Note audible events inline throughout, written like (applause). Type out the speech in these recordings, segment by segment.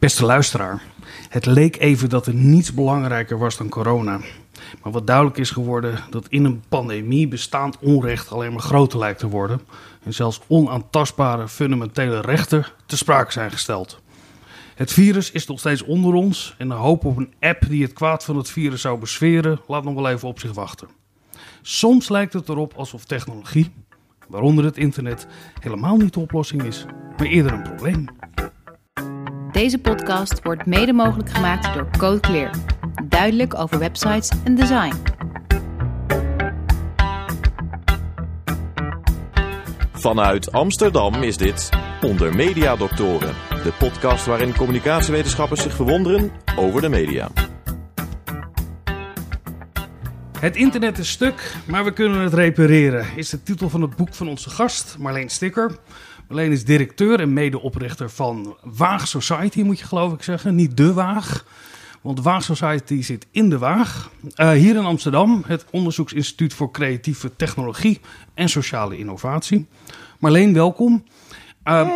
Beste luisteraar, het leek even dat er niets belangrijker was dan corona. Maar wat duidelijk is geworden, dat in een pandemie bestaand onrecht alleen maar groter lijkt te worden. En zelfs onaantastbare fundamentele rechten te sprake zijn gesteld. Het virus is nog steeds onder ons en de hoop op een app die het kwaad van het virus zou besferen, laat nog wel even op zich wachten. Soms lijkt het erop alsof technologie, waaronder het internet, helemaal niet de oplossing is, maar eerder een probleem. Deze podcast wordt mede mogelijk gemaakt door Code Clear. Duidelijk over websites en design. Vanuit Amsterdam is dit Onder Media Doctoren, de podcast waarin communicatiewetenschappers zich verwonderen over de media. Het internet is stuk, maar we kunnen het repareren, is de titel van het boek van onze gast, Marleen Sticker. Marleen is directeur en medeoprichter van Waag Society, moet je geloof ik zeggen. Niet De Waag, want Waag Society zit in De Waag. Uh, hier in Amsterdam, het Onderzoeksinstituut voor Creatieve Technologie en Sociale Innovatie. Marleen, welkom. Uh,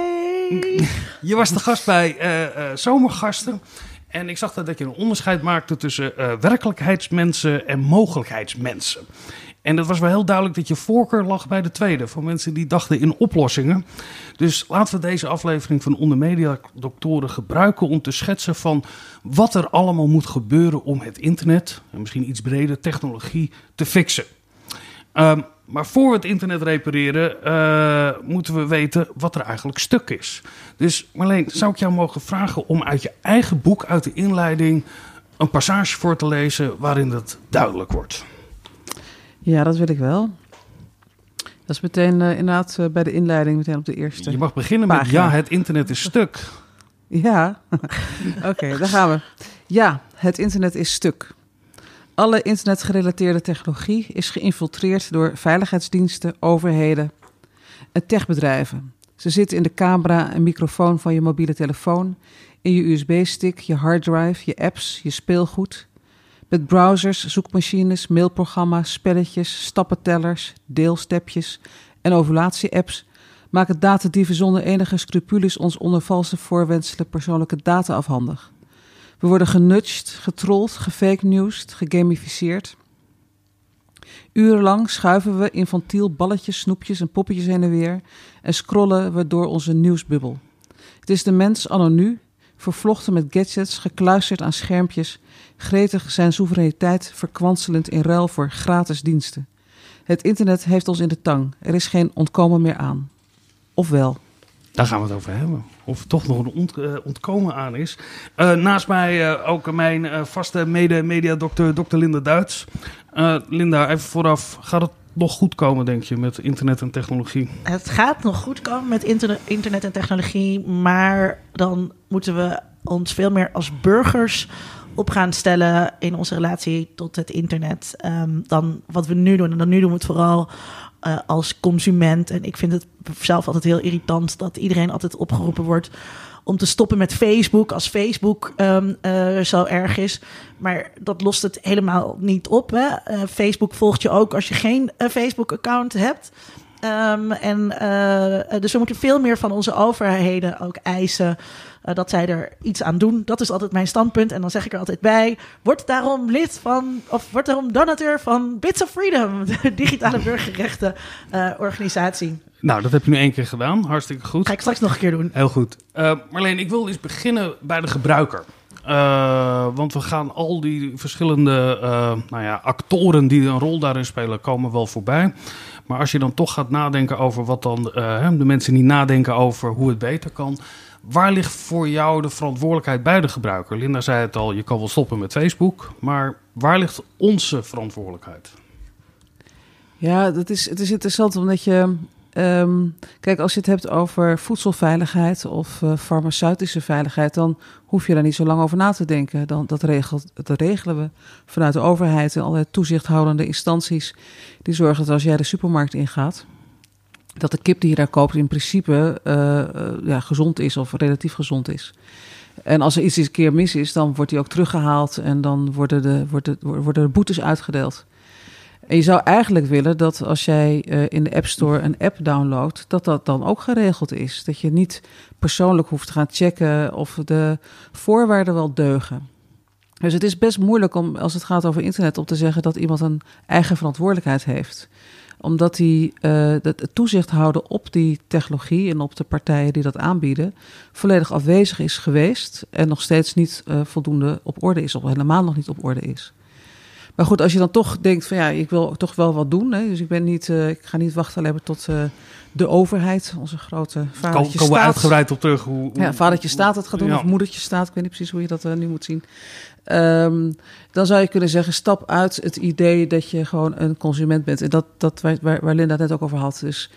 Je was de gast bij uh, Zomergasten. En ik zag dat je een onderscheid maakte tussen werkelijkheidsmensen en mogelijkheidsmensen. En dat was wel heel duidelijk dat je voorkeur lag bij de tweede. Voor mensen die dachten in oplossingen. Dus laten we deze aflevering van Onder Media Doctoren gebruiken om te schetsen van wat er allemaal moet gebeuren om het internet, en misschien iets breder, technologie, te fixen. Um, maar voor we het internet repareren, uh, moeten we weten wat er eigenlijk stuk is. Dus Marleen, zou ik jou mogen vragen om uit je eigen boek, uit de inleiding, een passage voor te lezen waarin dat duidelijk wordt? Ja, dat wil ik wel. Dat is meteen uh, inderdaad uh, bij de inleiding, meteen op de eerste. Je mag beginnen met ja, het internet is stuk. (laughs) Ja, (laughs) oké, okay, daar gaan we. Ja, het internet is stuk. Alle internetgerelateerde technologie is geïnfiltreerd door veiligheidsdiensten, overheden en techbedrijven. Ze zitten in de camera en microfoon van je mobiele telefoon, in je USB-stick, je harddrive, je apps, je speelgoed. Met browsers, zoekmachines, mailprogramma's, spelletjes, stappentellers, deelstepjes en ovulatie-apps maken datadieven zonder enige scrupules ons onder valse voorwenselen persoonlijke data afhandig. We worden genudged, getrold, gefake newsed, gegamificeerd. Urenlang schuiven we infantiel balletjes, snoepjes en poppetjes heen en weer en scrollen we door onze nieuwsbubbel. Het is de mens anno nu, vervlochten met gadgets, gekluisterd aan schermpjes, gretig zijn soevereiniteit verkwanselend in ruil voor gratis diensten. Het internet heeft ons in de tang. Er is geen ontkomen meer aan. Of wel? Daar gaan we het over hebben. Of er toch nog een ont, uh, ontkomen aan is. Uh, naast mij uh, ook mijn vaste mede-mediadokter, dokter Linda Duits. Linda, even vooraf, gaat het nog goed komen, denk je, met internet en technologie? Het gaat nog goed komen met internet en technologie. Maar dan moeten we ons veel meer als burgers op gaan stellen in onze relatie tot het internet um, dan wat we nu doen. En dan nu doen we het vooral uh, als consument. En ik vind het zelf altijd heel irritant dat iedereen altijd opgeroepen wordt om te stoppen met Facebook als Facebook um, uh, zo erg is. Maar dat lost het helemaal niet op. Hè? Uh, Facebook volgt je ook als je geen Facebook-account hebt. Um, en dus we moeten veel meer van onze overheden ook eisen uh, dat zij er iets aan doen. Dat is altijd mijn standpunt. En dan zeg ik er altijd bij: word daarom lid van, of word daarom donateur van Bits of Freedom, (laughs) de digitale burgerrechten uh, organisatie. Nou, dat heb je nu één keer gedaan. Hartstikke goed. Ga ik straks nog een keer doen. Heel goed. Uh, Marleen, ik wil eens beginnen bij de gebruiker. Uh, want we gaan al die verschillende uh, nou ja, actoren die een rol daarin spelen, komen wel voorbij. Maar als je dan toch gaat nadenken over wat dan uh, de mensen die nadenken over hoe het beter kan. Waar ligt voor jou de verantwoordelijkheid bij de gebruiker? Linda zei het al, je kan wel stoppen met Facebook, maar waar ligt onze verantwoordelijkheid? Ja, dat is, het is interessant omdat je. Um, kijk, als je het hebt over voedselveiligheid of uh, farmaceutische veiligheid, dan hoef je daar niet zo lang over na te denken. Dan, dat, regelt, dat regelen we vanuit de overheid en allerlei toezichthoudende instanties. Die zorgen dat als jij de supermarkt ingaat, dat de kip die je daar koopt in principe uh, ja, gezond is of relatief gezond is. En als er iets een keer mis is, dan wordt die ook teruggehaald en dan worden de, worden, worden de boetes uitgedeeld. En je zou eigenlijk willen dat als jij eh, in de App Store een app downloadt, dat dat dan ook geregeld is. Dat je niet persoonlijk hoeft te gaan checken of de voorwaarden wel deugen. Dus het is best moeilijk om, als het gaat over internet, om te zeggen dat iemand een eigen verantwoordelijkheid heeft. Omdat die uh, het toezicht houden op die technologie en op de partijen die dat aanbieden, volledig afwezig is geweest en nog steeds niet uh, voldoende op orde is, of helemaal nog niet op orde is. Maar goed, als je dan toch denkt van ja, ik wil toch wel wat doen. Hè, dus ik ben niet, uh, ik ga niet wachten alleen maar tot uh, de overheid, onze grote vadertje Kom, staat. uitgebreid op terug. Hoe, hoe, ja, vadertje staat het gaat doen, ja. of moedertje staat. Ik weet niet precies hoe je dat uh, nu moet zien. Um, dan zou je kunnen zeggen, stap uit het idee dat je gewoon een consument bent. En dat, dat waar, waar Linda het net ook over had. Dus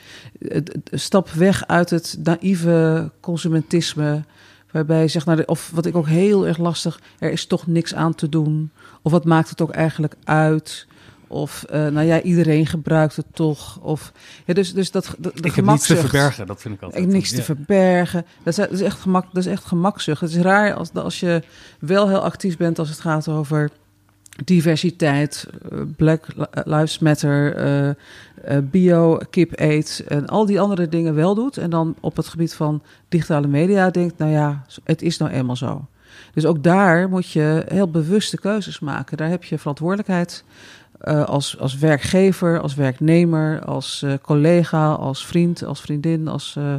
stap weg uit het naïeve consumentisme. Waarbij je zegt, of wat ik ook heel erg lastig, er is toch niks aan te doen. Of wat maakt het ook eigenlijk uit? Of, uh, nou ja, iedereen gebruikt het toch. Of, ja, dus, dus dat, de, de ik heb niets te verbergen, dat vind ik altijd. Ik niks ja. te verbergen. Dat is, dat is, echt gemak, dat is echt gemakzucht. Het is raar als, als je wel heel actief bent als het gaat over diversiteit, Black Lives Matter, uh, uh, bio, kip eet en al die andere dingen wel doet. En dan op het gebied van digitale media denkt, nou ja, het is nou eenmaal zo. Dus ook daar moet je heel bewuste keuzes maken. Daar heb je verantwoordelijkheid uh, als, als werkgever, als werknemer, als uh, collega, als vriend, als vriendin, als, uh,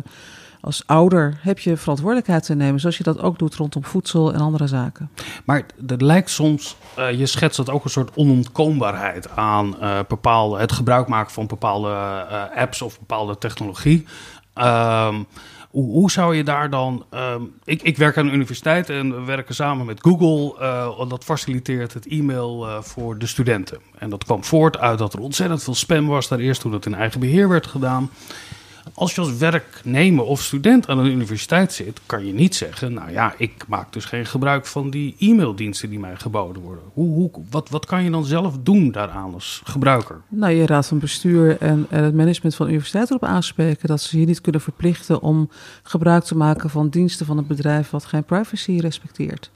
als ouder. Heb je verantwoordelijkheid te nemen, zoals je dat ook doet rondom voedsel en andere zaken. Maar er lijkt soms, je schetst dat ook een soort onontkoombaarheid aan bepaalde, het gebruik maken van bepaalde apps of bepaalde technologie. Um, hoe, hoe, zou je daar dan. Um, ik, ik, werk aan de universiteit en we werken samen met Google. Uh, dat faciliteert het e-mail uh, voor de studenten. En dat kwam voort uit dat er ontzettend veel spam was daar eerst toen het in eigen beheer werd gedaan. Als je als werknemer of student aan een universiteit zit, kan je niet zeggen: Nou ja, ik maak dus geen gebruik van die e-maildiensten die mij geboden worden. Hoe, hoe, wat, wat kan je dan zelf doen daaraan als gebruiker? Nou, je raad van bestuur en, en het management van de universiteit erop aanspreken dat ze je niet kunnen verplichten om gebruik te maken van diensten van een bedrijf wat geen privacy respecteert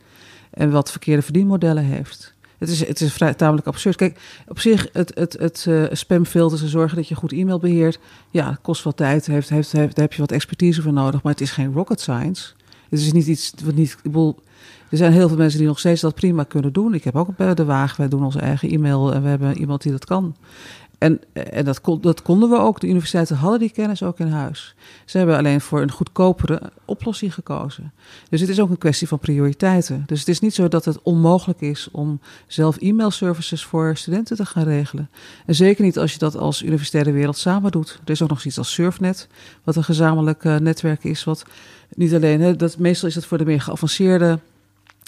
en wat verkeerde verdienmodellen heeft. Het is, het is vrij, tamelijk absurd. Kijk, op zich, het, het, het uh, spamfilter, ze zorgen dat je goed e-mail beheert. Ja, kost wat tijd, heeft, heeft, heeft, daar heb je wat expertise voor nodig. Maar het is geen rocket science. Het is niet iets wat niet. Ik bedoel, er zijn heel veel mensen die nog steeds dat prima kunnen doen. Ik heb ook bij de wagen, wij doen onze eigen e-mail en we hebben iemand die dat kan. En, en dat, dat konden we ook. De universiteiten hadden die kennis ook in huis. Ze hebben alleen voor een goedkopere oplossing gekozen. Dus het is ook een kwestie van prioriteiten. Dus het is niet zo dat het onmogelijk is om zelf e-mailservices voor studenten te gaan regelen. En zeker niet als je dat als universitaire wereld samen doet. Er is ook nog zoiets als Surfnet, wat een gezamenlijk uh, netwerk is. Wat niet alleen, hè, dat, meestal is het voor de meer geavanceerde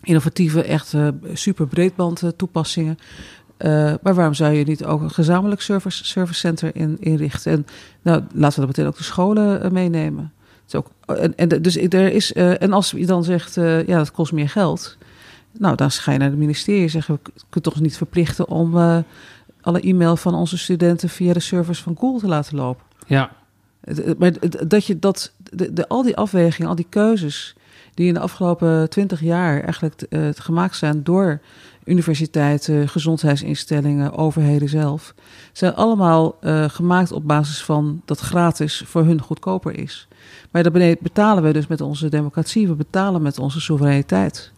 innovatieve, echt uh, super breedband toepassingen. Uh, maar waarom zou je niet ook een gezamenlijk service, service center in, inrichten? En nou, laten we dat meteen ook de scholen uh, meenemen. Het is ook, en, en, dus er is, uh, en als je dan zegt, ja, dat kost meer geld. Nou, dan ga je naar het ministerie en zeggen, we kunnen toch niet verplichten om alle e-mail van onze studenten via de servers van Google te laten lopen. Ja. Maar dat je dat, de, de, al die afwegingen, al die keuzes die in de afgelopen twintig jaar eigenlijk gemaakt zijn door universiteiten, gezondheidsinstellingen, overheden zelf, zijn allemaal uh, gemaakt op basis van dat gratis voor hun goedkoper is. Maar daarbeneden betalen we dus met onze democratie, we betalen met onze soevereiniteit.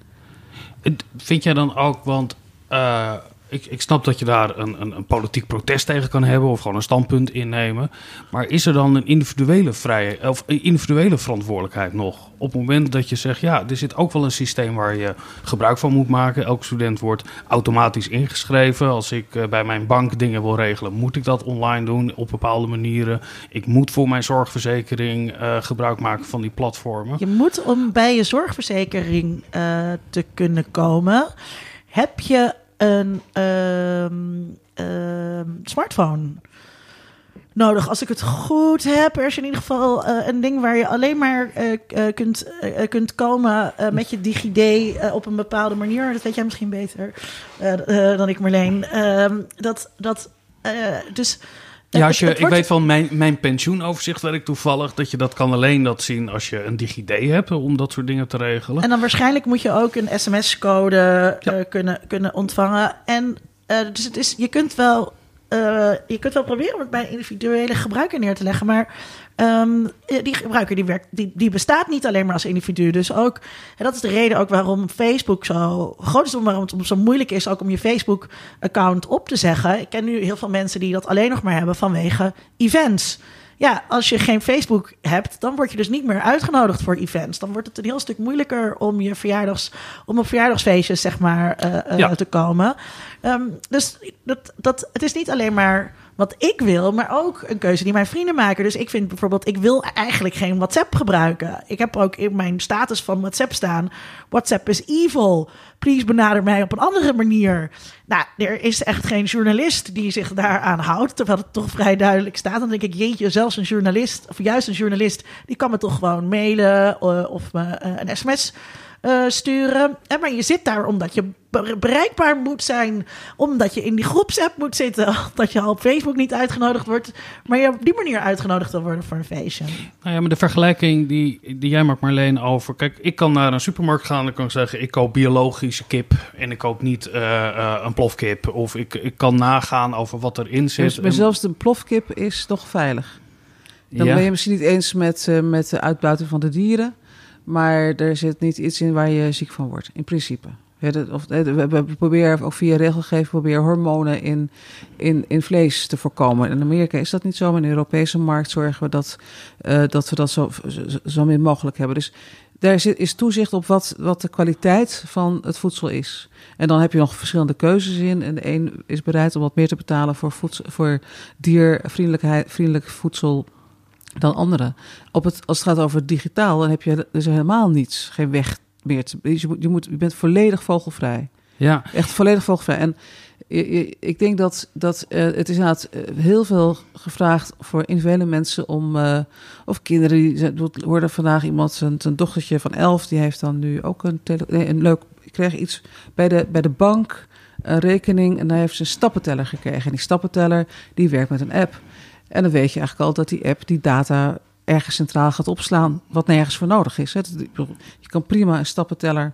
Vind jij dan ook, want uh, ik, ik snap dat je daar een, een, een, politiek protest tegen kan hebben of gewoon een standpunt innemen. Maar is er dan een individuele, vrije, of individuele verantwoordelijkheid nog? Op het moment dat je zegt, ja, er zit ook wel een systeem waar je gebruik van moet maken. Elke student wordt automatisch ingeschreven. Als ik uh, bij mijn bank dingen wil regelen, moet ik dat online doen op bepaalde manieren. Ik moet voor mijn zorgverzekering uh, gebruik maken van die platformen. Je moet om bij je zorgverzekering uh, te kunnen komen, heb je een um, um, smartphone nodig. Als ik het goed heb, er is in ieder geval uh, een ding waar je alleen maar uh, uh, kunt, kunt komen met je DigiD op een bepaalde manier. Dat weet jij misschien beter dan ik, Marleen. Um, dat, dat, dus ja, als (laughs) je, ik weet van mijn, mijn pensioenoverzicht, waar ik toevallig, dat je dat kan alleen dat zien als je een DigiD hebt om dat soort dingen te regelen. En dan waarschijnlijk moet je ook een sms-code ja. uh, kunnen, kunnen ontvangen. En uh, dus het is, je kunt wel eh, je kunt wel proberen om het bij individuele gebruiker neer te leggen, maar ehm, die gebruiker die, werkt, die, die bestaat niet alleen maar als individu. Dus ook, en dat is de reden ook waarom Facebook zo groot is, waarom het zo moeilijk is ook om je Facebook-account op te zeggen. Ik ken nu heel veel mensen die dat alleen nog maar hebben vanwege events. Ja, als je geen Facebook hebt, dan word je dus niet meer uitgenodigd voor events. Dan wordt het een heel stuk moeilijker om je verjaardags, om op verjaardagsfeestjes zeg maar uh, uh, te komen. Um, dus dat, dat, het is niet alleen maar wat ik wil, maar ook een keuze die mijn vrienden maken. Dus ik vind bijvoorbeeld, ik wil eigenlijk geen WhatsApp gebruiken. Ik heb ook in mijn status van WhatsApp staan: WhatsApp is evil. Please benader mij op een andere manier. Nou, er is echt geen journalist die zich daaraan houdt, terwijl het toch vrij duidelijk staat. Dan denk ik, jeetje, zelfs een journalist, of juist een journalist, die kan me toch gewoon mailen uh, of me uh, een sms uh, sturen. En maar je zit daar omdat je bereikbaar moet zijn, omdat je in die groepsapp moet zitten, (laughs) dat je al op Facebook niet uitgenodigd wordt, maar je op die manier uitgenodigd wil worden voor een feestje. Nou ja, maar de vergelijking die, die jij maakt Marleen over, kijk, ik kan naar een supermarkt gaan en kan zeggen, ik koop biologische kip en ik koop niet uh, uh, een plofkip, of ik, ik kan nagaan over wat erin zit. Dus, maar zelfs de plofkip is toch veilig? Dan ja. ben je misschien niet eens met, uh, met de uitbuiting van de dieren. Maar er zit niet iets in waar je ziek van wordt, in principe. Of, we proberen ook via regelgeving proberen hormonen in, in, in vlees te voorkomen. In Amerika is dat niet zo, maar in de Europese markt zorgen we dat, uh, dat we dat zo, zo, zo min mogelijk hebben. Dus daar zit, is toezicht op wat, wat de kwaliteit van het voedsel is. En dan heb je nog verschillende keuzes in. En de een is bereid om wat meer te betalen voor, voedsel, voor diervriendelijk voedsel dan anderen. Op het, als het gaat over digitaal, dan heb je dus helemaal niets, geen weg meer. Te, je, moet, je, moet, je bent volledig vogelvrij. Ja. Echt volledig vogelvrij. En ik denk dat, dat uh, het is inderdaad heel veel gevraagd voor individuele mensen om, uh, of kinderen, die hoorde vandaag iemand, zijn, zijn dochtertje van elf, die heeft dan nu ook een, tele, nee, een leuk, ik kreeg iets bij de, bij de bank, een rekening, en daar heeft ze een stappenteller gekregen. En die stappenteller, die werkt met een app. En dan weet je eigenlijk al dat die app die data ergens centraal gaat opslaan, wat nergens voor nodig is. Je kan prima een stappenteller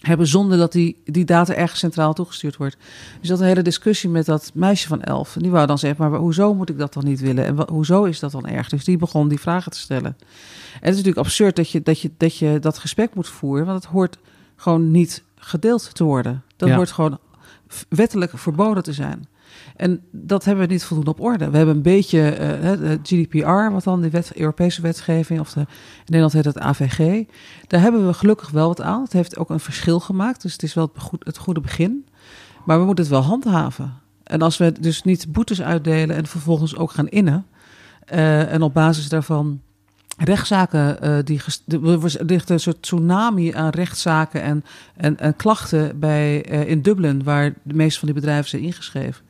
hebben zonder dat die, die data ergens centraal toegestuurd wordt. Dus dat een hele discussie met dat meisje van elf. Die wou dan zeggen, maar hoezo moet ik dat dan niet willen? En hoezo is dat dan erg? Dus die begon die vragen te stellen. En het is natuurlijk absurd dat je dat, je, dat, je dat gesprek moet voeren, want het hoort gewoon niet gedeeld te worden. Dat ja. hoort gewoon wettelijk verboden te zijn. En dat hebben we niet voldoende op orde. We hebben een beetje uh, de GDPR, wat dan de wet, Europese wetgeving, of de, in Nederland heet het AVG. Daar hebben we gelukkig wel wat aan. Het heeft ook een verschil gemaakt, dus het is wel het, goed, het goede begin. Maar we moeten het wel handhaven. En als we dus niet boetes uitdelen en vervolgens ook gaan innen, uh, en op basis daarvan rechtszaken, uh, die er ligt een soort tsunami aan rechtszaken en, en, en klachten bij, in Dublin, waar de meeste van die bedrijven zijn ingeschreven.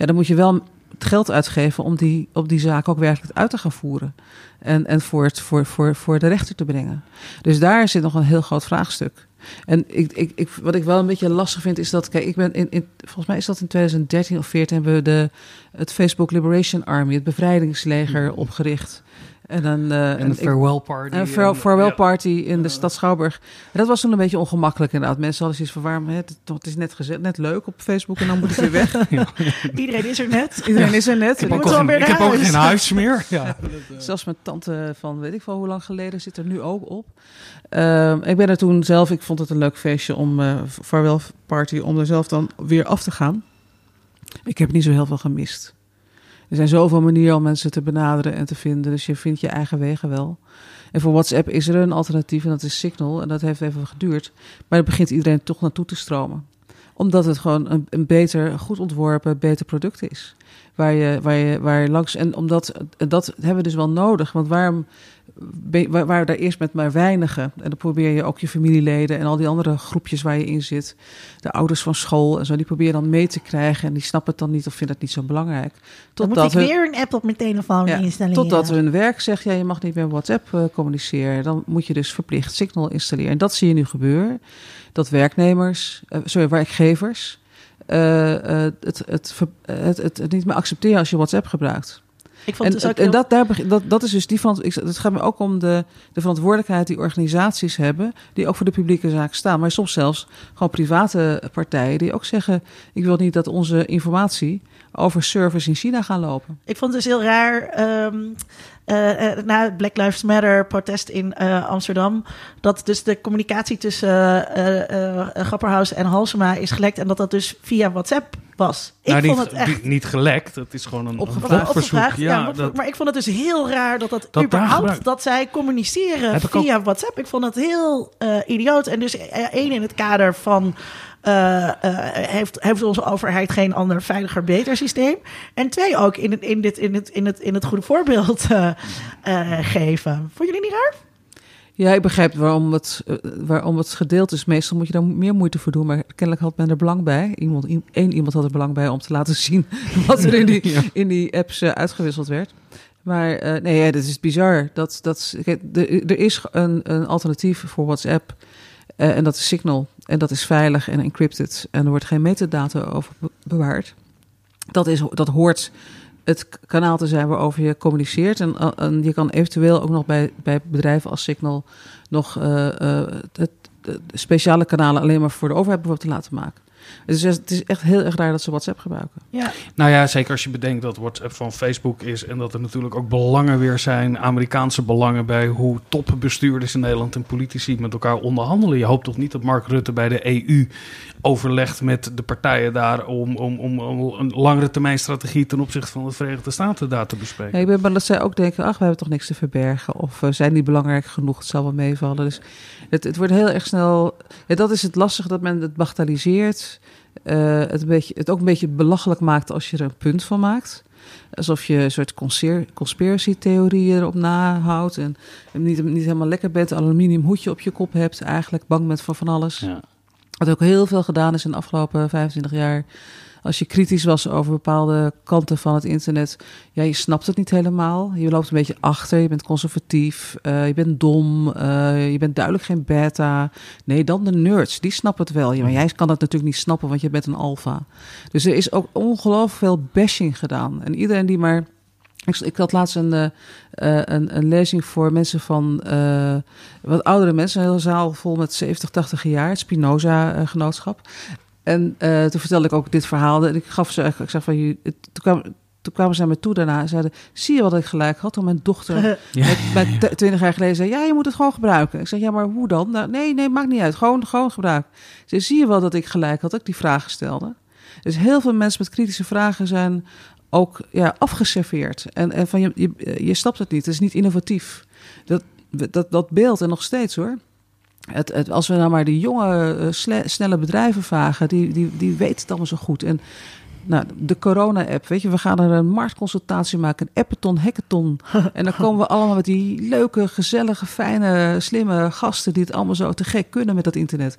Ja, dan moet je wel het geld uitgeven om die, op die zaak ook werkelijk uit te gaan voeren. En, en voor, het, voor, voor, voor de rechter te brengen. Dus daar zit nog een heel groot vraagstuk. En ik, ik, ik, wat ik wel een beetje lastig vind, is dat, kijk, ik ben in, in, volgens mij is dat in 2013 of 14 hebben we de, het Facebook Liberation Army, het bevrijdingsleger, opgericht. En, dan, uh, en een farewell party. Een farewell, farewell ja. party in de stad Schouwburg. En dat was toen een beetje ongemakkelijk inderdaad. Mensen hadden zoiets van, waarom, het, het is net, gezet, net leuk op Facebook en dan moet het weer weg. (laughs) ja. Iedereen is er net. (laughs) Iedereen is er net. Ik heb, ook, geen, ik heb ook geen huis meer. (laughs) Ja. Zelfs mijn tante van weet ik wel hoe lang geleden zit er nu ook op. Uh, ik ben er toen zelf, ik vond het een leuk feestje om, uh, farewell party, om er zelf dan weer af te gaan. Ik heb niet zo heel veel gemist. Er zijn zoveel manieren om mensen te benaderen en te vinden. Dus je vindt je eigen wegen wel. En voor WhatsApp is er een alternatief en dat is Signal. En dat heeft even geduurd. Maar er begint iedereen toch naartoe te stromen. Omdat het gewoon een, een beter, goed ontworpen, beter product is. Waar je, waar je, waar je langs. En omdat dat hebben we dus wel nodig. Want waarom waar, daar eerst met maar weinigen. En dan probeer je ook je familieleden en al die andere groepjes waar je in zit. De ouders van school en zo, die probeer je dan mee te krijgen. En die snappen het dan niet of vinden het niet zo belangrijk. Totdat dan moet ik weer een app op mijn telefoon ja, installeren. Totdat hun werk zegt, ja, je mag niet meer WhatsApp uh, communiceren. Dan moet je dus verplicht Signal installeren. En dat zie je nu gebeuren. Dat werknemers, uh, sorry, werkgevers... Uh, het, het, het, het, niet meer accepteren als je WhatsApp gebruikt. Ik vond En, dus en heel- dat, daar, dat, dat is dus die van. Het gaat me ook om de, de verantwoordelijkheid die organisaties hebben, die ook voor de publieke zaak staan. Maar soms zelfs gewoon private partijen die ook zeggen: ik wil niet dat onze informatie over servers in China gaan lopen. Ik vond het dus heel raar. ehm, eh, na Black Lives Matter protest in eh, Amsterdam. Dat dus de communicatie tussen eh, Grapperhaus en Halsema is gelekt. En dat dat dus via WhatsApp was. Ik nou, vond het echt. niet- gelekt, het is gewoon een, Opgevraagd. Ja, Ja, maar- dat, maar ik vond het dus heel raar dat dat, Dat überhaupt dat zij communiceren ook- via WhatsApp. Ik vond het heel idioot. En dus één in het kader van heeft, heeft onze overheid geen ander veiliger, beter systeem. En twee ook in het, in dit, in het, in het, in het goede voorbeeld eh, eh, geven. Vond jullie niet raar? Ja, ik begrijp waarom het, eh, waarom het gedeeld is. Meestal moet je daar meer moeite voor doen. Maar kennelijk had men er belang bij. Iemand, één iemand had er belang bij om te laten (laughs) zien wat er in die, in die apps eh, uitgewisseld werd. Maar eh, nee, ja, dat is bizar. Dat, dat, kijk, er, er is een, een alternatief voor WhatsApp. eh, en dat is Signal. En dat is veilig en encrypted. En er wordt geen metadata over be- bewaard. Dat, is, dat hoort het kanaal te zijn waarover je communiceert. En, eh, en je kan eventueel ook nog bij, bij bedrijven als Signal nog eh, eh, het, speciale kanalen alleen maar voor de overheid bijvoorbeeld te laten maken. Dus het is echt heel erg raar dat ze WhatsApp gebruiken. Ja, Nou ja, zeker als je bedenkt dat WhatsApp van Facebook is en dat er natuurlijk ook belangen weer zijn, Amerikaanse belangen bij hoe topbestuurders in Nederland en politici met elkaar onderhandelen. Je hoopt toch niet dat Mark Rutte bij de EU overlegt met de partijen daar om, om, om, om een langere termijn strategie ten opzichte van de Verenigde Staten daar te bespreken. Ja, ik ben bang dat zij ook denken, ach, we hebben toch niks te verbergen. Of we zijn niet belangrijk genoeg, het zal wel meevallen. Dus het, het wordt heel erg snel... Ja, dat is het lastige, dat men het bagatelliseert. eh, het, een beetje, het ook een beetje belachelijk maakt als je er een punt van maakt. Alsof je een soort conspir- conspiracy-theorieën erop nahoudt. En, en niet, niet helemaal lekker bent, een aluminium hoedje op je kop hebt. Eigenlijk bang bent voor van alles. Ja. Wat ook heel veel gedaan is in de afgelopen 25 jaar. Als je kritisch was over bepaalde kanten van het internet, ja, je snapt het niet helemaal. Je loopt een beetje achter, je bent conservatief, eh, je bent dom, eh, je bent duidelijk geen beta. Nee, dan de nerds, die snappen het wel. Ja, maar jij kan het natuurlijk niet snappen, want je bent een alfa. Dus er is ook ongelooflijk veel bashing gedaan. En iedereen die maar... Ik, ik had laatst een, eh, een, een lezing voor mensen van eh, wat oudere mensen, een hele zaal vol met 70, 80 jaar, het Spinoza-genootschap. En toen vertelde ik ook dit verhaal. En ik gaf ze, ik zeg van, je- toen, kwam, toen kwamen ze naar me toe daarna en zeiden: Zie je wat ik gelijk had? Toen mijn dochter (laughs) Ja. met, met 20 jaar geleden zei: Ja, je moet het gewoon gebruiken. Ik zeg: Ja, maar hoe dan? Nou, nee, nee, maakt niet uit. Gewoon, gewoon gebruiken. Ze zei, zie je wel dat ik gelijk had, dat ik die vragen stelde. Dus heel veel mensen met kritische vragen zijn ook ja, afgeserveerd. En, en van je, je, je snapt het niet. Het is niet innovatief. Dat, dat, dat beeld en nog steeds hoor. Het, het, als we nou maar die jonge, eh, sle- snelle bedrijven vragen, die, die, die weten het allemaal zo goed. En nou, de corona-app, weet je, we gaan er een marktconsultatie maken, een appeton, hackathon. (laughs) En dan komen we allemaal met die leuke, gezellige, fijne, slimme gasten die het allemaal zo te gek kunnen met dat internet.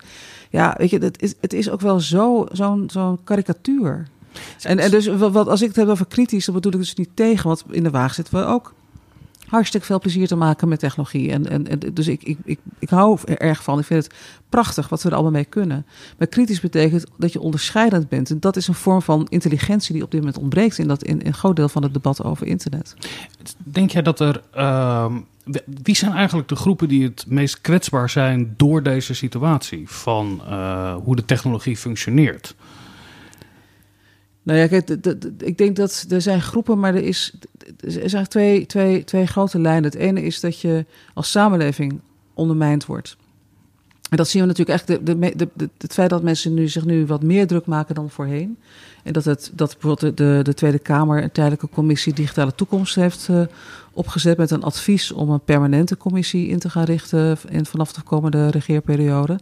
Ja, weet je, het is, het is ook wel zo- zo'n zo'n karikatuur. En, en dus wat, als ik het heb over kritisch, dan bedoel ik dus niet tegen, want in de wagen zitten we ook hartstikke veel plezier te maken met technologie. En, en, en dus ik, ik, ik, ik hou er erg van. Ik vind het prachtig wat we er allemaal mee kunnen. Maar kritisch betekent dat je onderscheidend bent. En dat is een vorm van intelligentie die op dit moment ontbreekt in, dat, in, in een groot deel van het debat over internet. Denk jij dat er. ehm, wie zijn eigenlijk de groepen die het meest kwetsbaar zijn door deze situatie? Van eh, hoe de technologie functioneert? Nou ja, ik denk dat er zijn groepen, maar er, is, er zijn twee, twee, twee grote lijnen. Het ene is dat je als samenleving ondermijnd wordt. En dat zien we natuurlijk echt, de, de, het feit dat mensen nu, zich nu wat meer druk maken dan voorheen. En dat, het, dat bijvoorbeeld de, de, de Tweede Kamer een tijdelijke commissie Digitale Toekomst heeft eh, opgezet met een advies om een permanente commissie in te gaan richten in, vanaf de komende regeerperiode.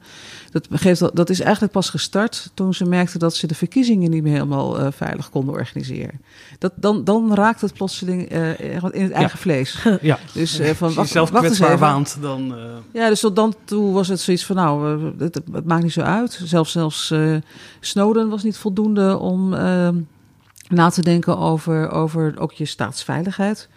Dat, geeft, dat- is eigenlijk pas gestart toen ze merkten dat ze de verkiezingen niet meer helemaal eh, veilig konden organiseren. Dat, dan, dan raakt het plotseling eh, in het eigen vlees. (laughs) Ja, Dus eh, van wacht, wacht eens kwetsbaar waant, dan. Ja, dus tot dan toe was het zoiets van, nou, het, het maakt niet zo uit. Zelfs, zelfs Snowden was niet voldoende om na te denken over, over ook je staatsveiligheid.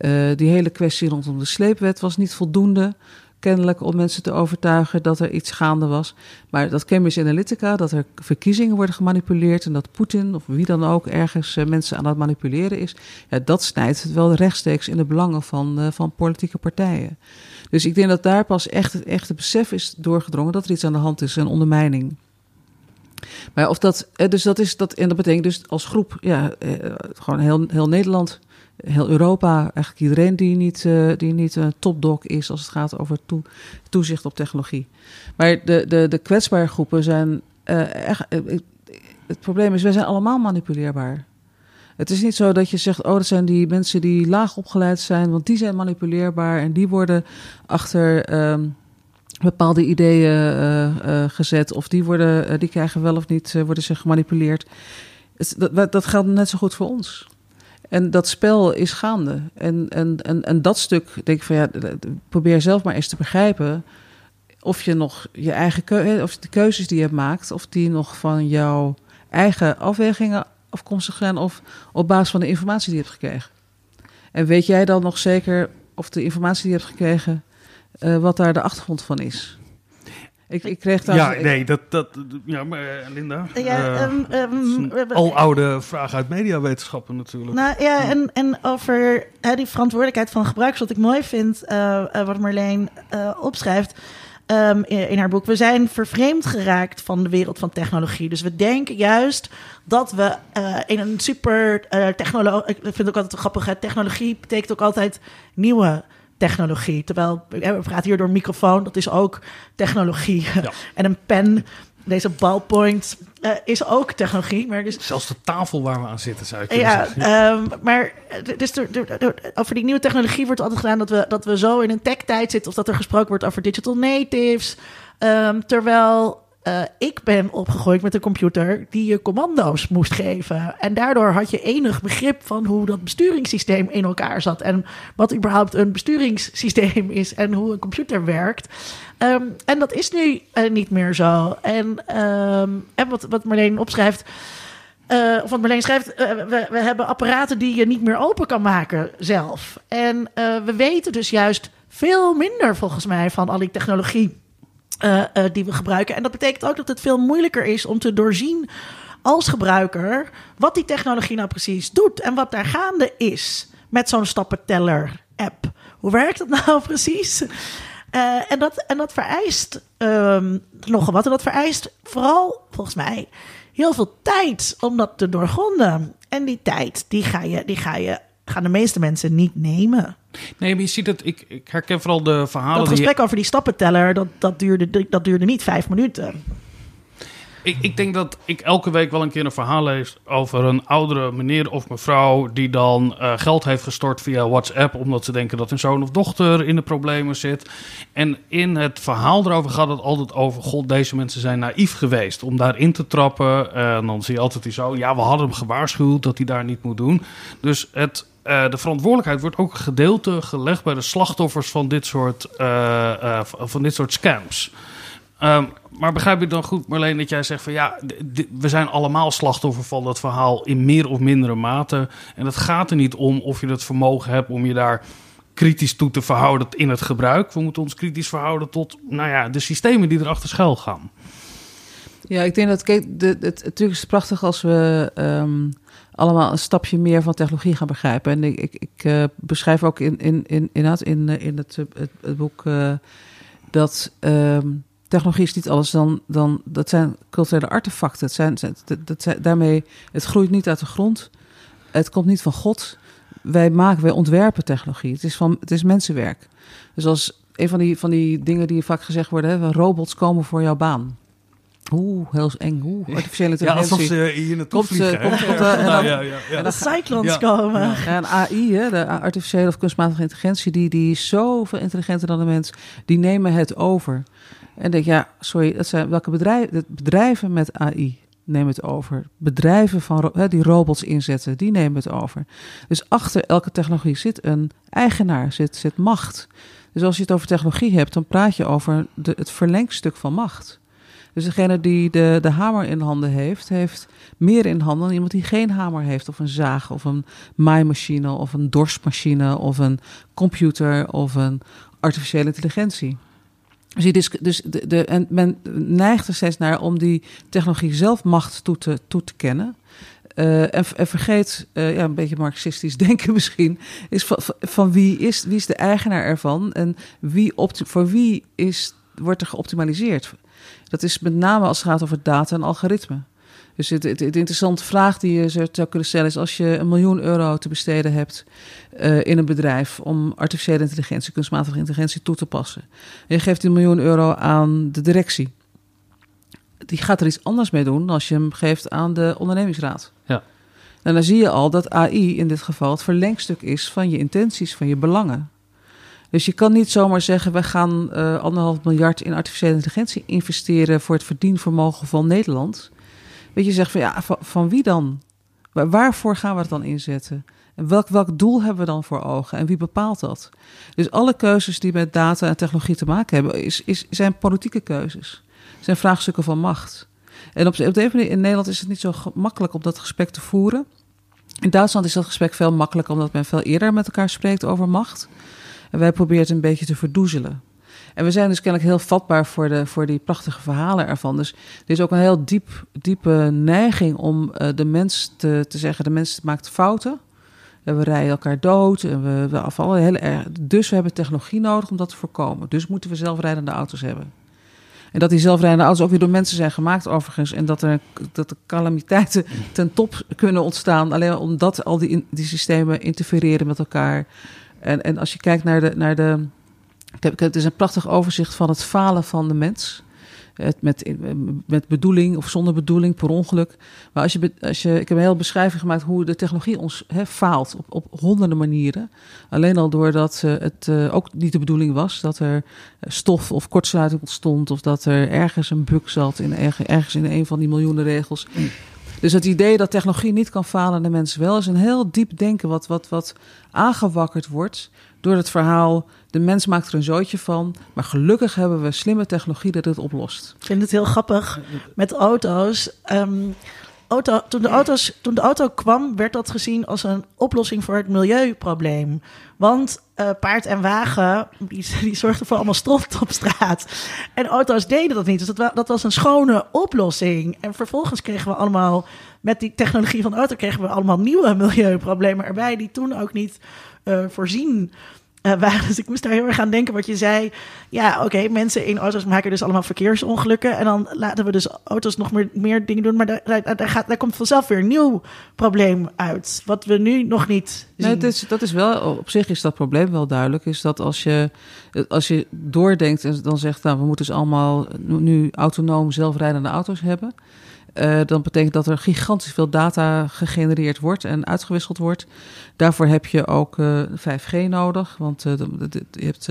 Eh, die hele kwestie rondom de sleepwet was niet voldoende. kennelijk om mensen te overtuigen dat er iets gaande was. Maar dat Cambridge Analytica, dat er verkiezingen worden gemanipuleerd en dat Poetin of wie dan ook ergens eh, mensen aan het manipuleren is, ja, dat snijdt wel rechtstreeks in de belangen van, uh, van politieke partijen. Dus ik denk dat daar pas echt het echte besef is doorgedrongen dat er iets aan de hand is, een ondermijning. Maar of dat, eh, dus dat is dat, en dat betekent dus als groep, ja, gewoon heel, heel Nederland heel Europa, eigenlijk iedereen die niet, uh, die niet een topdog is als het gaat over toezicht op technologie. Maar de, de, de kwetsbare groepen zijn uh, echt. Uh, het probleem is, wij zijn allemaal manipuleerbaar. Het is niet zo dat je zegt, oh, dat zijn die mensen die laag opgeleid zijn, want die zijn manipuleerbaar en die worden achter um, bepaalde ideeën gezet, of die, worden, die krijgen wel of niet, worden ze gemanipuleerd. dat, dat geldt net zo goed voor ons. En dat spel is gaande. En, en, en, en dat stuk, denk ik van ja, probeer zelf maar eens te begrijpen. Of je nog je eigen keuze, of de keuzes die je maakt, of die nog van jouw eigen afwegingen afkomstig zijn, of op basis van de informatie die je hebt gekregen. En weet jij dan nog zeker of de informatie die je hebt gekregen, uh, wat daar de achtergrond van is? Ik, ik kreeg daar. Ja, nee, dat. dat ja, maar eh, Linda. Ja, uh, um, um, al oude vraag uit mediawetenschappen natuurlijk. Nou ja, en, en over uh, die verantwoordelijkheid van gebruikers, wat ik mooi vind, uh, wat Marleen opschrijft. Um, in, in, haar boek. We zijn vervreemd geraakt van de wereld van technologie. Dus we denken juist dat we in een super technologie. Ik vind het ook altijd grappig. Technologie betekent ook altijd nieuwe technologie. Terwijl we praten hier door een microfoon, dat is ook technologie. (laughs) en een pen, deze ballpoint, uh, is ook technologie. Maar dus, Zelfs de tafel waar we aan zitten, zou ik ja, zeggen. Um, maar dus er, er, over die nieuwe technologie wordt altijd gedaan dat we, dat we zo in een tech-tijd zitten... of dat er gesproken wordt over digital natives. Um, terwijl uh, ik ben opgegroeid met een computer die je commando's moest geven. En daardoor had je enig begrip van hoe dat besturingssysteem in elkaar zat. En wat überhaupt een besturingssysteem (laughs) is en hoe een computer werkt. Um, en dat is nu uh, niet meer zo. En, um, en wat, wat Marleen opschrijft. Uh, of wat Marleen schrijft, we, we, hebben apparaten die je niet meer open kan maken zelf. En we weten dus juist veel minder volgens mij van al die technologie uh, uh, die we gebruiken. En dat betekent ook dat het veel moeilijker is om te doorzien als gebruiker wat die technologie nou precies doet en wat daar gaande is met zo'n stappenteller-app. Hoe werkt dat (laughs) nou precies? Uh, en, dat, en dat vereist um, nogal wat. En dat vereist vooral, volgens mij, heel veel tijd om dat te doorgronden. En die tijd, die ga je, die ga je gaan de meeste mensen niet nemen. Nee, maar je ziet het, ik, ik herken vooral de verhalen. Dat gesprek over die stappenteller, dat, dat, duurde, dat duurde niet vijf minuten. Ik, ik denk dat ik elke week wel een keer een verhaal lees over een oudere meneer of mevrouw die dan uh, geld heeft gestort via WhatsApp omdat ze denken dat hun zoon of dochter in de problemen zit. En in het verhaal erover gaat het altijd over, god, deze mensen zijn naïef geweest om daarin te trappen. en dan zie je altijd die zo, ja, we hadden hem gewaarschuwd dat hij daar niet moet doen. Dus het de verantwoordelijkheid wordt ook gedeelte gelegd bij de slachtoffers van dit soort, uh, uh, van dit soort scams. Um, maar begrijp ik dan goed, Marleen, dat jij zegt van ja, we zijn allemaal slachtoffer van dat verhaal in meer of mindere mate. En het gaat er niet om of je het vermogen hebt om je daar kritisch toe te verhouden in het gebruik. We moeten ons kritisch verhouden tot nou ja, de systemen die erachter schuil gaan. Ja, ik denk dat, het, natuurlijk is prachtig als we um, allemaal een stapje meer van technologie gaan begrijpen. En ik, ik, uh, beschrijf ook in, in, in, in, in, in het, het, het boek dat um, technologie is niet alles dan, dan dat zijn culturele artefacten. Het zijn, dat, dat daarmee, het groeit niet uit de grond. Het komt niet van God. Wij maken, wij ontwerpen technologie. Het is, van, het is mensenwerk. Dus als een van die, van die dingen die vaak gezegd worden, hè, robots komen voor jouw baan. Oeh, heel eng. Oeh, artificiële intelligentie. Ja, alsof ze hier naartoe komt, vliegen. Komt, komt, uh, en dan, ja, ja, ja. En de cyclones komen. En AI, hè, de artificiële of kunstmatige intelligentie, die, die is zoveel intelligenter dan de mens. Die nemen het over. En denk, ja, sorry, dat zijn welke bedrijven, bedrijven met AI nemen het over. Bedrijven van, hè, die robots inzetten, die nemen het over. Dus achter elke technologie zit een eigenaar, zit, zit macht. Dus als je het over technologie hebt, dan praat je over de, het verlengstuk van macht. Dus degene die de, de hamer in handen heeft, heeft meer in handen dan iemand die geen hamer heeft. Of een zaag, of een maaimachine, of een dorstmachine, of een computer, of een artificiële intelligentie. Dus, dis- dus de, de, en men neigt er steeds naar om die technologie zelf macht toe te, toe te kennen. Eh, en, en vergeet, eh, ja, een beetje marxistisch (laughs) denken misschien, is van, van- wie, is, wie is de eigenaar ervan en wie voor wie is, wordt er geoptimaliseerd. Dat is met name als het gaat over data en algoritme. Dus het interessante vraag die je zou zou kunnen stellen is: als je een miljoen euro te besteden hebt eh, in een bedrijf om artificiële intelligentie, kunstmatige intelligentie toe te passen, en je geeft die miljoen euro aan de directie, die gaat er iets anders mee doen dan als je hem geeft aan de ondernemingsraad. Ja. En dan zie je al dat AI in dit geval het verlengstuk is van je intenties, van je belangen. Dus je kan niet zomaar zeggen: we gaan eh, anderhalf miljard in artificiële intelligentie investeren voor het verdienvermogen van Nederland. Weet je, zegt van ja, van, wie dan? Waar- waarvoor gaan we het dan inzetten? En welk, welk doel hebben we dan voor ogen? En wie bepaalt dat? Dus alle keuzes die met data en technologie te maken hebben, is, is, zijn politieke keuzes. Zijn vraagstukken van macht. En op, de manier in Nederland is het niet zo gemakkelijk om dat gesprek te voeren. In Duitsland is dat gesprek veel makkelijker, omdat men veel eerder met elkaar spreekt over macht. En wij proberen het een beetje te verdoezelen. En we zijn dus kennelijk heel vatbaar voor, de, voor die prachtige verhalen ervan. Dus er is ook een heel diep, diepe neiging om eh, de mens te, te zeggen: de mens maakt fouten. En we rijden elkaar dood. En we, we afvallen heel erg. Dus we hebben technologie nodig om dat te voorkomen. Dus moeten we zelfrijdende auto's hebben. En dat die zelfrijdende auto's ook weer door mensen zijn gemaakt, overigens. En dat er dat de calamiteiten ten top kunnen ontstaan. Alleen omdat al die, die systemen interfereren met elkaar. En, en als je kijkt naar de. Naar de ik heb, het is een prachtig overzicht van het falen van de mens. Het met, met bedoeling of zonder bedoeling, per ongeluk. Maar als je, als je, ik heb een hele beschrijving gemaakt hoe de technologie ons faalt op, op honderden manieren. Alleen al doordat eh, het eh, ook niet de bedoeling was dat er stof of kortsluiting ontstond. Of dat er ergens een bug zat in, erg- ergens in een van die miljoenen regels. Dus het idee dat technologie niet kan falen en de mens wel, is een heel diep denken wat, wat, wat aangewakkerd wordt door het verhaal. De mens maakt er een zootje van, maar gelukkig hebben we slimme technologie dat het oplost. Ik vind het heel grappig met auto's. Ehm, auto, toen, de auto's toen de auto kwam, werd dat gezien als een oplossing voor het milieuprobleem. Want eh, paard en wagen, die, die zorgden voor allemaal stront op straat. En auto's deden dat niet. Dus dat, wa- dat was een schone oplossing. En vervolgens kregen we allemaal, met die technologie van de auto, kregen we allemaal nieuwe (laughs) milieuproblemen erbij, die toen ook niet eh, voorzien eh, waren. (laughs) Dus ik moest daar heel erg aan denken wat je zei. Ja, oké, mensen in auto's maken dus allemaal verkeersongelukken. En dan laten we dus auto's nog meer, meer dingen doen. Maar daar, daar, daar, gaat, daar komt vanzelf weer een nieuw probleem uit. Wat we nu nog niet zien. Nee, dat is, dat is wel, op zich is dat probleem wel duidelijk. Is dat als je, als je doordenkt en dan zegt, nou, we moeten dus allemaal nu autonoom zelfrijdende auto's hebben. Eh, dan betekent dat er gigantisch veel data gegenereerd wordt en uitgewisseld wordt. Daarvoor heb je ook eh, 5G nodig, want eh, je hebt...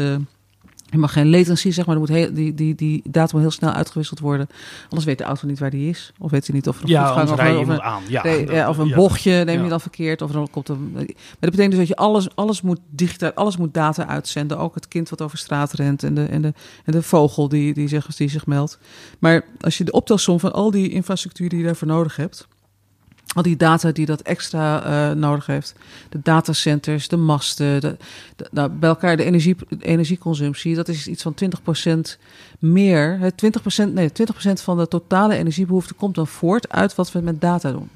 je mag geen latency, zeg maar. Er moet heel, die, die, die data moet heel snel uitgewisseld worden. Anders weet de auto niet waar die is. Of weet hij niet of er een Ja, je of, een- aan. Ja, Nee, dat- ja, of een ja. bochtje neem je Ja. dan verkeerd. Of dan komt een. Maar dat betekent dus dat je alles, alles moet digitaal, alles moet data uitzenden. Ook het kind wat over straat rent en de, en de, en de vogel die, die, zich, die zich meldt. Maar als je de optelsom van al die infrastructuur die je daarvoor nodig hebt. Al die data die dat extra eh, nodig heeft. De datacenters, de masten. De, nou, bij elkaar de, energie, de energieconsumptie. Dat is iets van 20% meer. hè, 20%, nee, 20% van de totale energiebehoefte komt dan voort uit wat we met data doen.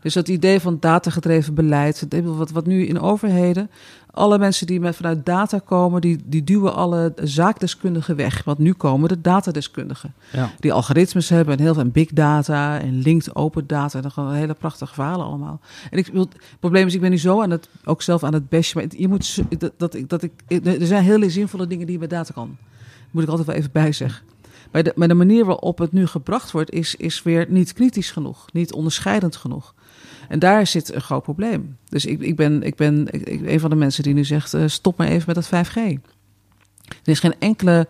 Dus dat idee van datagedreven beleid, wat, wat nu in overheden, alle mensen die met, vanuit data komen, die, die duwen alle zaakdeskundigen weg. Want nu komen de datadeskundigen. Ja. Die algoritmes hebben en heel veel en big data en linked open data. En dan hele prachtige verhalen allemaal. En ik, wil- het probleem is, ik ben nu zo aan het, ook zelf aan het bashen. Maar je moet, dat, dat, ik, dat ik, er zijn hele zinvolle dingen die je met data kan. Moet ik altijd wel even bij zeggen. Maar de, maar de manier waarop het nu gebracht wordt, is, is weer niet kritisch genoeg. Niet onderscheidend genoeg. En daar zit een groot probleem. Dus ik, ik ben, ik ben ik- een van de mensen die nu zegt: eh, stop maar even met dat 5G. Er is geen enkele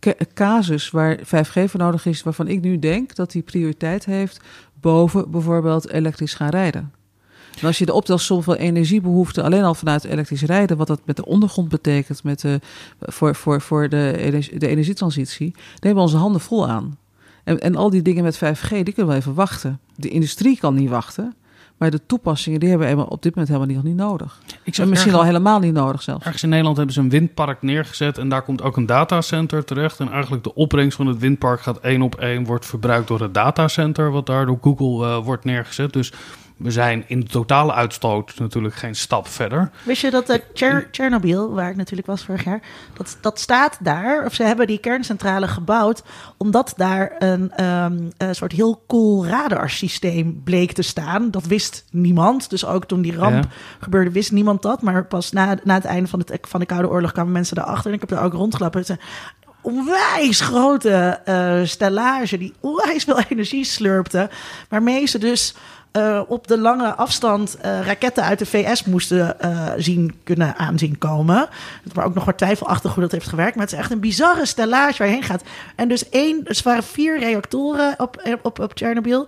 ca- casus waar 5G voor nodig is, waarvan ik nu denk dat die prioriteit heeft boven bijvoorbeeld elektrisch gaan rijden. En als je de optelsom van energiebehoeften alleen al vanuit elektrisch rijden, wat dat met de ondergrond betekent met de, voor, voor, voor de, de energietransitie, dan hebben we onze handen vol aan. En, en al die dingen met 5G, die kunnen wel even wachten. De industrie kan niet wachten. Maar de toepassingen, die hebben we op dit moment helemaal niet, niet nodig. Ik En misschien al helemaal niet nodig zelfs. Ergens in Nederland hebben ze een windpark neergezet en daar komt ook een datacenter terecht. En eigenlijk de opbrengst van het windpark gaat één op één, wordt verbruikt door het datacenter, wat daar door Google eh, wordt neergezet. Dus we zijn in de totale uitstoot natuurlijk geen stap verder. Wist je dat de Tjer- Tsjernobyl, waar ik natuurlijk was vorig jaar, dat, dat staat daar, of ze hebben die kerncentrale gebouwd, omdat daar een, ehm, een soort heel cool radarsysteem bleek te staan. Dat wist niemand. Dus ook toen die ramp Ja. gebeurde, wist niemand dat. Maar pas na, na het einde van, het, van de Koude Oorlog kwamen mensen daarachter. En ik heb daar ook is een onwijs grote eh, stellage die onwijs veel (laughs) energie slurpte. Waarmee ze dus eh, op de lange afstand eh, raketten uit de VS moesten eh, zien kunnen aanzien komen. Maar ook nog wat twijfelachtig hoe dat heeft gewerkt. Maar het is echt een bizarre stellage waar je heen gaat. En dus één, dus er waren vier reactoren op, op, op Chernobyl.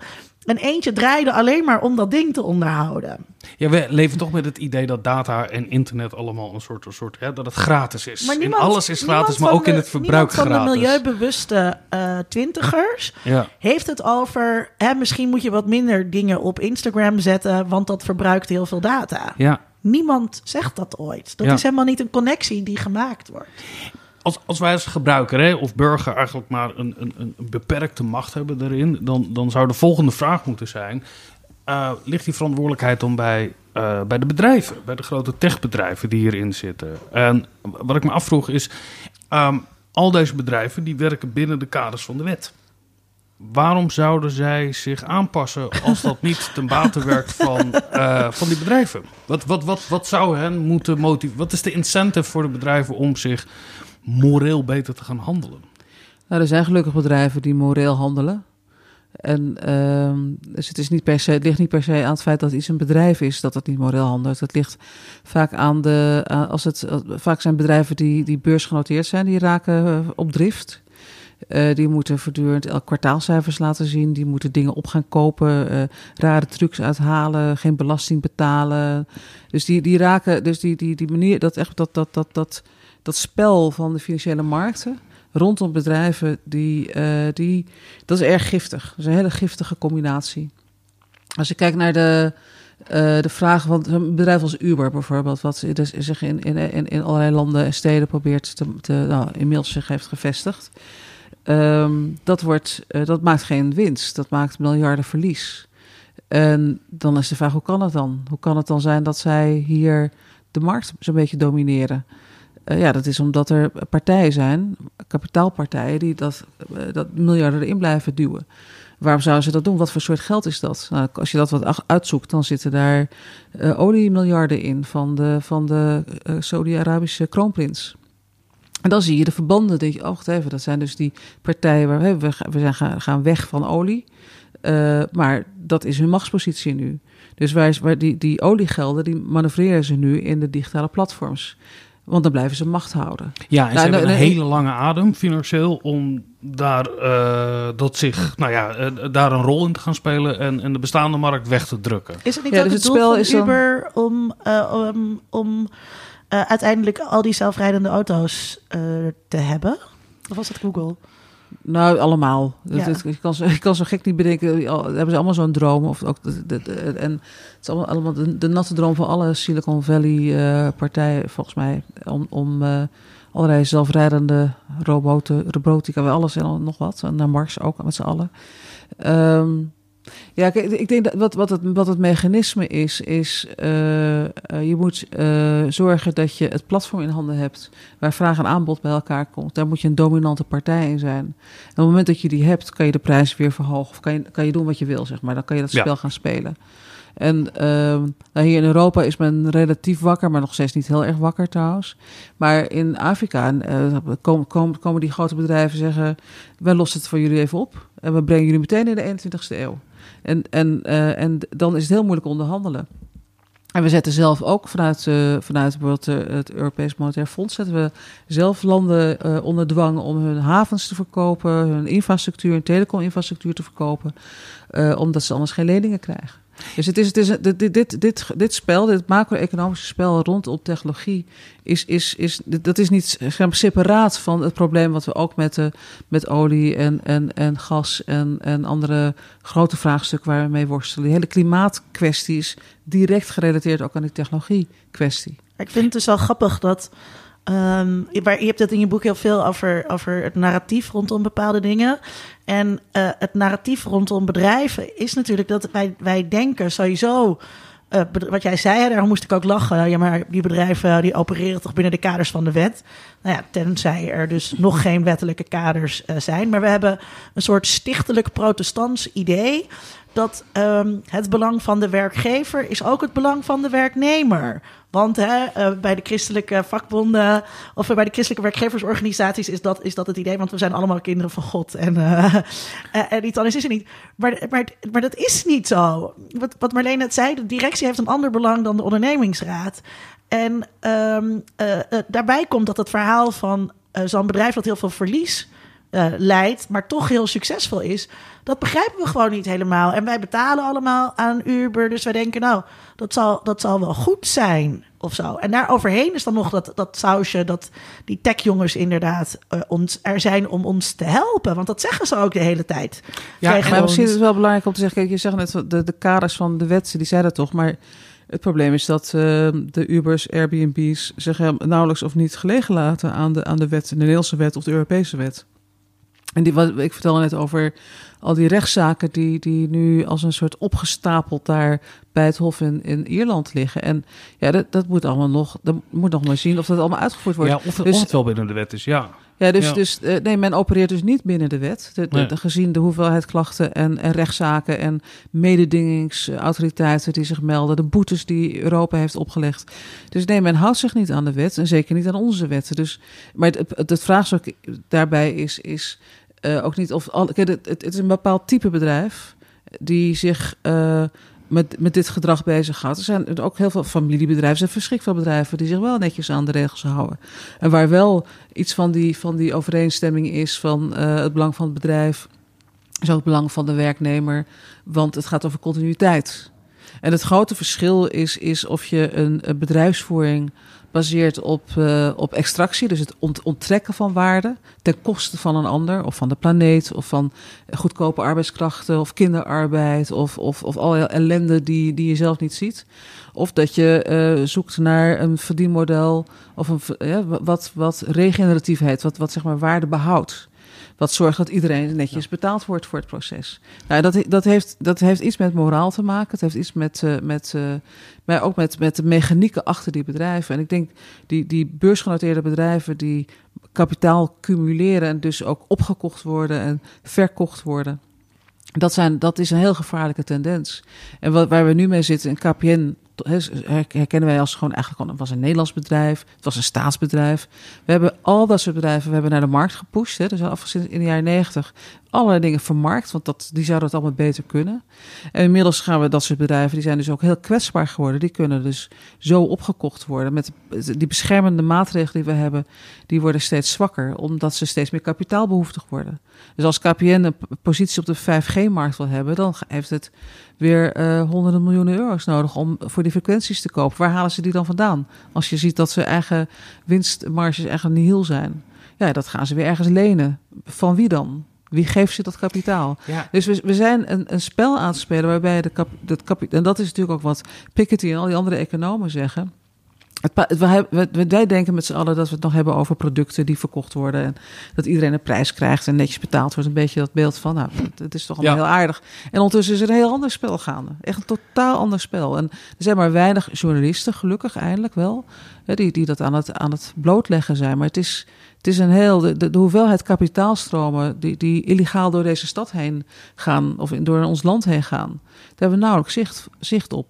En eentje draaide alleen maar om dat ding te onderhouden. Ja, we leven toch met het idee dat data en internet allemaal een soort, een soort hè, dat het gratis is. Maar in alles is gratis, maar van ook in het verbruik van gratis. de milieubewuste eh, twintigers Ja. heeft het over... Hè, misschien moet je wat minder dingen op Instagram zetten... want dat verbruikt heel veel data. ja, Niemand zegt dat ooit. Dat Ja. is helemaal niet een connectie die gemaakt wordt. Als, wij als gebruiker hè, of burger eigenlijk maar een, een, een beperkte macht hebben daarin, dan, dan zou de volgende vraag moeten zijn: eh, ligt die verantwoordelijkheid dan bij, eh, bij de bedrijven, bij de grote techbedrijven die hierin zitten? En wat ik me afvroeg is: ehm, al deze bedrijven die werken binnen de kaders van de wet. Waarom zouden zij zich aanpassen als dat niet ten bate werkt van, eh, van die bedrijven? Wat, wat, wat, wat zou hen moeten motiveren? Wat is de incentive voor de bedrijven om zich moreel beter te gaan handelen? Nou, er zijn gelukkig bedrijven die moreel handelen. En ehm, dus het, is niet per se, het ligt niet per se aan het feit dat iets een bedrijf is dat het niet moreel handelt. Het ligt vaak aan de. als het, vaak zijn bedrijven die, die beursgenoteerd zijn, die raken eh, op drift. Eh, die moeten voortdurend elk kwartaalcijfers laten zien. Die moeten dingen op gaan kopen, eh, rare trucs uithalen, geen belasting betalen. Dus die, die raken, dus die, die, die manier, dat echt dat, dat, dat, dat, dat spel van de financiële markten rondom bedrijven, die, eh, die, dat is erg giftig. Dat is een hele giftige combinatie. Als je kijkt naar de, eh, de vraag van een bedrijf als Uber bijvoorbeeld, wat dus zich in, in, in, in allerlei landen en steden probeert te, te nou, inmiddels zich heeft gevestigd. Ehm, dat, wordt, eh, dat maakt geen winst, dat maakt miljarden verlies. En dan is de vraag, hoe kan het dan? Hoe kan het dan zijn dat zij hier de markt zo'n beetje domineren? Eh, ja, dat is omdat er partijen zijn, kapitaalpartijen, die dat, eh, dat miljarden erin blijven duwen. Waarom zouden ze dat doen? Wat voor soort geld is dat? Nou, als je dat wat uitzoekt, dan zitten daar eh oliemiljarden in van de, van de Saudi-Arabische kroonprins. En dan zie je de verbanden. denk je, oh, wacht even, dat zijn dus die partijen waar we, we zijn gaan, gaan weg van olie. Maar dat is hun machtspositie nu. Dus is- waar die, die oliegelden, die manoeuvreren ze nu in de digitale platforms. Want dan blijven ze macht houden. Ja, en ze Nou, hebben een hele lange adem financieel om daar, eh, dat zich, nou ja, eh, daar een rol in te gaan spelen en, en de bestaande markt weg te drukken. Is het niet Ja, ook dus het het doel spel van is dan- Uber om, eh, om, om uiteindelijk al die zelfrijdende auto's eh, te hebben? Of was het Google? Nou, allemaal. Dat- Ja. dat- ik, kan zo, ik kan zo gek niet bedenken. Hebben ze allemaal zo'n droom? Of ook en het is allemaal, allemaal de, de natte droom van alle Silicon Valley eh, partijen, volgens mij. Om, om eh, allerlei zelfrijdende roboten, robotica, alles en nog wat. En naar Mars ook met z'n allen. Ehm, ja, kijk, ik denk dat wat, wat, het, wat het mechanisme is, is eh, eh, je moet eh, zorgen dat je het platform in handen hebt waar vraag en aanbod bij elkaar komt. Daar moet je een dominante partij in zijn. En op het moment dat je die hebt, kan je de prijs weer verhogen. Of kan je, kan je doen wat je wil, zeg maar. Dan kan je dat Ja. spel gaan spelen. En ehm, nou hier in Europa is men relatief wakker, maar nog steeds niet heel erg wakker trouwens. Maar in Afrika komen, komen, komen die grote bedrijven zeggen... wij lossen het voor jullie even op en we brengen jullie meteen in de 21ste eeuw. En, en, eh, en dan is het heel moeilijk onderhandelen. En we zetten zelf ook vanuit, eh, vanuit bijvoorbeeld eh, het Europees Monetair Fonds... zetten we zelf landen eh, onder dwang om hun havens te verkopen... hun infrastructuur, hun telecominfrastructuur te verkopen... eh, omdat ze anders geen leningen krijgen. Dus het is, het is, dit, dit, dit, dit, spel, dit macro-economische spel rondom technologie, is, is, is, dat is niet separaat van het probleem wat we ook met, de, met olie en, en, en gas en, en andere grote vraagstukken waar we mee worstelen. De hele klimaatkwestie is direct gerelateerd ook aan die technologie-kwestie. Ik vind het dus wel grappig dat. Um, je, je hebt het in je boek heel veel over, over het narratief rondom bepaalde dingen. En uh, het narratief rondom bedrijven is natuurlijk dat wij, wij denken sowieso. Uh, wat jij zei, daar moest ik ook lachen. Ja, maar die bedrijven die opereren toch binnen de kaders van de wet. Nou ja, tenzij er dus nog geen wettelijke kaders zijn. Maar we hebben een soort stichtelijk protestants idee dat um, het belang van de werkgever is ook het belang van de werknemer. Want hè, uh, bij de christelijke vakbonden of bij de christelijke werkgeversorganisaties is dat, is dat het idee, want we zijn allemaal kinderen van God en, uh, (laughs) en iets anders is er niet. Maar, maar, maar dat is niet zo. Wat, wat Marleen net zei, de directie heeft een ander belang dan de ondernemingsraad. En uh, daarbij komt dat het verhaal van zo'n bedrijf dat heel veel verlies uh, leidt, maar toch heel succesvol is. Dat begrijpen we gewoon niet helemaal. En wij betalen allemaal aan Uber. Dus wij denken, nou, dat zal, dat zal wel goed zijn of zo. En daar overheen is dan nog dat, dat sausje dat die techjongens inderdaad uh, ons, er zijn om ons te helpen. Want dat zeggen ze ook de hele tijd. Ja, maar misschien is het wel belangrijk om te zeggen... Kijk, je zegt net, de, de kaders van de wet, die zeiden toch... maar het probleem is dat uh, de Ubers, Airbnb's zich nauwelijks of niet gelegen laten aan de, aan de wet, de Nederlandse wet of de Europese wet. En die, wat, ik vertelde net over al die rechtszaken die, die nu als een soort opgestapeld daar bij het Hof in, in Ierland liggen. En ja, dat, dat moet allemaal nog, dat moet nog maar zien of dat allemaal uitgevoerd wordt. Ja, of, dus, of het wel binnen de wet is, ja. Ja, dus, ja. dus uh, nee, men opereert dus niet binnen de wet. De, de, nee. de, gezien de hoeveelheid klachten en, en rechtszaken en mededingingsautoriteiten die zich melden, de boetes die Europa heeft opgelegd. Dus nee, men houdt zich niet aan de wet en zeker niet aan onze wetten. Dus, maar het, het, het vraagstuk daarbij is, is uh, ook niet of. Al, kijk, het, het, is een bepaald type bedrijf die zich uh, met, met dit gedrag bezighoudt. Er zijn ook heel veel familiebedrijven, er verschrikkelijk bedrijven die zich wel netjes aan de regels houden. En waar wel iets van die, van die overeenstemming is van uh, het belang van het bedrijf, is ook het belang van de werknemer, want het gaat over continuïteit. En het grote verschil is, is of je een bedrijfsvoering baseert op, uh, op extractie, dus het ont onttrekken van waarde ten koste van een ander of van de planeet of van goedkope arbeidskrachten of kinderarbeid of, of, of alle ellende die, die je zelf niet ziet. Of dat je uh, zoekt naar een verdienmodel of een, wat, wat regeneratief heet, wat, wat zeg maar waarde behoudt. Wat zorgt dat iedereen netjes ja. betaald wordt voor het proces. Nou, dat, dat, heeft, dat heeft iets met moraal te maken. Het heeft iets met, uh, met, uh, maar ook met, met de mechanieken achter die bedrijven. En ik denk die, die beursgenoteerde bedrijven die kapitaal cumuleren en dus ook opgekocht worden en verkocht worden. Dat, zijn, dat is een heel gevaarlijke tendens. En wat, waar we nu mee zitten, in KPN herkennen wij als gewoon eigenlijk het was een Nederlands bedrijf, het was een staatsbedrijf. We hebben al dat soort bedrijven, we hebben naar de markt gepusht. Hè, dus afgezien in de jaren negentig allerlei dingen vermarkt, want dat, die zouden het allemaal beter kunnen. En inmiddels gaan we dat soort bedrijven, die zijn dus ook heel kwetsbaar geworden. Die kunnen dus zo opgekocht worden. Met die beschermende maatregelen die we hebben, die worden steeds zwakker, omdat ze steeds meer kapitaalbehoeftig worden. Dus als KPN een positie op de 5G-markt wil hebben, dan heeft het weer uh, honderden miljoenen euro's nodig om voor die frequenties te kopen. Waar halen ze die dan vandaan? Als je ziet dat ze eigen winstmarges eigenlijk nihil zijn. Ja, dat gaan ze weer ergens lenen. Van wie dan? Wie geeft ze dat kapitaal? Ja. Dus we, we zijn een, een spel aan het spelen waarbij de kap, dat kapitaal. En dat is natuurlijk ook wat Piketty en al die andere economen zeggen. Het, we, we, wij denken met z'n allen dat we het nog hebben over producten die verkocht worden. En dat iedereen een prijs krijgt en netjes betaald wordt. Een beetje dat beeld van, nou, het is toch allemaal ja. heel aardig. En ondertussen is er een heel ander spel gaande. Echt een totaal ander spel. En er zijn maar weinig journalisten, gelukkig eindelijk wel, hè, die, die dat aan het, aan het blootleggen zijn. Maar het is, het is een heel. De, hoeveelheid kapitaalstromen die, die illegaal door deze stad heen gaan, of door ons land heen gaan, daar hebben we nauwelijks zicht, op.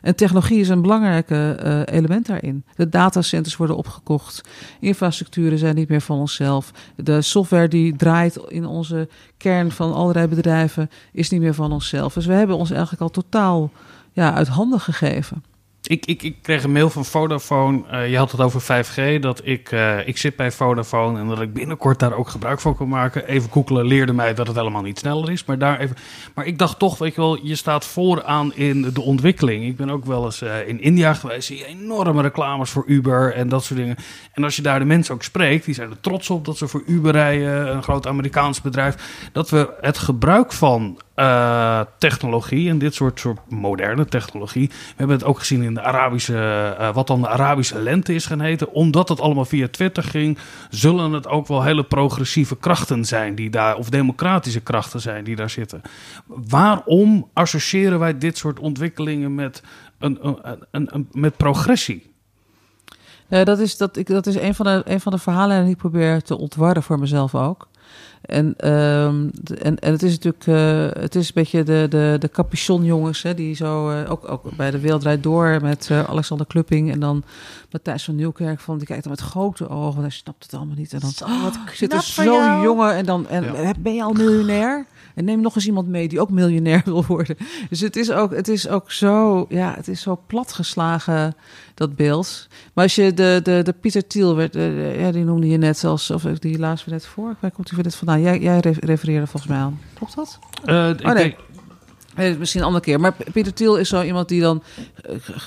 En technologie is een belangrijk uh, element daarin. De datacenters worden opgekocht. Infrastructuren zijn niet meer van onszelf. De software die draait in onze kern van allerlei bedrijven is niet meer van onszelf. Dus we hebben ons eigenlijk al totaal ja, uit handen gegeven. Ik, ik, ik kreeg een mail van Vodafone. Eh, je had het over 5G. Dat ik, eh, ik zit bij Vodafone en dat ik binnenkort daar ook gebruik van kan maken. Even googelen leerde mij dat het helemaal niet sneller is. Maar, daar even, maar ik dacht toch, weet je wel, je staat vooraan in de ontwikkeling. Ik ben ook wel eens eh, in India geweest. Zie je enorme reclames voor Uber en dat soort dingen. En als je daar de mensen ook spreekt, die zijn er trots op dat ze voor Uber rijden. Een groot Amerikaans bedrijf. Dat we het gebruik van uh, technologie en dit soort, soort moderne technologie. We hebben het ook gezien in de Arabische, uh, wat dan de Arabische lente is gaan heten. Omdat het allemaal via Twitter ging, zullen het ook wel hele progressieve krachten zijn die daar, of democratische krachten zijn die daar zitten. Waarom associëren wij dit soort ontwikkelingen met, een, een, een, met progressie? Ja, dat is, dat, ik, dat is een, van de, een van de verhalen die ik probeer te ontwarren voor mezelf ook. En, um, en, en het is natuurlijk, uh, het is een beetje de, de, de capuchonjongens, hè, die zo, uh, ook, ook bij de Wereld Door met uh, Alexander Klupping en dan Matthijs van Nieuwkerk, van, die kijkt dan met grote ogen, hij snapt het allemaal niet. En dan oh, wat zit er zo'n jongen en dan, en ja. ben je al miljonair? En neem nog eens iemand mee die ook miljonair (laughs) wil worden. Dus het is ook, het is ook zo, ja, het is zo platgeslagen, dat beeld. Maar als je de, de, de Pieter Thiel, werd, de, ja, die noemde je net zelfs, of die laatst weer net voor. Waar komt hij weer net vandaan? Jij, jij refereerde volgens mij aan. Klopt dat? Uh, oh, nee. nee. Misschien een andere keer. Maar Pieter Thiel is zo iemand die dan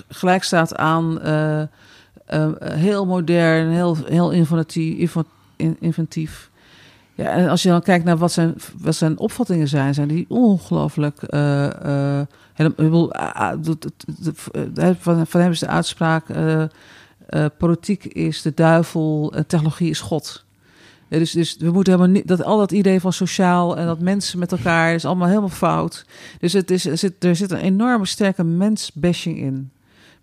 gelijk staat aan uh, uh, heel modern, heel, heel inventief. Ja, en als je dan kijkt naar wat zijn, wat zijn opvattingen zijn, zijn die ongelooflijk. Van, van hem is de uitspraak: uh, politiek is de duivel en technologie is God. Dus, dus we moeten helemaal niet. Dat, al dat idee van sociaal en dat mensen met elkaar is allemaal helemaal fout. Dus het is, er, zit, er zit een enorme sterke mensbashing in.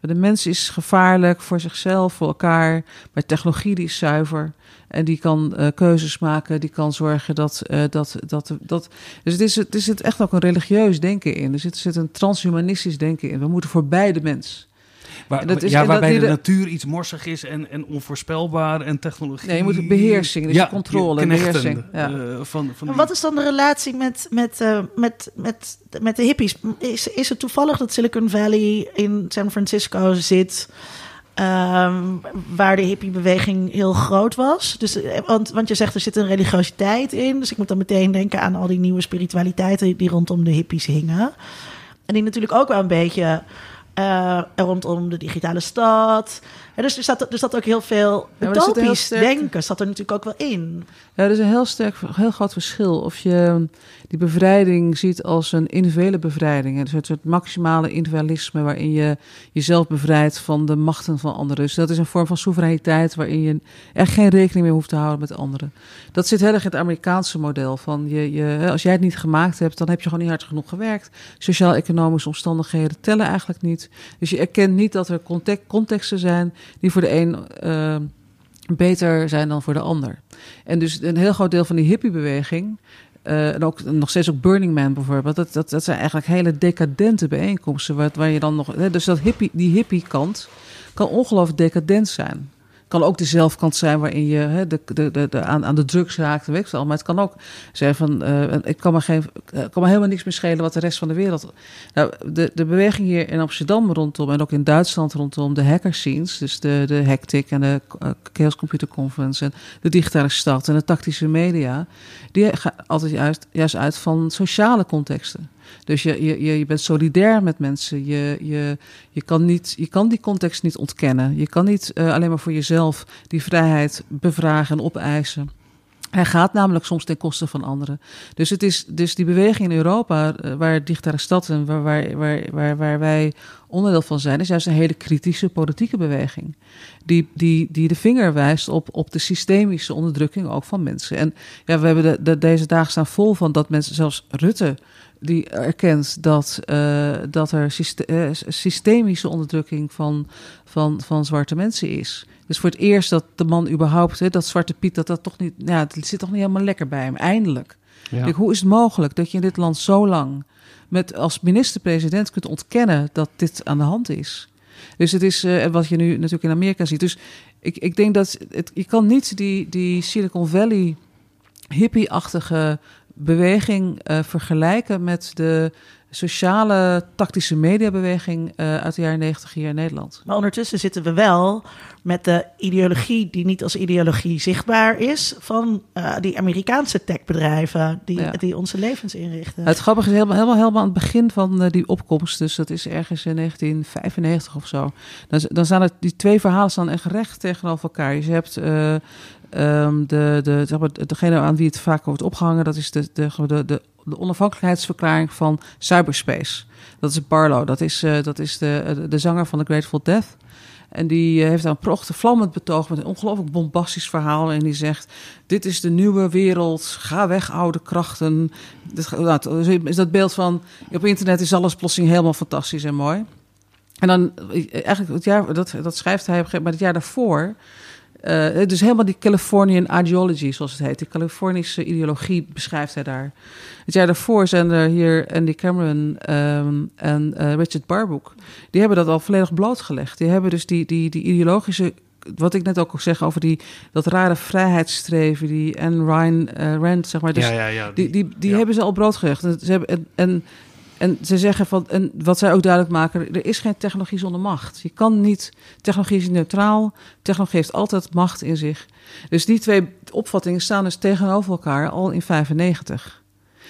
De mens is gevaarlijk voor zichzelf, voor elkaar. Maar technologie die is zuiver. En die kan uh, keuzes maken, die kan zorgen dat. Uh, dat, dat, dat dus het is, er zit echt ook een religieus denken in. Er zit, er zit een transhumanistisch denken in. We moeten voorbij de mens. Waar, dat is, ja, waarbij de, de, natuur iets morsig is en, en onvoorspelbaar en technologie. Nee, je moet beheersing, dus ja, controle, beheersing. Ja. Uh, van, van die... Wat is dan de relatie met, met, uh, met, met, met de hippies? Is, is het toevallig dat Silicon Valley in San Francisco zit? Um, waar de hippiebeweging heel groot was. Dus, want, want je zegt er zit een religiositeit in. Dus ik moet dan meteen denken aan al die nieuwe spiritualiteiten die rondom de hippies hingen. En die natuurlijk ook wel een beetje uh, rondom de digitale stad. Ja, dus er zat, er zat ook heel veel utopisch ja, denken, zat er natuurlijk ook wel in. Ja, er is een heel sterk, heel groot verschil of je die bevrijding ziet als een individuele bevrijding. Dus het soort maximale individualisme waarin je jezelf bevrijdt van de machten van anderen. Dus dat is een vorm van soevereiniteit waarin je echt geen rekening meer hoeft te houden met anderen. Dat zit heel erg in het Amerikaanse model van je, je, als jij het niet gemaakt hebt, dan heb je gewoon niet hard genoeg gewerkt. Sociaal-economische omstandigheden tellen eigenlijk niet. Dus je erkent niet dat er context, contexten zijn die voor de een uh, beter zijn dan voor de ander. En dus een heel groot deel van die hippiebeweging uh, en ook nog steeds ook Burning Man bijvoorbeeld. Dat, dat, dat zijn eigenlijk hele decadente bijeenkomsten. Waar, waar je dan nog. Dus dat hippie, die hippie kant kan ongelooflijk decadent zijn kan ook de zelfkant zijn waarin je hè, de, de, de, aan, aan de drugs raakt. Weet ik wel. Maar het kan ook zijn van, uh, ik kan me, geen, kan me helemaal niks meer schelen wat de rest van de wereld... Nou, de, de beweging hier in Amsterdam rondom en ook in Duitsland rondom de hacker scenes... dus de, de Hectic en de uh, Chaos Computer Conference en de digitale stad en de tactische media... die gaan altijd juist, juist uit van sociale contexten. Dus je, je, je bent solidair met mensen. Je, je, je, kan niet, je kan die context niet ontkennen. Je kan niet uh, alleen maar voor jezelf die vrijheid bevragen en opeisen. Hij gaat namelijk soms ten koste van anderen. Dus het is dus die beweging in Europa, uh, waar digitale stad en waar, waar, waar, waar, waar wij onderdeel van zijn, is juist een hele kritische politieke beweging. Die, die, die de vinger wijst op, op de systemische onderdrukking ook van mensen. En ja, we hebben de, de, deze dagen staan vol van dat mensen, zelfs Rutte, die erkent dat, uh, dat er syste systemische onderdrukking van, van, van zwarte mensen is. Dus voor het eerst dat de man überhaupt, hè, dat zwarte Piet, dat dat toch niet, ja, het zit toch niet helemaal lekker bij hem. Eindelijk. Ja. Kijk, hoe is het mogelijk dat je in dit land zo lang met als minister-president kunt ontkennen dat dit aan de hand is? Dus het is uh, wat je nu natuurlijk in Amerika ziet. Dus ik, ik denk dat het, je kan niet die, die Silicon Valley hippie-achtige beweging uh, vergelijken met de, sociale tactische mediabeweging uh, uit de jaren 90 hier in Nederland. Maar ondertussen zitten we wel met de ideologie die niet als ideologie zichtbaar is van uh, die Amerikaanse techbedrijven die, ja. die onze levens inrichten. Het grappige is helemaal, helemaal, helemaal aan het begin van uh, die opkomst, dus dat is ergens in 1995 of zo. Dan, dan staan er die twee verhalen staan echt recht tegenover elkaar. Je hebt Um, de, de, zeg maar, degene aan wie het vaak wordt opgehangen, dat is de, de, de, de, onafhankelijkheidsverklaring van cyberspace. Dat is Barlow, dat is, uh, dat is de, de zanger van The Grateful Death. En die uh, heeft daar een prachtig vlammend betoog met een ongelooflijk bombastisch verhaal. En die zegt: Dit is de nieuwe wereld, ga weg, oude krachten. Dit, nou, is dat beeld van: op internet is alles plotseling helemaal fantastisch en mooi. En dan, eigenlijk, het jaar, dat, dat schrijft hij, maar het jaar daarvoor uh, dus helemaal die Californian ideology, zoals het heet. Die Californische ideologie beschrijft hij daar. Het jaar daarvoor zijn er hier Andy Cameron um, en uh, Richard Barbook. Die hebben dat al volledig blootgelegd. Die hebben dus die, die, die ideologische wat ik net ook al zeg over die, dat rare vrijheidsstreven, die Anne Ryan uh, Rand, zeg maar. Dus ja, ja, ja, die, die, die, hebben ze al broodgelegd. Ze hebben, en, en en ze zeggen van, en wat zij ook duidelijk maken, er is geen technologie zonder macht. Je kan niet, technologie is neutraal, technologie heeft altijd macht in zich. Dus die twee opvattingen staan dus tegenover elkaar al in 95.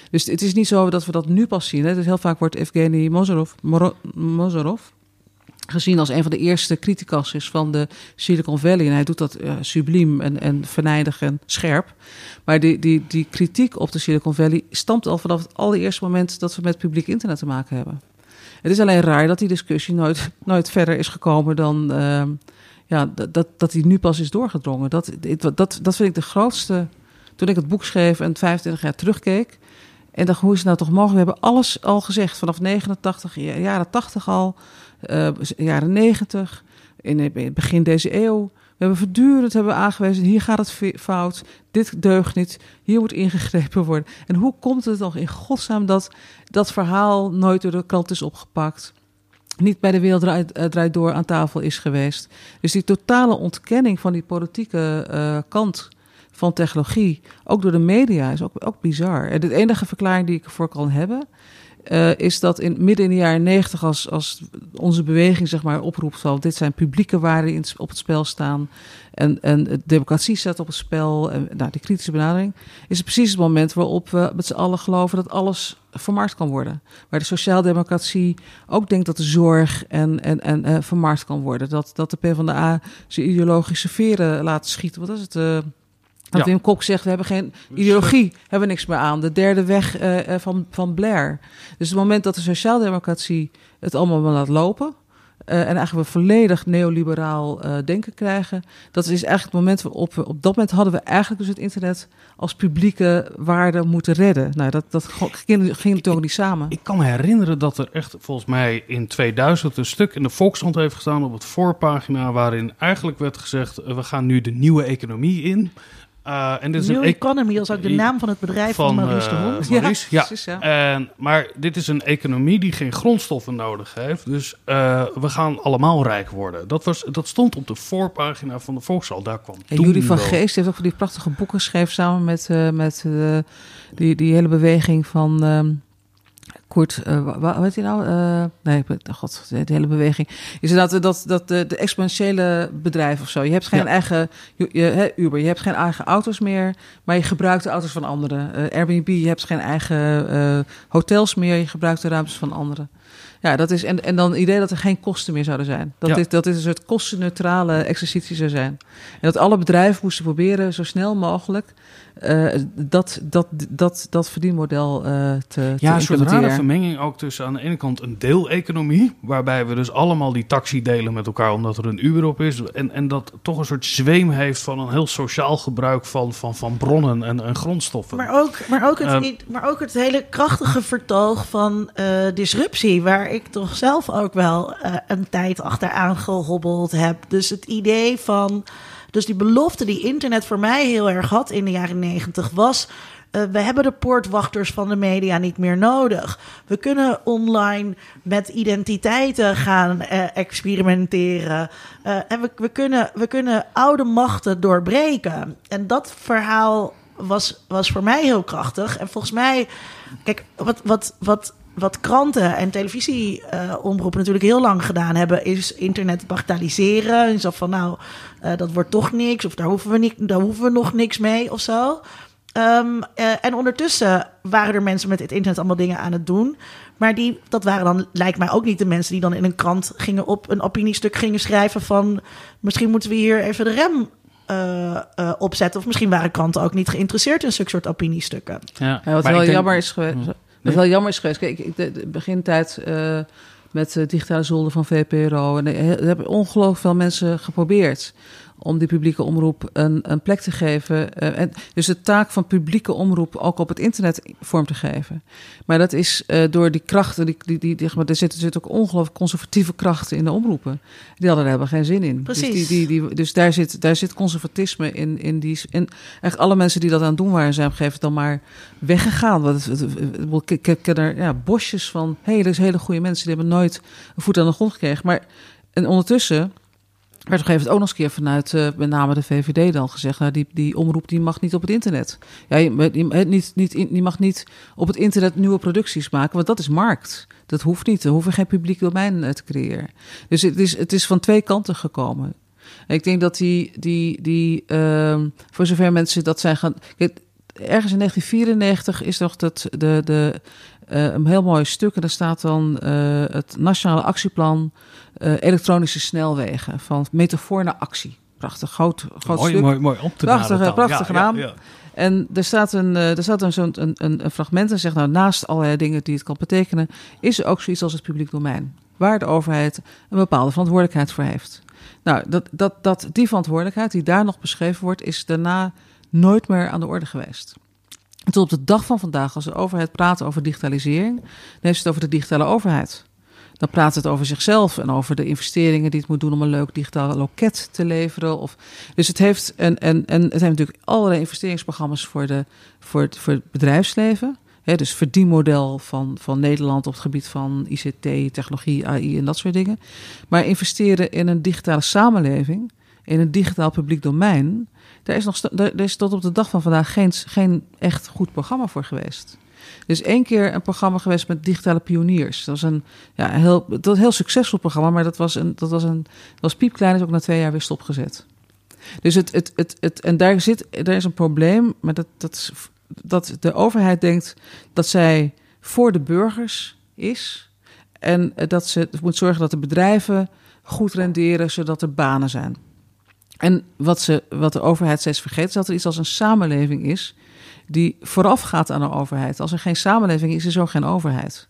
Dus het is niet zo dat we dat nu pas zien. Hè. Dus heel vaak wordt Evgeny Mozarov, Mozarov gezien als een van de eerste criticasters van de Silicon Valley. En hij doet dat uh, subliem en, en venijnig en scherp. Maar die, die, die kritiek op de Silicon Valley stamt al vanaf het allereerste moment dat we met publiek internet te maken hebben. Het is alleen raar dat die discussie nooit, (laughs) nooit verder is gekomen dan uh, ja, dat, dat die nu pas is doorgedrongen. Dat, dat, dat vind ik de grootste. Toen ik het boek schreef en 25 jaar terugkeek. En dacht, hoe is het nou toch mogelijk? We hebben alles al gezegd, vanaf 89, jaren 80 al uh, jaren negentig, in het begin deze eeuw. We hebben voortdurend hebben we aangewezen, hier gaat het fout, dit deugt niet, hier moet ingegrepen worden. En hoe komt het toch in godsnaam dat dat verhaal nooit door de krant is opgepakt? Niet bij de wereld uh, draait door aan tafel is geweest. Dus die totale ontkenning van die politieke uh, kant van technologie, ook door de media, is ook, ook bizar. En de enige verklaring die ik ervoor kan hebben, uh, is dat in, midden in de jaren negentig, als, als onze beweging zeg maar, oproept van dit zijn publieke waarden op het spel staan en, en de democratie staat op het spel, en nou, die kritische benadering, is het precies het moment waarop we met z'n allen geloven dat alles vermarkt kan worden. Waar de sociaaldemocratie ook denkt dat de zorg en, en, en uh, vermarkt kan worden. Dat, dat de PvdA zijn ideologische veren laat schieten. Wat is het? Uh, dat. Wim Kok zegt, we hebben geen ideologie, hebben we niks meer aan. De derde weg uh, van, van Blair. Dus het moment dat de sociaaldemocratie het allemaal laat lopen... Uh, en eigenlijk we volledig neoliberaal uh, denken krijgen. Dat is eigenlijk het moment waarop we... Op dat moment hadden we eigenlijk dus het internet als publieke waarde moeten redden. Nou, dat, dat ging, ging natuurlijk niet samen. Ik, ik, kan me herinneren dat er echt volgens mij in 2000 een stuk in de Volkskrant heeft gestaan op het voorpagina... waarin eigenlijk werd gezegd, we gaan nu de nieuwe economie in... Uh, en dit is New een Economy, als ook de naam van het bedrijf van, van Maurice de eh, Hond. (laughs) Maurice, ja, ja. En, maar dit is een economie die geen grondstoffen nodig heeft. Dus uh, we gaan allemaal rijk worden. Dat, was, dat stond op de voorpagina van de Volksal. Daar kwam en Jury van Geest heeft ook van die prachtige boeken geschreven... samen met, met die, die hele beweging van... Kort, uh, wat weet je nou? Uh, nee, god, de, hele beweging. Is dat, dat, dat de, de exponentiële bedrijven of zo. Je hebt geen eigen je, je, Uber, je hebt geen eigen auto's meer, maar je gebruikt de auto's van anderen. Uh, Airbnb, je hebt geen eigen hotels meer, je gebruikt de ruimtes van anderen. Ja, dat is, en, en dan het idee dat er geen kosten meer zouden zijn. Dat, dit, dat dit een soort kostenneutrale exercitie zou zijn. En dat alle bedrijven moesten proberen zo snel mogelijk uh, dat, dat, dat, dat verdienmodel uh, te, ja, een soort rare vermenging ook tussen aan de ene kant een deeleconomie, waarbij we dus allemaal die taxi delen met elkaar omdat er een Uber op is. En, en dat toch een soort zweem heeft van een heel sociaal gebruik van, van, van bronnen en, en grondstoffen. Maar ook, maar, ook het, uh, maar ook het hele krachtige (laughs) vertoog van uh, disruptie, waar ik toch zelf ook wel een tijd achteraan gehobbeld heb. Dus het idee van dus die belofte die internet voor mij heel erg had in de jaren negentig was. Uh, we hebben de poortwachters van de media niet meer nodig. We kunnen online met identiteiten gaan uh, experimenteren. Uh, en we, we, kunnen, we kunnen oude machten doorbreken. En dat verhaal was, was voor mij heel krachtig. En volgens mij, kijk, wat, wat, wat wat kranten en televisieomroepen natuurlijk heel lang gedaan hebben, is internet bagatelliseren. En zo van, nou, eh, dat wordt toch niks, of daar hoeven we, niet, daar hoeven we nog niks mee of zo. Ehm, eh, en ondertussen waren er mensen met het internet allemaal dingen aan het doen. Maar die, dat waren dan, lijkt mij ook niet de mensen die dan in een krant gingen op een opiniestuk gingen schrijven van misschien moeten we hier even de rem eh, eh, opzetten. Of misschien waren kranten ook niet geïnteresseerd in zulke soort opiniestukken. Ja. Ja, wat denk- jammer is geweest. Wat Nee. wel jammer is geweest. Kijk, ik, de, de begintijd eh, met de digitale zolder van VPRO. En er er hebben ongelooflijk veel mensen geprobeerd om die publieke omroep een, een plek te geven. Eh, en dus de taak van publieke omroep ook op het internet vorm te geven. Maar dat is eh, door die krachten, die, die, die, maar, er zitten, zitten ook ongelooflijk conservatieve krachten in de omroepen. Die hadden er helemaal geen zin in. Precies. Dus, die, die, die, dus daar, zit, daar zit conservatisme in. in die, en echt alle mensen die dat aan het doen waren, zijn op een gegeven moment dan maar weggegaan. Want het, het- het- het- ik, ik ken er ja, bosjes van hele, hele goede mensen die hebben nooit een voet aan de grond gekregen. Maar en ondertussen op een gegeven moment ook nog eens een keer vanuit eh, met name de VVD dan gezegd, nou, die, die omroep die mag niet op het internet. Ja, het niet, niet, die mag niet op het internet nieuwe producties maken, want dat is markt. Dat hoeft niet. We hoeven geen publiek domein eh, te creëren. Dus het is, het is van twee kanten gekomen. En ik denk dat die, die, die ehm, voor zover mensen dat zijn gaan. Ergens in 1994 is nog dat de, de, eh, een heel mooi stuk. En daar staat dan eh, het Nationale Actieplan eh, Elektronische Snelwegen. Van metafoor naar actie. Prachtig, groot, groot mooi, stuk. mooi, mooi op te taal. prachtige Ja, ja, naam. En er staat een, eh, er staat dan zo'n een, een, een fragment en zegt nou, naast allerlei dingen die het kan betekenen, is er ook zoiets als het publiek domein. Waar de overheid een bepaalde verantwoordelijkheid voor heeft. Nou, dat, dat, dat, die verantwoordelijkheid die daar nog beschreven wordt, is daarna nooit meer aan de orde geweest. En tot op de dag van vandaag, als de overheid praat over digitalisering, dan heeft het over de digitale overheid. Dan praat het over zichzelf en over de investeringen die het moet doen om een leuk digitaal loket te leveren. Of, dus het heeft, en, en, en het heeft natuurlijk allerlei investeringsprogramma's voor, de, voor, het, voor het bedrijfsleven. Hè, dus verdienmodel van, van Nederland op het gebied van ICT, technologie, AI en dat soort dingen. Maar investeren in een digitale samenleving, in een digitaal publiek domein, daar is, nog, daar is tot op de dag van vandaag geen, geen echt goed programma voor geweest. Er is één keer een programma geweest met digitale pioniers. Dat was een ja, heel, dat heel succesvol programma, maar dat was, een, dat was, een, dat was piepklein, is ook na twee jaar weer stopgezet. Dus het, het, het, het, en daar, zit, daar is een probleem, maar dat, dat, dat de overheid denkt dat zij voor de burgers is. En eh, dat ze moet zorgen dat de bedrijven goed renderen, zodat er banen zijn. En wat, ze, wat de overheid steeds vergeet, is dat er iets als een samenleving is die voorafgaat aan de overheid. Als er geen samenleving is, is er ook geen overheid.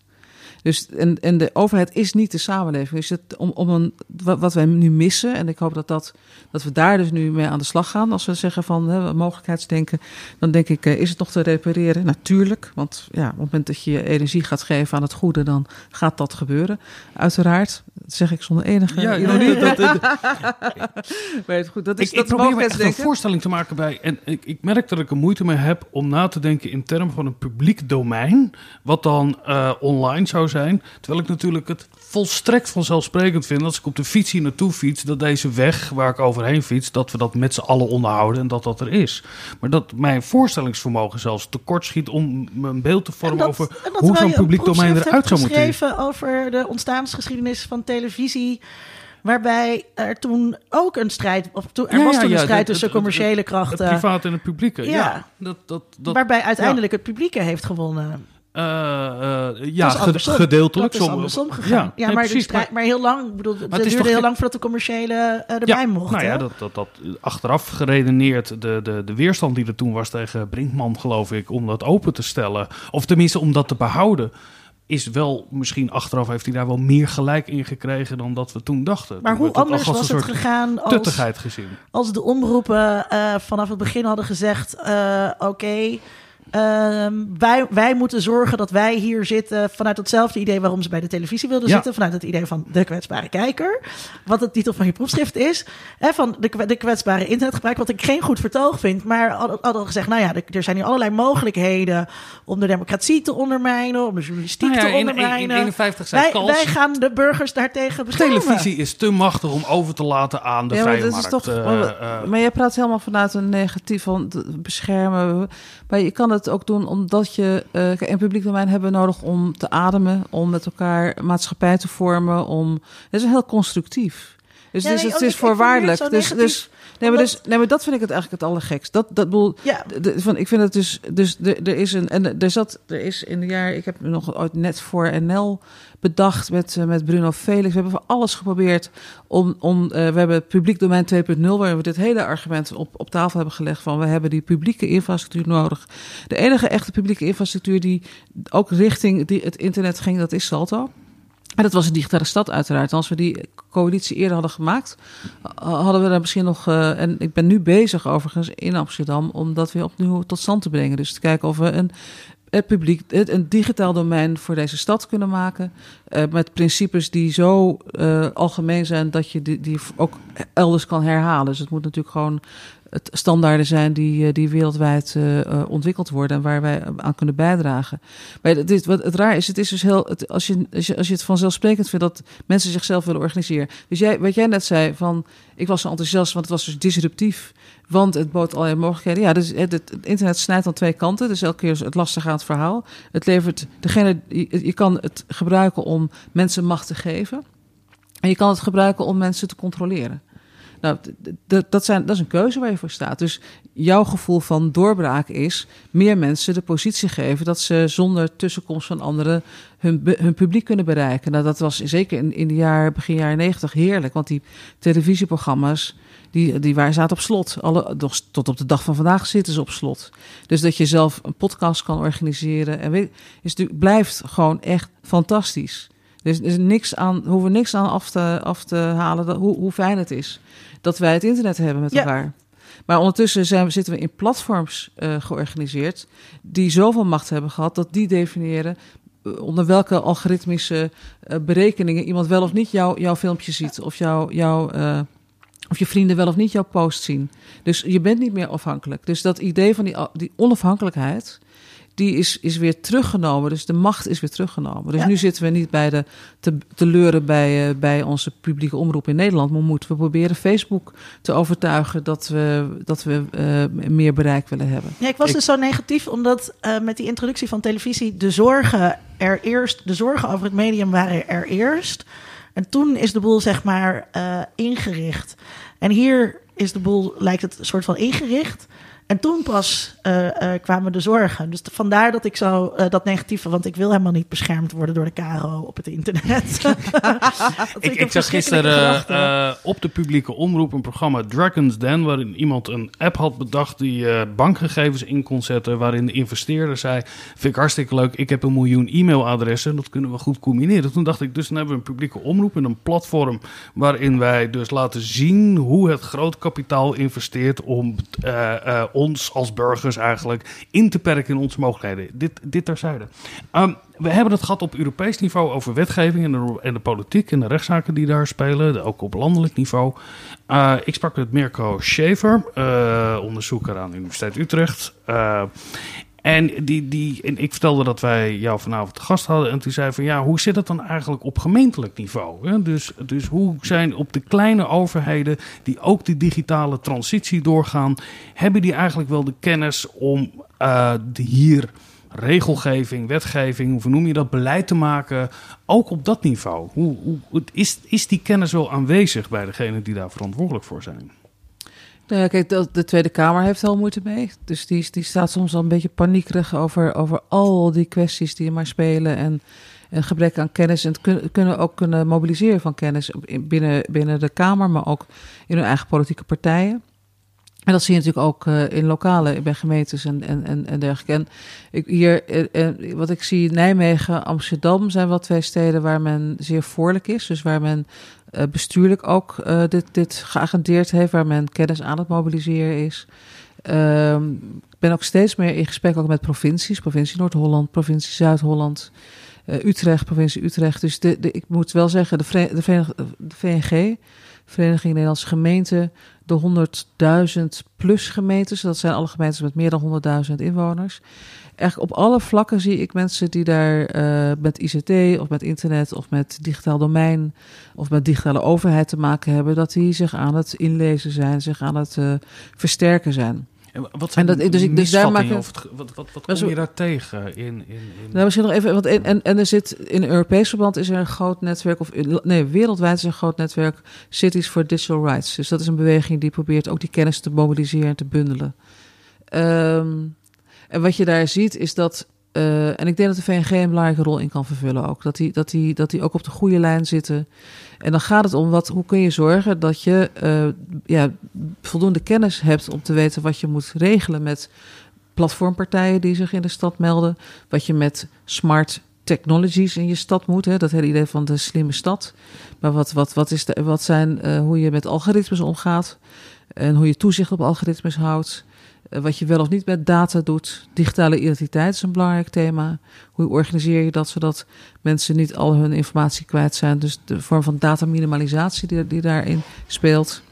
Dus, en, en de overheid is niet de samenleving. Dus het, om, om een, wat, wat wij nu missen, en ik hoop dat, dat, dat we daar dus nu mee aan de slag gaan. Als we zeggen van hè, mogelijkheidsdenken, dan denk ik, eh, is het nog te repareren? Natuurlijk, want ja, op het moment dat je energie gaat geven aan het goede, dan gaat dat gebeuren. Uiteraard, dat zeg ik zonder enige Ja, ironie. dat- dat- (laughs) Maar het goed, dat is, ik, dat ik probeer me echt een voorstelling te maken bij. En ik, ik merk dat ik er moeite mee heb om na te denken in termen van een publiek domein. Wat dan eh, online zou zijn. Terwijl ik natuurlijk het volstrekt vanzelfsprekend vind. Als ik op de fiets hier naartoe fiets. Dat deze weg waar ik overheen fiets. Dat we dat met z'n allen onderhouden. En dat dat er is. Maar dat mijn voorstellingsvermogen zelfs tekort schiet om een beeld te vormen En over hoe zo'n publiek domein eruit zou moeten zien. geschreven over de ontstaansgeschiedenis van televisie. Waarbij er toen ook een strijd, of toen, er Ja, was toen ja, een strijd het- tussen het- het- commerciële Het krachten. private en het publieke. Ja, Ja. dat, dat, dat, waarbij uiteindelijk het publieke heeft gewonnen. Eh, eh, ja, gedeeltelijk. Dat is Som- andersom gegaan. Ja, nee, maar, precies, maar heel lang, ik bedoel, het duurde heel lang voordat de commerciële eh, erbij mochten. Nou ja, dat, dat, dat achteraf geredeneerd, de, de, de weerstand die er toen was tegen Brinkman, geloof ik, om dat open te stellen, of tenminste om dat te behouden, is wel, misschien achteraf heeft hij daar wel meer gelijk in gekregen dan dat we toen dachten. Maar Toen hoe anders was het gegaan als, tuttigheid gezien. als de omroepen vanaf het begin hadden gezegd: oké, ehm, wij, wij moeten zorgen dat wij hier zitten vanuit hetzelfde idee waarom ze bij de televisie wilden Ja. zitten, vanuit het idee van de kwetsbare kijker, wat de titel van je proefschrift is, hè, van de, de kwetsbare internetgebruik, wat ik geen goed vertoog vind, maar hadden hadden gezegd: nou ja, er- er zijn hier allerlei mogelijkheden om de democratie te ondermijnen, om de journalistiek Nou ja, te in- in- ondermijnen. in 51 zei wij, wij gaan de burgers daartegen beschermen. Televisie is te machtig om over te laten aan de Ja, maar vrije dat is markt. toch. Eh, maar, eh, maar jij praat helemaal vanuit een negatief van beschermen. Maar je kan het. Het ook doen omdat je... Uh, publiek domein hebben we nodig om te ademen... om met elkaar maatschappij te vormen. Om, het is heel constructief. Dus, Ja, dus nee, het is ik- formuleer voorwaardelijk. Dus, dus, nee, maar dus, nee, maar dat vind ik het eigenlijk het allergekst. Dat, dat bedoel, Ja, de- de- van, ik vind het dus, dus er, er is een, en er zat, er is in de jaar, ik heb me nog ooit net voor NL bedacht met, eh, met Bruno Felix. We hebben van alles geprobeerd om, om eh, we hebben publiek domein 2.0, waar we dit hele argument op, op tafel hebben gelegd van we hebben die publieke infrastructuur nodig. De enige echte publieke infrastructuur die ook richting die, het internet ging, dat is Salto. En dat was een digitale stad uiteraard. Als we die coalitie eerder hadden gemaakt, eh, hadden we daar misschien nog... eh, en ik ben nu bezig overigens in Amsterdam om dat weer opnieuw tot stand te brengen. Dus te kijken of we een, publiek, een digitaal domein voor deze stad kunnen maken. eh, met principes die zo algemeen zijn dat je die, die ook elders kan herhalen. Dus het moet natuurlijk gewoon het standaarden zijn die, eh, die wereldwijd eh, ontwikkeld worden en waar wij aan kunnen bijdragen. Maar het, wat het raar is, het is dus heel. Het, als, je, als, je, als je het vanzelfsprekend vindt dat mensen zichzelf willen organiseren. Dus jij, wat jij net zei, van ik was zo enthousiast, want het was dus disruptief. Want het bood allerlei mogelijkheden. Ja, dus het, het internet snijdt aan twee kanten. Dus elke keer is het lastig aan het verhaal. Het levert degene. Je, je kan het gebruiken om mensen macht te geven. En je kan het gebruiken om mensen te controleren. Nou, dat, zijn, dat is een keuze waar je voor staat. Dus jouw gevoel van doorbraak is meer mensen de positie geven dat ze zonder tussenkomst van anderen hun, hun publiek kunnen bereiken. Nou, dat was zeker in, in de jaar, begin jaren negentig heerlijk, want die televisieprogramma's. Die, die waren, zaten op slot. Alle, tot op de dag van vandaag zitten ze op slot. Dus dat je zelf een podcast kan organiseren. En weet, is natuurlijk, blijft gewoon echt fantastisch. Is, er is niks aan, hoeven we niks aan af te, af te halen hoe, hoe fijn het is dat wij het internet hebben met Ja. elkaar. Maar ondertussen zijn, we- zitten we in platforms eh, georganiseerd die zoveel macht hebben gehad dat die definiëren eh, onder welke algoritmische eh, berekeningen iemand wel of niet jouw jouw filmpje ziet of jouw jouw of je vrienden wel of niet jouw post zien. Dus je bent niet meer afhankelijk. Dus dat idee van die, die onafhankelijkheid, die is, is weer teruggenomen. Dus de macht is weer teruggenomen. Dus Ja. nu zitten we niet bij de, te, te leuren bij, eh, bij onze publieke omroep in Nederland. Maar moeten we proberen Facebook te overtuigen dat we, dat we eh, meer bereik willen hebben. Ja, ik was Ik- dus zo negatief omdat eh, met die introductie van televisie de zorgen er eerst, de zorgen over het medium waren er eerst. En toen is de boel zeg maar ingericht. En hier is de boel, lijkt het een soort van ingericht. En toen pas eh, eh, kwamen de zorgen. Dus vandaar dat ik zo eh, dat negatieve, want ik wil helemaal niet beschermd worden door de KRO op het internet. (laughs) Ik, zag gisteren op de publieke omroep een programma Dragon's Den... waarin iemand een app had bedacht die bankgegevens in kon zetten... waarin de investeerder zei, vind ik hartstikke leuk... ik heb een miljoen e-mailadressen, dat kunnen we goed combineren. Toen dacht ik, dus dan hebben we een publieke omroep... en een platform waarin wij dus laten zien... hoe het groot kapitaal investeert om eh, ons als burgers eigenlijk... in te perken in onze mogelijkheden. Dit, dit terzijde. Ehm, we hebben het gehad op Europees niveau over wetgeving en de, en de politiek en de rechtszaken die daar spelen, ook op landelijk niveau. Uh, ik sprak met Mirko Schaefer, uh, onderzoeker aan de Universiteit Utrecht. Uh, en, die, die, en ik vertelde dat wij jou vanavond te gast hadden. En toen zei van ja, hoe zit het dan eigenlijk op gemeentelijk niveau? Dus, dus hoe zijn op de kleine overheden die ook die digitale transitie doorgaan, hebben die eigenlijk wel de kennis om uh, de hier regelgeving, wetgeving, hoe noem je dat, beleid te maken, ook op dat niveau? Hoe, hoe, is, is die kennis wel aanwezig bij degenen die daar verantwoordelijk voor zijn? Nou ja, kijk, de, de, Tweede Kamer heeft wel moeite mee. Dus die, die staat soms al een beetje paniekerig over, over al die kwesties die er maar spelen. En een gebrek aan kennis. En het kun, kunnen ook kunnen mobiliseren van kennis binnen, binnen de Kamer, maar ook in hun eigen politieke partijen. En dat zie je natuurlijk ook uh, in lokale, bij gemeentes en, en, en, en dergelijke. En ik, hier, uh, wat ik zie, Nijmegen, Amsterdam zijn wel twee steden waar men zeer voorlijk is. Dus waar men uh, bestuurlijk ook dit, dit geagendeerd heeft, waar men kennis aan het mobiliseren is. Ehm, ik ben ook steeds meer in gesprek ook met provincies, provincie Noord-Holland, provincie Zuid-Holland. Utrecht, provincie Utrecht. Dus de, de, ik moet wel zeggen, de, de VNG, Vereniging Nederlandse Gemeenten, de 100.000 plus gemeentes, dat zijn alle gemeentes met meer dan 100.000 inwoners. Eigenlijk op alle vlakken zie ik mensen die daar uh, met ICT of met internet of met digitaal domein of met digitale overheid te maken hebben, dat die zich aan het inlezen zijn, zich aan het uh, versterken zijn. En wat zijn En dat- dus ik- dus daar maak ik- of het, ge- wat, wat, wat kom je daar tegen in... in, in... Nou, misschien nog even, want en, en, en er zit in Europees verband is er een groot netwerk, of in- nee, wereldwijd is er een groot netwerk Cities for Digital Rights. Dus dat is een beweging die probeert ook die kennis te mobiliseren en te bundelen. Ehm, en wat je daar ziet is dat, eh, en ik denk dat de VNG een belangrijke rol in kan vervullen ook, dat die, dat die, dat ook op de goede lijn zitten. En dan gaat het om wat, hoe kun je zorgen dat je eh, ja, voldoende kennis hebt om te weten wat je moet regelen met platformpartijen die zich in de stad melden. Wat je met smart technologies in je stad moet. Hè? Dat hele idee van de slimme stad. Maar wat, wat, wat, is de, wat zijn eh, hoe je met algoritmes omgaat. En hoe je toezicht op algoritmes houdt. Eh, wat je wel of niet met data doet. Digitale identiteit is een belangrijk thema. Hoe organiseer je dat zodat mensen niet al hun informatie kwijt zijn. Dus de vorm van dataminimalisatie die, die daarin speelt.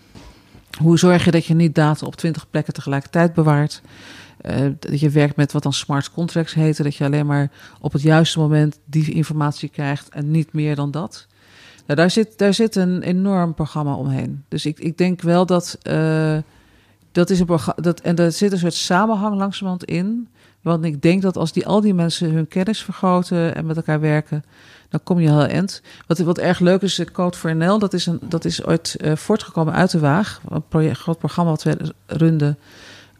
Hoe zorg je dat je niet data op twintig plekken tegelijkertijd bewaart? Eh, dat je werkt met wat dan smart contracts heten. Dat je alleen maar op het juiste moment die informatie krijgt en niet meer dan dat. Nou, daar, zit, daar zit een enorm programma omheen. Dus ik, ik denk wel dat. eh, dat is een. Dat, en er zit een soort samenhang langzamerhand in. Want ik denk dat als die, al die mensen hun kennis vergroten en met elkaar werken, dan kom je heel eind. Wat, wat erg leuk is, eh, Code for NL, dat is, een, dat is ooit eh, voortgekomen uit de Waag. Een groot programma wat we runden.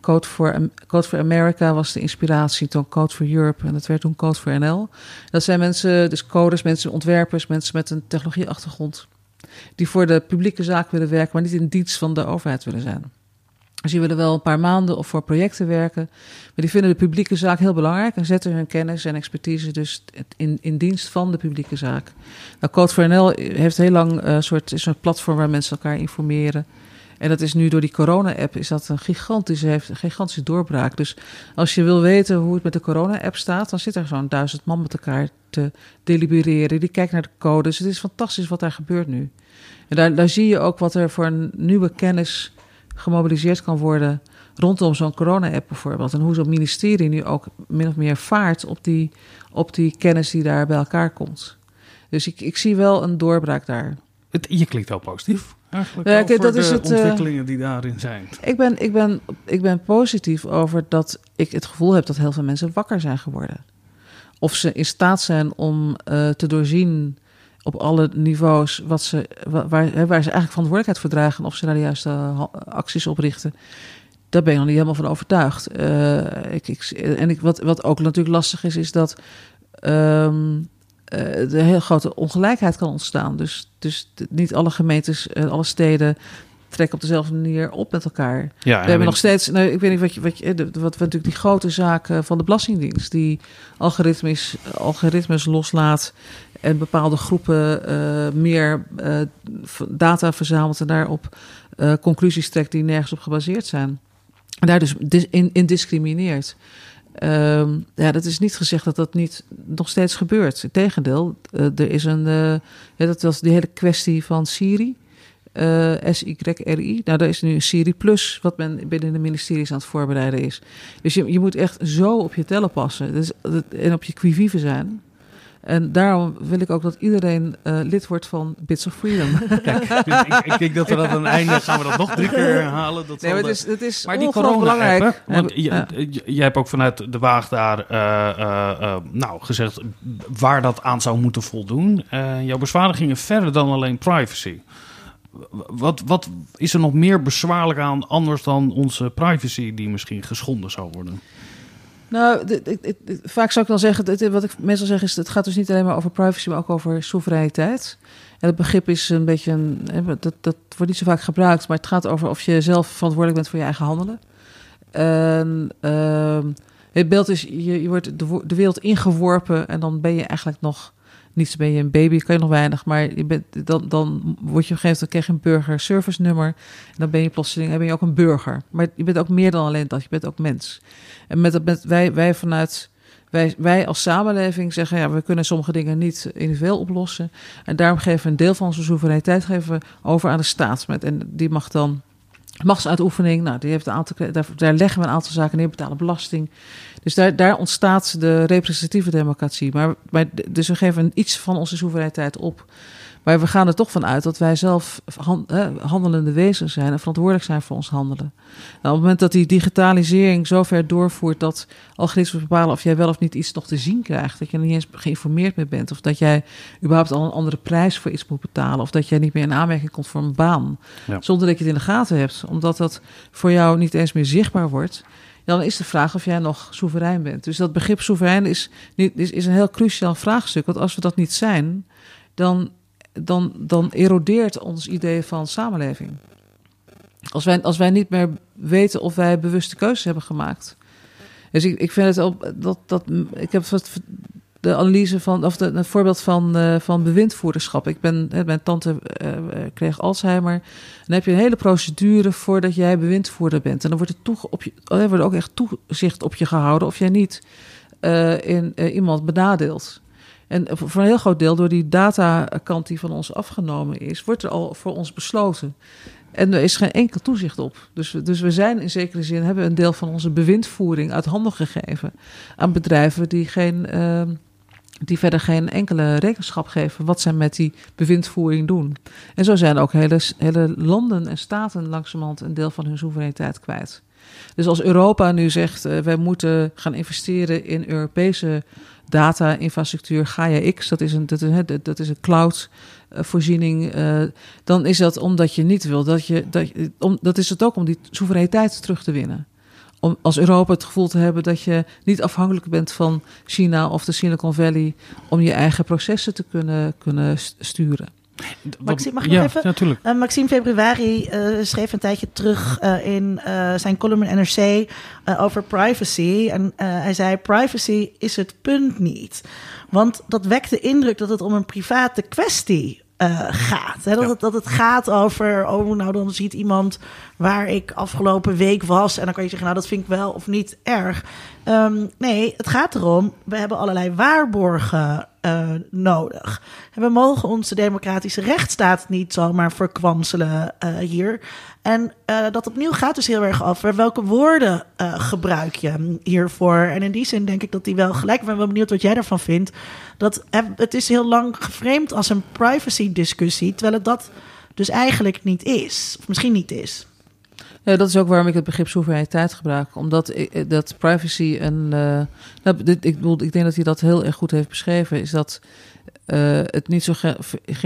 Code for, Code for America was de inspiratie, toen Code for Europe en dat werd toen Code for NL. Dat zijn mensen, dus coders, mensen, ontwerpers, mensen met een technologieachtergrond, die voor de publieke zaak willen werken, maar niet in dienst van de overheid willen zijn. Dus die willen wel een paar maanden of voor projecten werken, maar die vinden de publieke zaak heel belangrijk en zetten hun kennis en expertise dus in, in dienst van de publieke zaak. Nou, Code for NL heeft heel lang een soort, is een platform waar mensen elkaar informeren. En dat is nu door die corona-app is dat een gigantische, heeft een gigantische doorbraak. Dus als je wil weten hoe het met de corona-app staat, dan zit er zo'n duizend man met elkaar te delibereren. Die kijkt naar de codes. Het is fantastisch wat daar gebeurt nu. En daar, daar zie je ook wat er voor een nieuwe kennis gemobiliseerd kan worden rondom zo'n corona-app bijvoorbeeld. En hoe zo'n ministerie nu ook min of meer vaart op die, op die kennis die daar bij elkaar komt. Dus ik, ik zie wel een doorbraak daar. Het, je klinkt wel positief, eigenlijk, Ja, kijk, dat is de het, eh, ontwikkelingen die daarin zijn. Ik ben, ik, ben, ik ben positief over dat ik het gevoel heb dat heel veel mensen wakker zijn geworden. Of ze in staat zijn om eh, te doorzien op alle niveaus wat ze, wa- waar, waar ze eigenlijk verantwoordelijkheid voor dragen. En of ze daar de juiste acties op richten. Daar ben ik nog niet helemaal van overtuigd. Eh, ik, ik, en ik, wat, wat ook natuurlijk lastig is, is dat eh, er heel grote ongelijkheid kan ontstaan. Dus, dus niet alle gemeentes, eh, alle steden trekken op dezelfde manier op met elkaar. Ja, We hebben nog steeds, nou, ik weet niet wat je, wat je, de- wat, wat natuurlijk die grote zaak eh, van de Belastingdienst, die algoritmes, algoritmes loslaat en bepaalde groepen eh, meer eh, data verzamelt en daarop eh, conclusies trekt die nergens op gebaseerd zijn. En daar dus in, in discrimineert. Ehm, ja, dat is niet gezegd dat dat niet nog steeds gebeurt. Integendeel, er is een, ja, dat was die hele kwestie van Siri. eh SYRI. Nou, daar is nu een Siri Plus, wat men binnen de ministeries aan het voorbereiden is. Dus je, je moet echt zo op je tellen passen dus, en op je quivive zijn. En daarom wil ik ook dat iedereen eh, lid wordt van Bits of Freedom. (laughs) Kijk, dus ik, ik denk dat we dat aan het einde gaan we dat nog drie keer herhalen. Dat nee, maar het is, het is Maar die corona belangrijk. want je, Ja. je- jij hebt ook vanuit de Waag daar eh, eh, eh, nou, gezegd waar dat aan zou moeten voldoen. Eh, jouw bezwaren gingen verder dan alleen privacy. Wat, wat is er nog meer bezwaarlijk aan anders dan onze privacy die misschien geschonden zou worden? Nou, vaak zou ik dan zeggen, wat ik meestal zeg is, het gaat dus niet alleen maar over privacy, maar ook over soevereiniteit. En het begrip is een beetje, een, dat, dat wordt niet zo vaak gebruikt, maar het gaat over of je zelf verantwoordelijk bent voor je eigen handelen. En ehm, het beeld is, je, je wordt de, de wereld ingeworpen en dan ben je eigenlijk nog, niet ben je een baby, kan je nog weinig, maar je bent, dan, dan word je op een gegeven moment, krijg je een burger service nummer. En dan ben je plotseling, ben je ook een burger. Maar je bent ook meer dan alleen dat, je bent ook mens. En met, met wij, wij vanuit wij, wij als samenleving zeggen, ja, we kunnen sommige dingen niet individueel oplossen. En daarom geven we een deel van onze soevereiniteit geven over aan de staat. Met, en die mag dan Machtsuitoefening, nou, die heeft een aantal, daar, daar leggen we een aantal zaken neer, betalen belasting. Dus daar, daar ontstaat de representatieve democratie. Maar, maar, dus we geven iets van onze soevereiniteit op. Maar we gaan er toch van uit dat wij zelf handelende wezens zijn en verantwoordelijk zijn voor ons handelen. Nou, op het moment dat die digitalisering zo ver doorvoert dat algoritmes bepalen of jij wel of niet iets nog te zien krijgt, dat je er niet eens geïnformeerd mee bent, of dat jij überhaupt al een andere prijs voor iets moet betalen, of dat jij niet meer in aanmerking komt voor een baan, zonder dat je het in de gaten hebt, omdat dat voor jou niet eens meer zichtbaar wordt dan is de vraag of jij nog soeverein bent. Dus dat begrip soeverein is, is, is een heel cruciaal vraagstuk. Want als we dat niet zijn, dan dan, dan erodeert ons idee van samenleving. Als wij, als wij niet meer weten of wij bewuste keuzes hebben gemaakt. Dus ik, ik vind het ook dat, dat ik heb de analyse van, of de, een voorbeeld van, uh, van bewindvoerderschap. Ik ben, mijn tante uh, kreeg Alzheimer. Dan heb je een hele procedure voordat jij bewindvoerder bent. En dan wordt er, toe, op je, er wordt ook echt toezicht op je gehouden of jij niet in, iemand benadeelt. En voor een heel groot deel, door die datakant die van ons afgenomen is, wordt er al voor ons besloten. En er is geen enkel toezicht op. Dus, dus we zijn in zekere zin, hebben een deel van onze bewindvoering uit handen gegeven aan bedrijven die, geen, uh, die verder geen enkele rekenschap geven wat zij met die bewindvoering doen. En zo zijn ook hele, hele landen en staten langzamerhand een deel van hun soevereiniteit kwijt. Dus als Europa nu zegt, uh, wij moeten gaan investeren in Europese data-infrastructuur, Gaia X, dat is een, dat is, dat is een cloud-voorziening. Uh, dan is dat omdat je niet wil dat je. Dat, dat is het ook om die soevereiniteit terug te winnen. Om als Europa het gevoel te hebben dat je niet afhankelijk bent van China of de Silicon Valley. om je eigen processen te kunnen, kunnen sturen. Maxime, mag ik nog even? Natuurlijk. Uh, Maxime Februari uh, schreef een tijdje terug uh, in zijn column in NRC over privacy. En hij zei: privacy is het punt niet. Want dat wekt de indruk dat het om een private kwestie uh, gaat. Hè? Dat, het, dat het gaat over, oh, nou dan ziet iemand waar ik afgelopen week was. En dan kan je zeggen, nou dat vind ik wel of niet erg. Um, nee, het gaat erom, we hebben allerlei waarborgen uh, nodig. En we mogen onze democratische rechtsstaat niet zomaar verkwanselen uh, hier. En uh, dat opnieuw gaat dus heel erg over welke woorden gebruik je hiervoor. En in die zin denk ik dat die wel gelijk. Ik ben wel benieuwd wat jij daarvan vindt. Dat het is heel lang geframed als een privacy discussie, terwijl het dat dus eigenlijk niet is. Of misschien niet is. Ja, dat is ook waarom ik het begrip soevereiniteit gebruik. Omdat ik, dat privacy en. Uh, nou, dit, ik, bedoel, ik denk dat hij dat heel erg goed heeft beschreven. Is dat het niet zo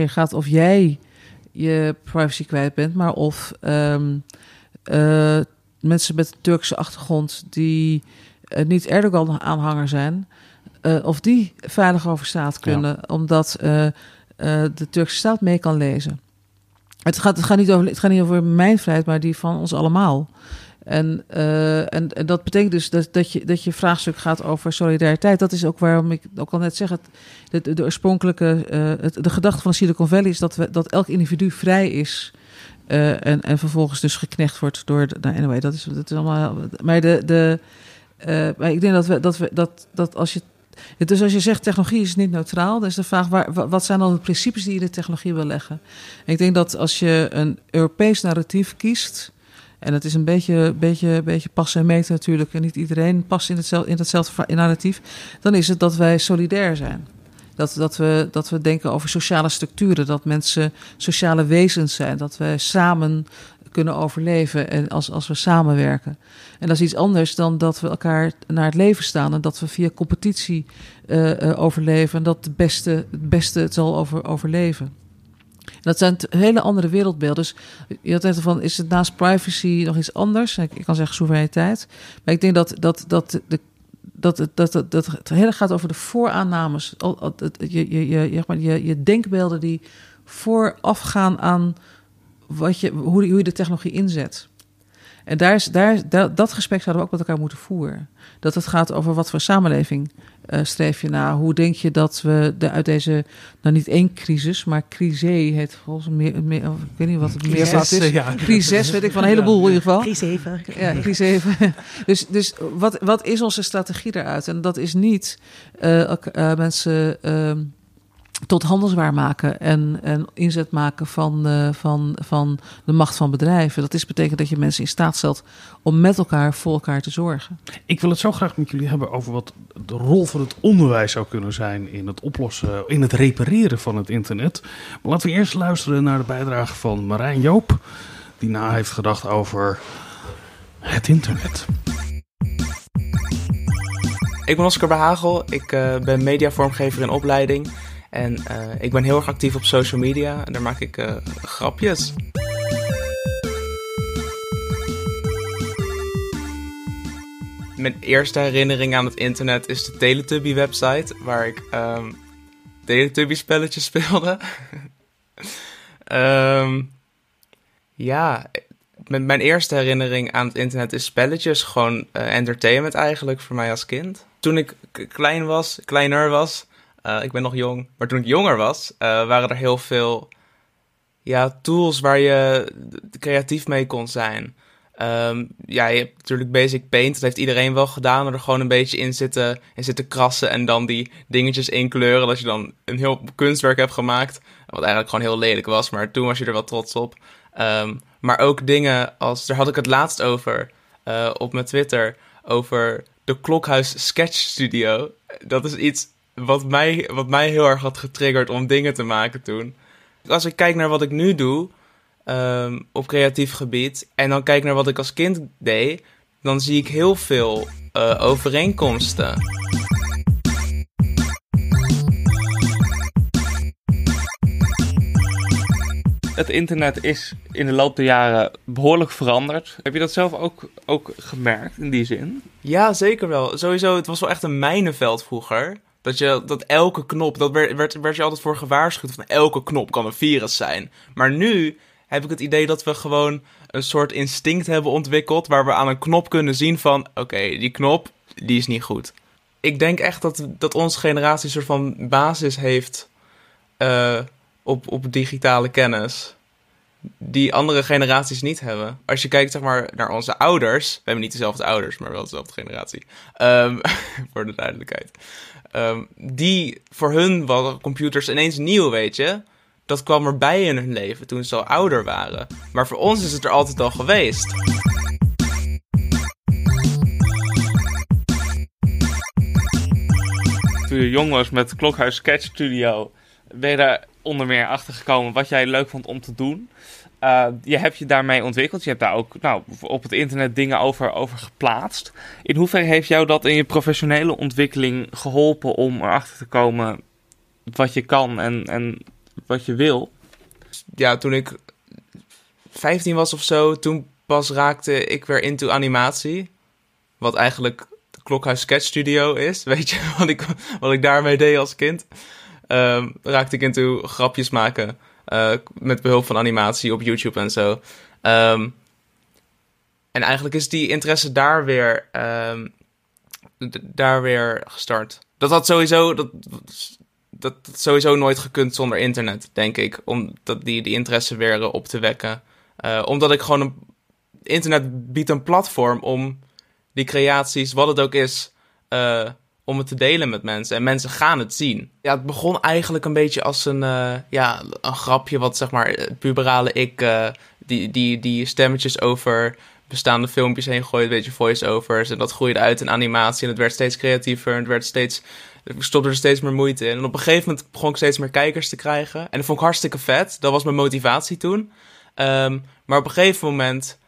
gaat of jij je privacy kwijt bent, maar of um, uh, mensen met een Turkse achtergrond die niet Erdogan-aanhanger zijn, of die veilig over straat kunnen, ja. omdat de Turkse staat mee kan lezen. Het gaat, het, gaat niet over, het gaat niet over mijn vrijheid, maar die van ons allemaal. En, uh, en, en, dat betekent dus dat, dat, je, dat je vraagstuk gaat over solidariteit. Dat is ook waarom ik ook al net zeg, het, de, oorspronkelijke, uh, het, de gedachte van Silicon Valley is dat, we, dat elk individu vrij is. Uh, en, en vervolgens dus geknecht wordt door. De, nou, anyway, dat is, dat is allemaal. Maar, de, de, maar ik denk dat, we, dat, we, dat, dat als je dus als je zegt technologie is niet neutraal, dan is de vraag waar, wat zijn dan de principes die je in de technologie wil leggen? En ik denk dat als je een Europees narratief kiest, en het is een beetje, beetje, beetje passen en meten natuurlijk, en niet iedereen past in, hetzelfde, in hetzelfde narratief, dan is het dat wij solidair zijn. Dat, dat, we, dat we denken over sociale structuren, dat mensen sociale wezens zijn, dat we samen kunnen overleven en als, als we samenwerken. En dat is iets anders dan dat we elkaar naar het leven staan en dat we via competitie uh, uh, overleven en dat de beste, het beste het zal over, overleven. Dat zijn hele andere wereldbeelden. Dus je had net van, is het naast privacy nog iets anders? Ik, kan zeggen soevereiniteit. Maar ik denk dat, dat, dat de dat het, dat, dat, dat het hele gaat over de vooraannames. Je, je, je, je, je denkbeelden die voorafgaan aan wat je, hoe, hoe je de technologie inzet. En daar is, daar, dat, dat gesprek zouden we ook met elkaar moeten voeren. Dat het gaat over wat voor samenleving uh, streef je naar. Hoe denk je dat we de, uit deze, nou niet één crisis, maar crisis heet volgens meer, meer ik weet niet wat het meer is. Ja. Crisis, weet ik van een heleboel in ieder geval. Crisis Ja, crisis (laughs) dus dus wat, wat is onze strategie daaruit? En dat is niet uh, uh, mensen tot handelswaar maken en, en inzet maken van, uh, van, van de macht van bedrijven. Dat is betekent dat je mensen in staat stelt om met elkaar voor elkaar te zorgen. Ik wil het zo graag met jullie hebben over wat de rol van het onderwijs zou kunnen zijn in het oplossen, in het repareren van het internet. Maar laten we eerst luisteren naar de bijdrage van Marijn Joop, die na heeft gedacht over het internet. Ik ben Oscar Behagel, ik uh, ben mediavormgever in opleiding. En uh, ik ben heel erg actief op social media en daar maak ik uh, grapjes. Mijn eerste herinnering aan het internet is de Teletubby website, waar ik um, Teletubby spelletjes (laughs) speelde. um, ja, mijn eerste herinnering aan het internet is spelletjes, gewoon uh, entertainment eigenlijk voor mij als kind. Toen ik klein was, kleiner was, uh, ik ben nog jong, maar toen ik jonger was, uh, waren er heel veel ja, tools waar je creatief mee kon zijn. Um, ja, je hebt natuurlijk Basic Paint, dat heeft iedereen wel gedaan, er gewoon een beetje in zitten, in zitten krassen en dan die dingetjes inkleuren, dat je dan een heel kunstwerk hebt gemaakt, wat eigenlijk gewoon heel lelijk was, maar toen was je er wel trots op. Um, maar ook dingen als, daar had ik het laatst over uh, op mijn Twitter, over de Klokhuis Sketch Studio. Dat is iets wat mij, wat mij heel erg had getriggerd om dingen te maken toen. Als ik kijk naar wat ik nu doe um, op creatief gebied en dan kijk naar wat ik als kind deed, dan zie ik heel veel uh, overeenkomsten. Het internet is in de loop der jaren behoorlijk veranderd. Heb je dat zelf ook, ook gemerkt in die zin? Ja, zeker wel. Sowieso, het was wel echt een mijnenveld vroeger. Dat, je, dat elke knop, dat werd, werd, werd je altijd voor gewaarschuwd van elke knop kan een virus zijn. Maar nu heb ik het idee dat we gewoon een soort instinct hebben ontwikkeld waar we aan een knop kunnen zien van oké, die knop, die is niet goed. Ik denk echt dat, dat onze generatie een soort van basis heeft uh, op, op digitale kennis die andere generaties niet hebben. Als je kijkt zeg maar, naar onze ouders, we hebben niet dezelfde ouders, maar wel dezelfde generatie, um, (laughs) voor de duidelijkheid. Um, die, voor hun waren computers ineens nieuw, weet je. Dat kwam erbij in hun leven toen ze al ouder waren. Maar voor ons is het er altijd al geweest. Toen je jong was met Klokhuis Sketch Studio, ben je daar onder meer achter gekomen wat jij leuk vond om te doen. Uh, je hebt je daarmee ontwikkeld. Je hebt daar ook nou, op het internet dingen over, over geplaatst. In hoeverre heeft jou dat in je professionele ontwikkeling geholpen om erachter te komen wat je kan en, en wat je wil? Ja, toen ik 15 was of zo, toen pas raakte ik weer into animatie. Wat eigenlijk de Klokhuis Sketch Studio is. (laughs) Weet je wat ik, wat ik daarmee deed als kind? Um, raakte ik into grapjes maken. Uh, met behulp van animatie op YouTube en zo. Um, en eigenlijk is die interesse daar weer, um, daar weer gestart. Dat had sowieso, dat, dat, dat sowieso nooit gekund zonder internet, denk ik. Om dat, die, die interesse weer op te wekken. Uh, omdat ik gewoon een. Internet biedt een platform om die creaties, wat het ook is, om het te delen met mensen. En mensen gaan het zien. Ja, het begon eigenlijk een beetje als een, uh, ja, een grapje wat zeg maar puberale ik uh, die, die, die stemmetjes over bestaande filmpjes heen gooit, een beetje voice-overs. En dat groeide uit in animatie en het werd steeds creatiever en het werd steeds... Ik stopte er steeds meer moeite in. En op een gegeven moment begon ik steeds meer kijkers te krijgen. En dat vond ik hartstikke vet. Dat was mijn motivatie toen. Um, maar op een gegeven moment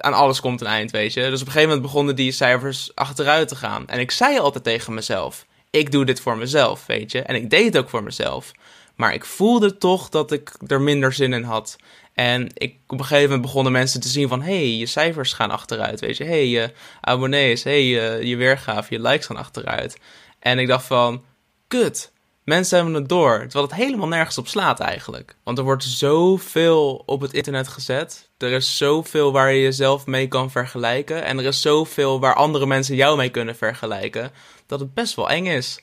aan alles komt een eind, weet je. Dus op een gegeven moment begonnen die cijfers achteruit te gaan. En ik zei altijd tegen mezelf: ik doe dit voor mezelf, weet je. En ik deed het ook voor mezelf. Maar ik voelde toch dat ik er minder zin in had. En ik, op een gegeven moment begonnen mensen te zien van... hé, hey, je cijfers gaan achteruit, weet je. Hey, je abonnees, hey, je, je weergave, je likes gaan achteruit. En ik dacht van, kut, Mensen hebben het door, terwijl het helemaal nergens op slaat eigenlijk. Want er wordt zoveel op het internet gezet. Er is zoveel waar je jezelf mee kan vergelijken. En er is zoveel waar andere mensen jou mee kunnen vergelijken. Dat het best wel eng is,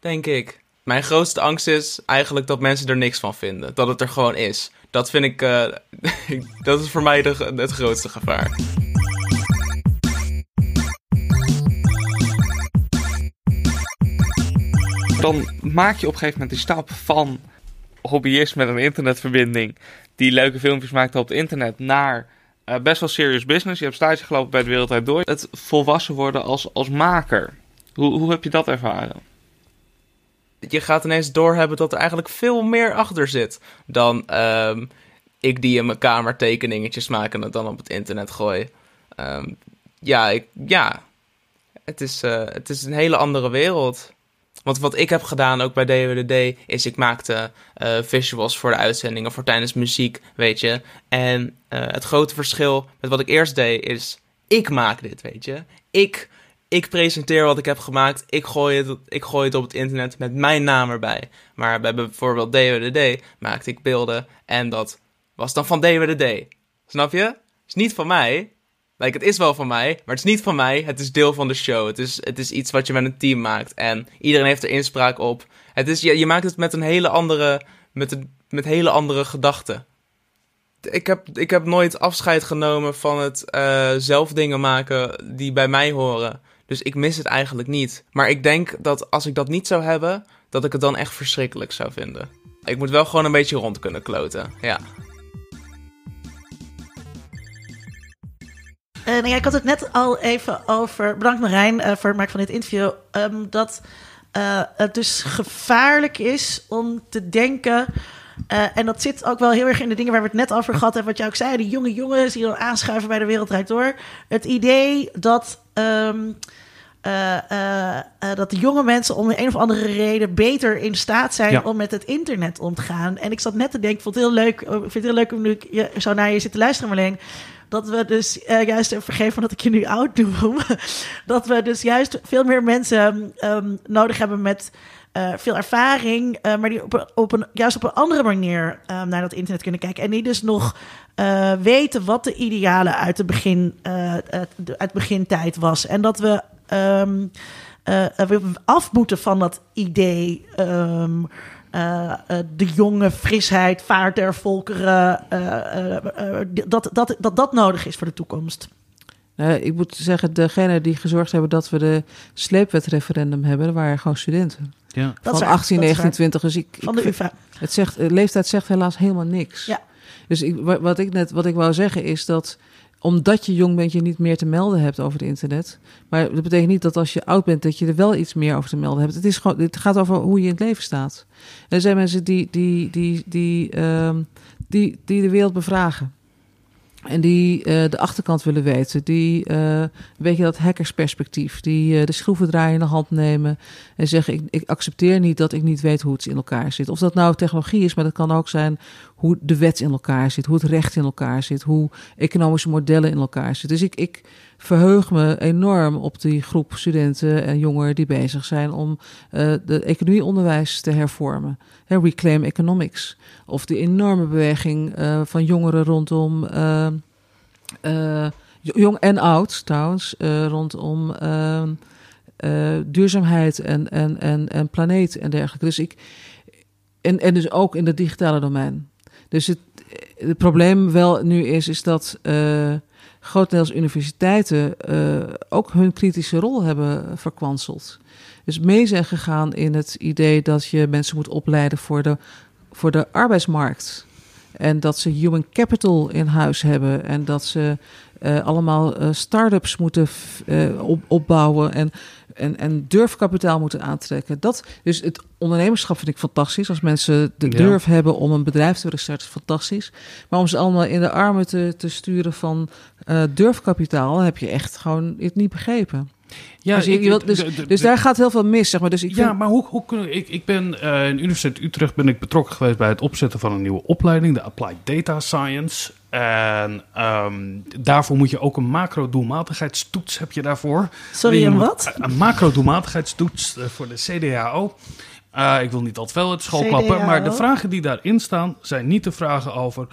denk ik. Mijn grootste angst is eigenlijk dat mensen er niks van vinden. Dat het er gewoon is. Dat vind ik, uh, (laughs) dat is voor mij de, het grootste gevaar. dan maak je op een gegeven moment die stap van hobbyist met een internetverbinding die leuke filmpjes maakt op het internet naar eh, best wel serious business. Je hebt stage gelopen bij de Wereldwijd Door. Het volwassen worden als, als maker. Hoe, hoe heb je dat ervaren? Je gaat ineens doorhebben dat er eigenlijk veel meer achter zit dan ehm, ik die in mijn kamer tekeningetjes maak en het dan op het internet gooi. Ehm, ja, ik, ja. Het, is, eh, het is een hele andere wereld. Want wat ik heb gedaan ook bij DWDD is ik maakte eh, visuals voor de uitzendingen, voor tijdens muziek, weet je. En eh, het grote verschil met wat ik eerst deed is, ik maak dit, weet je. Ik, ik presenteer wat ik heb gemaakt, ik gooi, het, ik gooi het op het internet met mijn naam erbij. Maar bij bijvoorbeeld DWDD maakte ik beelden en dat was dan van DWDD. Snap je? Is niet van mij, Like, het is wel van mij, maar het is niet van mij. Het is deel van de show. Het is, het is iets wat je met een team maakt. En iedereen heeft er inspraak op. Het is, je, je maakt het met een hele andere, met, een, met hele andere gedachten. Ik heb, ik heb nooit afscheid genomen van het uh, zelf dingen maken die bij mij horen. Dus ik mis het eigenlijk niet. Maar ik denk dat als ik dat niet zou hebben, dat ik het dan echt verschrikkelijk zou vinden. Ik moet wel gewoon een beetje rond kunnen kloten, ja. Uh, nou ja, ik had het net al even over. Bedankt Marijn uh, voor het maken van dit interview. Um, dat uh, het dus gevaarlijk is om te denken. en dat zit ook wel heel erg in de dingen waar we het net over gehad hebben. Wat jij ook zei, die jonge jongens die dan aanschuiven bij de Wereldrijd Door. Het idee dat. Um, dat de jonge mensen om een of andere reden beter in staat zijn ja. om met het internet om te gaan. En ik zat net te denken, ik vond het heel leuk, ik vind het heel leuk om nu je zo naar je zit te luisteren, Marleen dat we dus uh, juist, vergeef van dat ik je nu oud noem, (laughs) dat we dus juist veel meer mensen um, nodig hebben met uh, veel ervaring, maar die op, op een, juist op een andere manier um, naar dat internet kunnen kijken. En die dus nog weten wat de ideale uit de, begin, uit begintijd was. En dat we, um, af moeten van dat idee. Uh, uh, de jonge frisheid, vaart der volkeren, uh, dat, dat, dat dat nodig is voor de toekomst. ik moet zeggen, degene die gezorgd hebben dat we de sleepwetreferendum hebben, waren gewoon studenten. Ja. Van 18, 19, 20. Dus ik, Van de UvA. Het zegt, leeftijd zegt helaas helemaal niks. Ja. Dus ik, wat ik net wat ik wou zeggen is dat omdat je jong bent, je niet meer te melden hebt over het internet. Maar dat betekent niet dat als je oud bent, dat je er wel iets meer over te melden hebt. Het, is gewoon, het gaat over hoe je in het leven staat. er zijn mensen die, die, die, die, uh, die, die de wereld bevragen. En die uh, de achterkant willen weten. Die, uh, weet je, dat hackersperspectief. Die uh, de schroevendraaier in de hand nemen. En zeggen: ik, ik accepteer niet dat ik niet weet hoe het in elkaar zit. Of dat nou technologie is, maar dat kan ook zijn hoe de wet in elkaar zit. Hoe het recht in elkaar zit. Hoe economische modellen in elkaar zitten. Dus ik, ik verheug me enorm op die groep studenten en jongeren die bezig zijn om de economieonderwijs te hervormen. Hè, Reclaim Economics. Of de enorme beweging van jongeren rondom. Uh, jong en oud trouwens, uh, rondom uh, duurzaamheid en, en, en, en planeet en dergelijke. Dus ik, en, en dus ook in het digitale domein. Dus het, het probleem wel nu is, is dat grotendeels universiteiten ook hun kritische rol hebben verkwanseld. Dus mee zijn gegaan in het idee dat je mensen moet opleiden voor de, voor de arbeidsmarkt. En dat ze human capital in huis hebben. En dat ze uh, allemaal uh, start-ups moeten uh, op, opbouwen. En, en, en durfkapitaal moeten aantrekken. Dat, dus het ondernemerschap vind ik fantastisch. Als mensen de durf ja. hebben om een bedrijf te starten, is fantastisch. Maar om ze allemaal in de armen te, te sturen van durfkapitaal, heb je echt gewoon het niet begrepen. Ja, dus, ik, je wilt, dus, de, de, dus daar gaat heel veel mis, zeg maar. Dus ik ja, vind... maar hoe, hoe kunnen ik? Ik ben uh, in Universiteit Utrecht ben ik betrokken geweest bij het opzetten van een nieuwe opleiding, de Applied Data Science. En um, daarvoor moet je ook een macro-doelmatigheidstoets heb je daarvoor. Sorry, een wat? Een macro-doelmatigheidstoets uh, voor de CDAO. Uh, ik wil niet al te veel het school klappen, maar de vragen die daarin staan zijn niet de vragen over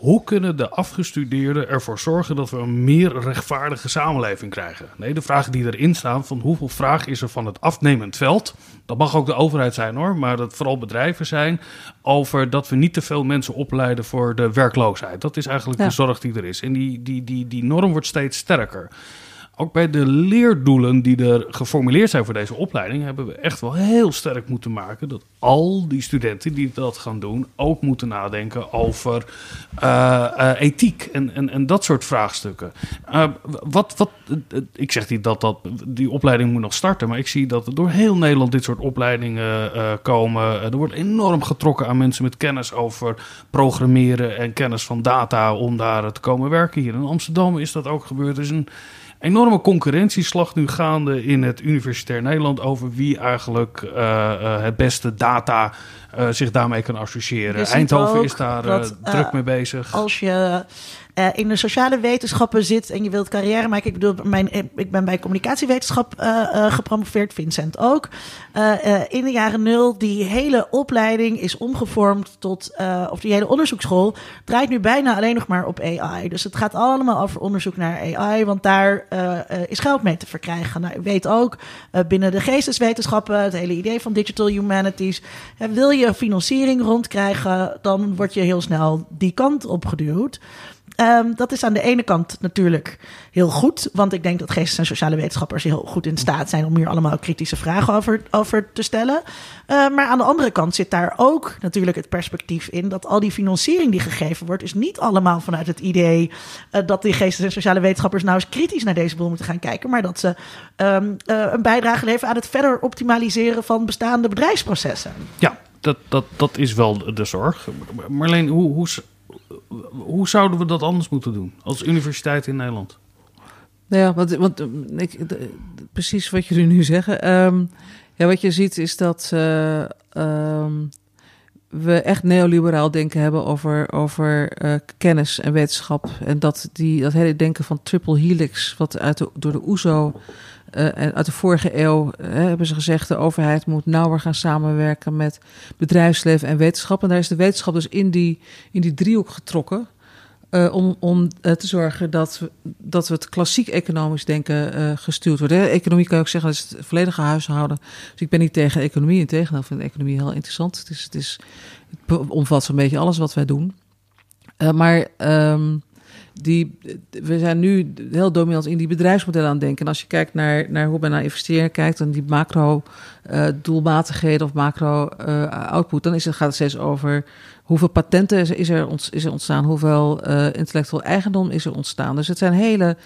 hoe kunnen de afgestudeerden ervoor zorgen dat we een meer rechtvaardige samenleving krijgen? Nee, de vragen die erin staan van hoeveel vraag is er van het afnemend veld? Dat mag ook de overheid zijn hoor, maar dat vooral bedrijven zijn over dat we niet te veel mensen opleiden voor de werkloosheid. Dat is eigenlijk ja. de zorg die er is. En die, die, die, die norm wordt steeds sterker. Ook bij de leerdoelen die er geformuleerd zijn voor deze opleiding, hebben we echt wel heel sterk moeten maken dat al die studenten die dat gaan doen ook moeten nadenken over uh, ethiek en, en, dat soort vraagstukken. Uh, wat, wat, ik zeg niet dat, dat die opleiding moet nog starten, maar ik zie dat er door heel Nederland dit soort opleidingen komen. Er wordt enorm getrokken aan mensen met kennis over programmeren en kennis van data om daar te komen werken. Hier in Amsterdam is dat ook gebeurd. Er is een enorme concurrentieslag nu gaande in het Universitair Nederland over wie eigenlijk uh, uh, het beste data uh, zich daarmee kan associëren. Eindhoven is daar dat, druk mee bezig. Als je uh, in de sociale wetenschappen zit en je wilt carrière maken. Ik bedoel, mijn, ik ben bij communicatiewetenschap uh, gepromoveerd, Vincent ook. in de jaren nul, die hele opleiding is omgevormd tot, of die hele onderzoeksschool draait nu bijna alleen nog maar op AI. Dus het gaat allemaal over onderzoek naar AI, want daar is geld mee te verkrijgen. Nou, weet ook, binnen de geesteswetenschappen, het hele idee van digital humanities, wil je financiering rondkrijgen, dan word je heel snel die kant opgeduwd. Um, dat is aan de ene kant natuurlijk heel goed. Want ik denk dat geestes- en sociale wetenschappers heel goed in staat zijn om hier allemaal kritische vragen over, over te stellen. Uh, maar aan de andere kant zit daar ook natuurlijk het perspectief in dat al die financiering die gegeven wordt, is niet allemaal vanuit het idee uh, dat die geestes- en sociale wetenschappers nou eens kritisch naar deze boel moeten gaan kijken. Maar dat ze um, uh, een bijdrage leveren aan het verder optimaliseren van bestaande bedrijfsprocessen. Ja, dat, dat, dat is wel de zorg. Marleen, hoe, hoe, hoe zouden we dat anders moeten doen als universiteit in Nederland? Nou ja, want, precies wat jullie nu zeggen. Um, ja, wat je ziet is dat uh, um, we echt neoliberaal denken hebben over, over uh, kennis en wetenschap. En dat, die, dat hele denken van triple helix, wat uit de, door de OESO uh, uit de vorige eeuw uh, hebben ze gezegd: de overheid moet nauwer gaan samenwerken met bedrijfsleven en wetenschap. En daar is de wetenschap dus in die, in die driehoek getrokken. Om om te zorgen dat we, dat we het klassiek economisch denken gestuurd worden. Economie kan je ook zeggen, dat is het volledige huishouden. Dus ik ben niet tegen economie. Integendeel, ik vind economie heel interessant. Het, is, het, is, het omvat zo'n beetje alles wat wij doen. maar. Um, die, we zijn nu heel dominant in die bedrijfsmodellen aan het denken. En als je kijkt naar, naar hoe men naar investeren kijkt en die macro-doelmatigheden uh, of macro-output, uh, dan is het, gaat het steeds over hoeveel patenten is er, is er, ontstaan, hoeveel uh, intellectueel eigendom is er ontstaan. Dus het zijn hele,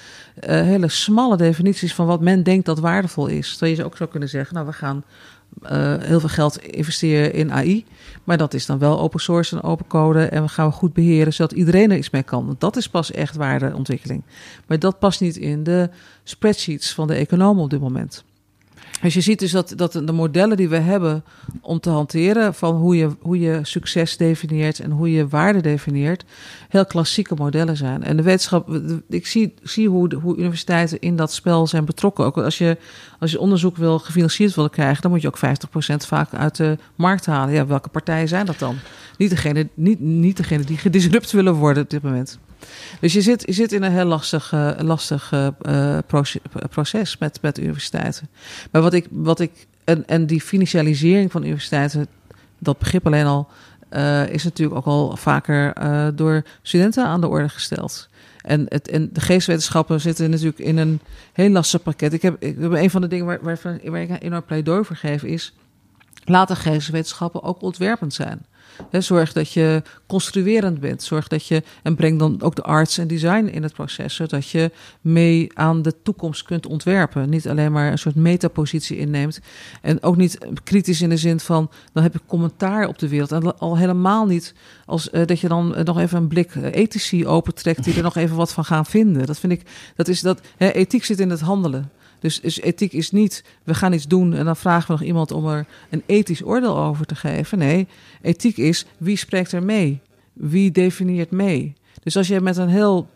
hele smalle definities van wat men denkt dat waardevol is. Terwijl je ook zou kunnen zeggen, nou we gaan uh, heel veel geld investeren in AI. Maar dat is dan wel open source en open code. En we gaan goed beheren zodat iedereen er iets mee kan. Dat is pas echt waardeontwikkeling. Maar dat past niet in de spreadsheets van de economen op dit moment. Dus je ziet dus dat, dat de modellen die we hebben om te hanteren van hoe je, hoe je succes definieert en hoe je waarde definieert, heel klassieke modellen zijn. En de wetenschap, ik zie, zie hoe, hoe universiteiten in dat spel zijn betrokken. Ook als je, als je onderzoek wil gefinancierd willen krijgen, dan moet je ook 50% vaak uit de markt halen. Ja, welke partijen zijn dat dan? Niet degene, niet, niet degene die gedisrupt willen worden op dit moment. Dus je zit, je zit in een heel lastig, uh, lastig uh, proces met, met universiteiten. Maar wat ik, wat ik en, en die financialisering van universiteiten, dat begrip alleen al, is natuurlijk ook al vaker door studenten aan de orde gesteld. En, het, en de geestwetenschappen zitten natuurlijk in een heel lastig pakket. Ik heb, ik, een van de dingen waar, waar, ik een enorm pleidooi voor geef is... laat de geestwetenschappen ook ontwerpend zijn zorg dat je construerend bent. Zorg dat je, en breng dan ook de arts en design in het proces, zodat je mee aan de toekomst kunt ontwerpen. Niet alleen maar een soort metapositie inneemt. En ook niet kritisch in de zin van, dan heb ik commentaar op de wereld. En al helemaal niet als uh, dat je dan nog even een blik uh, ethici opentrekt, die er nog even wat van gaan vinden. Dat vind ik, dat is dat, ethiek zit in het handelen. Dus, ethiek is niet, we gaan iets doen en dan vragen we nog iemand om er een ethisch oordeel over te geven. Nee, ethiek is wie spreekt er mee? Wie definieert mee? Dus als je met een heel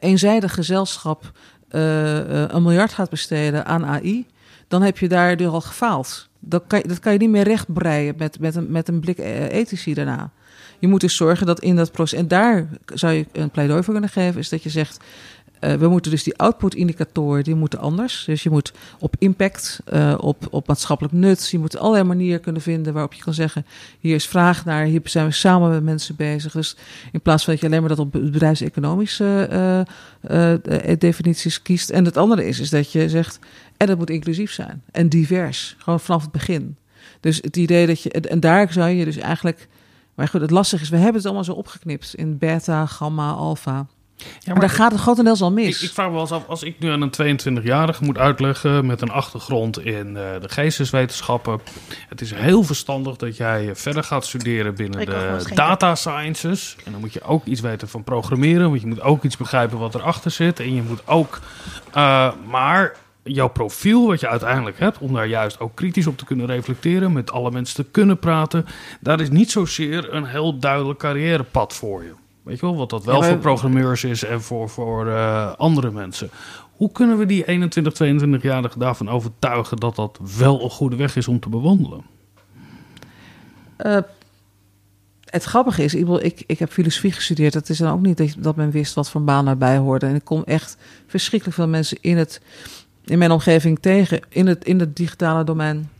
eenzijdig gezelschap uh, een miljard gaat besteden aan AI, dan heb je daar dus al gefaald. Dat kan, dat kan je niet meer rechtbreien met, met, een, met een blik ethici daarna. Je moet dus zorgen dat in dat proces, en daar zou je een pleidooi voor kunnen geven, is dat je zegt: eh, we moeten dus die output-indicatoren, die moeten anders. Dus je moet op impact, uh, op, op maatschappelijk nut, je moet allerlei manieren kunnen vinden waarop je kan zeggen, hier is vraag naar, hier zijn we samen met mensen bezig. Dus in plaats van dat je alleen maar dat op bedrijfseconomische uh, definities kiest. En het andere is, is dat je zegt, en dat moet inclusief zijn en divers, gewoon vanaf het begin. Dus het idee dat je, en daar zou je dus eigenlijk, maar goed, het lastige is, we hebben het allemaal zo opgeknipt in beta, gamma, alpha. Ja, maar, daar gaat het grotendeels al mis. Ik, ik, vraag me wel eens af, als ik nu aan een 22-jarige moet uitleggen met een achtergrond in uh, de geesteswetenschappen. Het is heel verstandig dat jij verder gaat studeren binnen de data sciences. En dan moet je ook iets weten van programmeren, want je moet ook iets begrijpen wat erachter zit. En je moet ook, uh, maar jouw profiel, wat je uiteindelijk hebt, om daar juist ook kritisch op te kunnen reflecteren, met alle mensen te kunnen praten, daar is niet zozeer een heel duidelijk carrièrepad voor je. Weet je wel, wat dat wel voor programmeurs is en voor, voor uh, andere mensen. Hoe kunnen we die 21, 22-jarigen daarvan overtuigen dat dat wel een goede weg is om te bewandelen? Uh, het grappige is, ik, ik heb filosofie gestudeerd. Dat is dan ook niet dat, men wist wat voor baan erbij hoorde. En ik kom echt verschrikkelijk veel mensen in, het, in mijn omgeving tegen, in het, in het digitale domein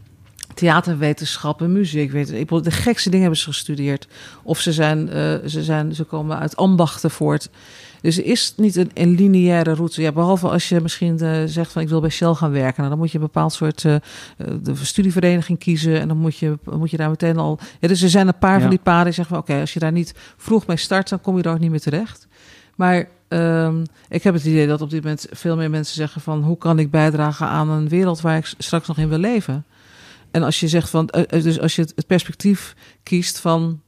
theaterwetenschappen, muziek. Weet ik, de gekste dingen hebben ze gestudeerd. Of ze, zijn, uh, ze, zijn, ze komen uit ambachten voort. Dus er is niet een, een lineaire route. Ja, behalve als je misschien uh, zegt van ik wil bij Shell gaan werken. Nou, dan moet je een bepaald soort uh, de studievereniging kiezen. En dan moet je, moet je daar meteen al. Ja, dus er zijn een paar ja. van die paden die zeggen van oké, als je daar niet vroeg mee start, dan kom je er ook niet meer terecht. Maar um, ik heb het idee dat op dit moment veel meer mensen zeggen van hoe kan ik bijdragen aan een wereld waar ik straks nog in wil leven. En als je zegt van, dus als je het perspectief kiest van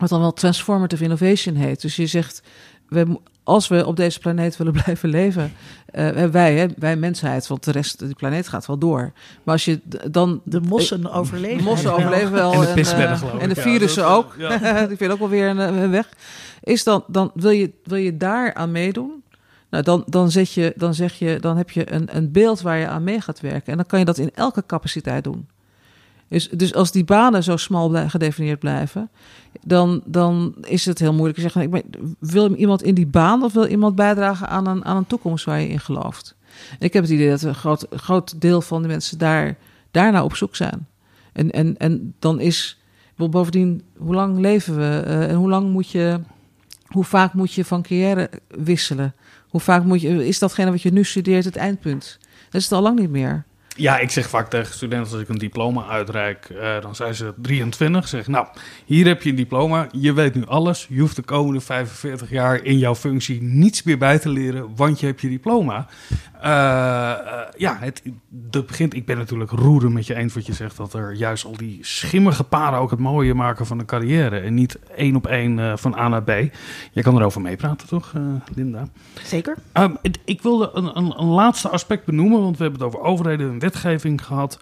wat dan wel transformative innovation heet. Dus je zegt, we, als we op deze planeet willen (laughs) blijven leven, uh, wij, hè, wij mensheid, want de rest, die planeet gaat wel door. Maar als je dan... De mossen overleven. De mossen overleven wel. En de, en, uh, en de virussen ja, ook. Ja. (laughs) die vinden ook wel weer een, een, weg. Is dan, dan wil, je, wil je daar aan meedoen? Nou, dan, dan, zet je, dan zeg je, dan heb je een, een beeld waar je aan mee gaat werken. En dan kan je dat in elke capaciteit doen. Dus, dus als die banen zo smal gedefinieerd blijven, dan, dan is het heel moeilijk. te zeggen, ik wil iemand in die baan of wil iemand bijdragen aan een, aan een toekomst waar je in gelooft? Ik heb het idee dat een groot, groot deel van de mensen daar, daarna op zoek zijn. En, en, en dan is bovendien, hoe lang leven we uh, en hoe lang moet je, hoe vaak moet je van carrière wisselen? Hoe vaak moet je, is datgene wat je nu studeert het eindpunt? Dat is het al lang niet meer. Ja, ik zeg vaak tegen studenten als ik een diploma uitreik, uh, dan zijn ze 23. Zeg, nou, hier heb je een diploma, je weet nu alles. Je hoeft de komende 45 jaar in jouw functie niets meer bij te leren, want je hebt je diploma. Uh, uh, ja, het, begint. Ik ben natuurlijk roeren met je eens wat je zegt dat er juist al die schimmige paden ook het mooie maken van een carrière en niet één op één van A naar B. Je kan erover meepraten, toch, Linda? Zeker. Um, het, ik wilde een, een, een, laatste aspect benoemen, want we hebben het over overheden en wetgeving gehad.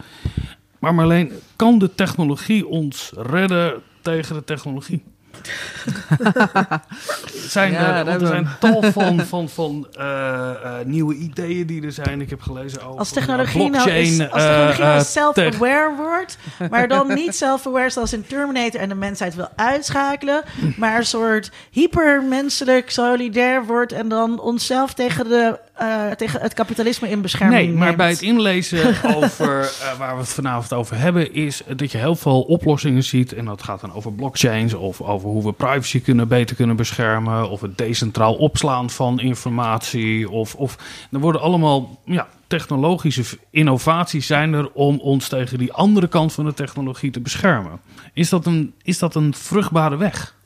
Maar Marleen, kan de technologie ons redden tegen de technologie? (laughs) zijn ja, er, er zijn tal van, van, van uh, uh, nieuwe ideeën die er zijn. Ik heb gelezen over als technologie nou is, als technologie nou self-aware wordt, maar dan niet self-aware zoals in Terminator en de mensheid wil uitschakelen, maar een soort hypermenselijk solidair wordt en dan onszelf tegen de uh, tegen het kapitalisme in bescherming Nee, maar neemt. bij het inlezen (laughs) over uh, waar we het vanavond over hebben, is dat je heel veel oplossingen ziet. En dat gaat dan over blockchains of over hoe we privacy kunnen beter kunnen beschermen. Of het decentraal opslaan van informatie. Of, of er worden allemaal ja, technologische innovaties zijn er om ons tegen die andere kant van de technologie te beschermen. Is dat een, is dat een vruchtbare weg?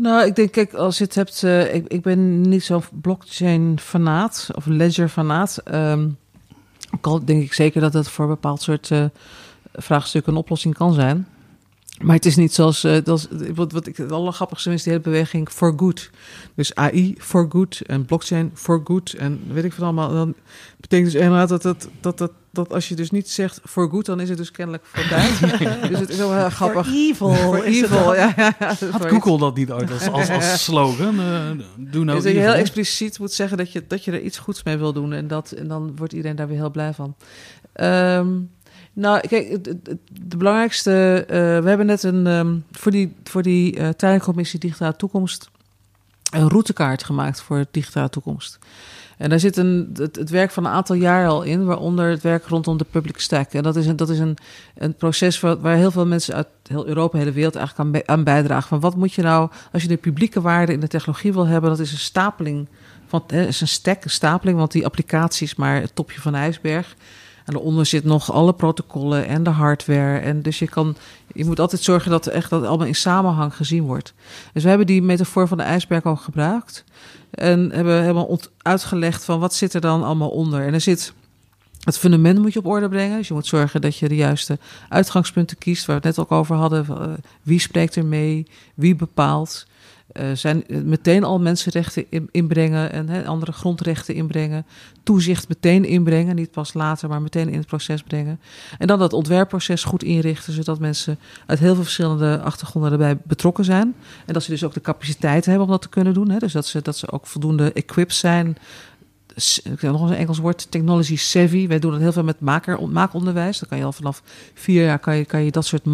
Nou, ik denk, kijk, als je het hebt, uh, ik, ben niet zo'n blockchain-fanaat of ledger-fanaat. Um, al denk ik zeker dat het voor bepaald soort uh, vraagstukken een oplossing kan zijn. Maar het is niet zoals, uh, dat is, wat, wat ik het allergrappigste is, die hele beweging for good. Dus AI for good en blockchain for good en weet ik van allemaal. Dan betekent dus inderdaad dat, dat, dat, dat, dat als je dus niet zegt for good, dan is het dus kennelijk voor bad. (laughs) dus het is wel heel grappig. (laughs) For evil. For evil, ja. ja, ja Had Google dat niet ooit als, als, als (laughs) slogan? Uh, doe nou dus dat je heel expliciet moet zeggen dat je, dat je er iets goeds mee wil doen. En, dat, en dan wordt iedereen daar weer heel blij van. Um, nou, kijk, de, belangrijkste. Uh, we hebben net een. Um, voor die, voor die uh, tuincommissie Digitale Toekomst. een routekaart gemaakt voor digitale toekomst. En daar zit een, het, werk van een aantal jaar al in, waaronder het werk rondom de public stack. En dat is een, dat is een, een proces waar, heel veel mensen uit heel Europa, hele wereld eigenlijk aan, aan bijdragen. Van wat moet je nou, als je de publieke waarde in de technologie wil hebben, dat is een stapeling van, is een stack, een stapeling, want die applicatie is maar het topje van de ijsberg. En daaronder zit nog alle protocollen en de hardware. En dus je kan, je moet altijd zorgen dat echt dat allemaal in samenhang gezien wordt. Dus we hebben die metafoor van de ijsberg al gebruikt. En hebben helemaal uitgelegd van wat zit er dan allemaal onder. En er zit het fundament moet je op orde brengen. Dus je moet zorgen dat je de juiste uitgangspunten kiest, waar we het net ook over hadden. Eh, wie spreekt er mee? Wie bepaalt? Uh, zijn meteen al mensenrechten inbrengen en andere grondrechten inbrengen. Toezicht meteen inbrengen, niet pas later, maar meteen in het proces brengen. En dan dat ontwerpproces goed inrichten, zodat mensen uit heel veel verschillende achtergronden erbij betrokken zijn. En dat ze dus ook de capaciteit hebben om dat te kunnen doen. Dus dat ze, dat ze ook voldoende equipped zijn. Ik heb nog eens een Engels woord, technology savvy. Wij doen dat heel veel met maker, maakonderwijs. Dan kan je al vanaf vier jaar kan je, kan je dat soort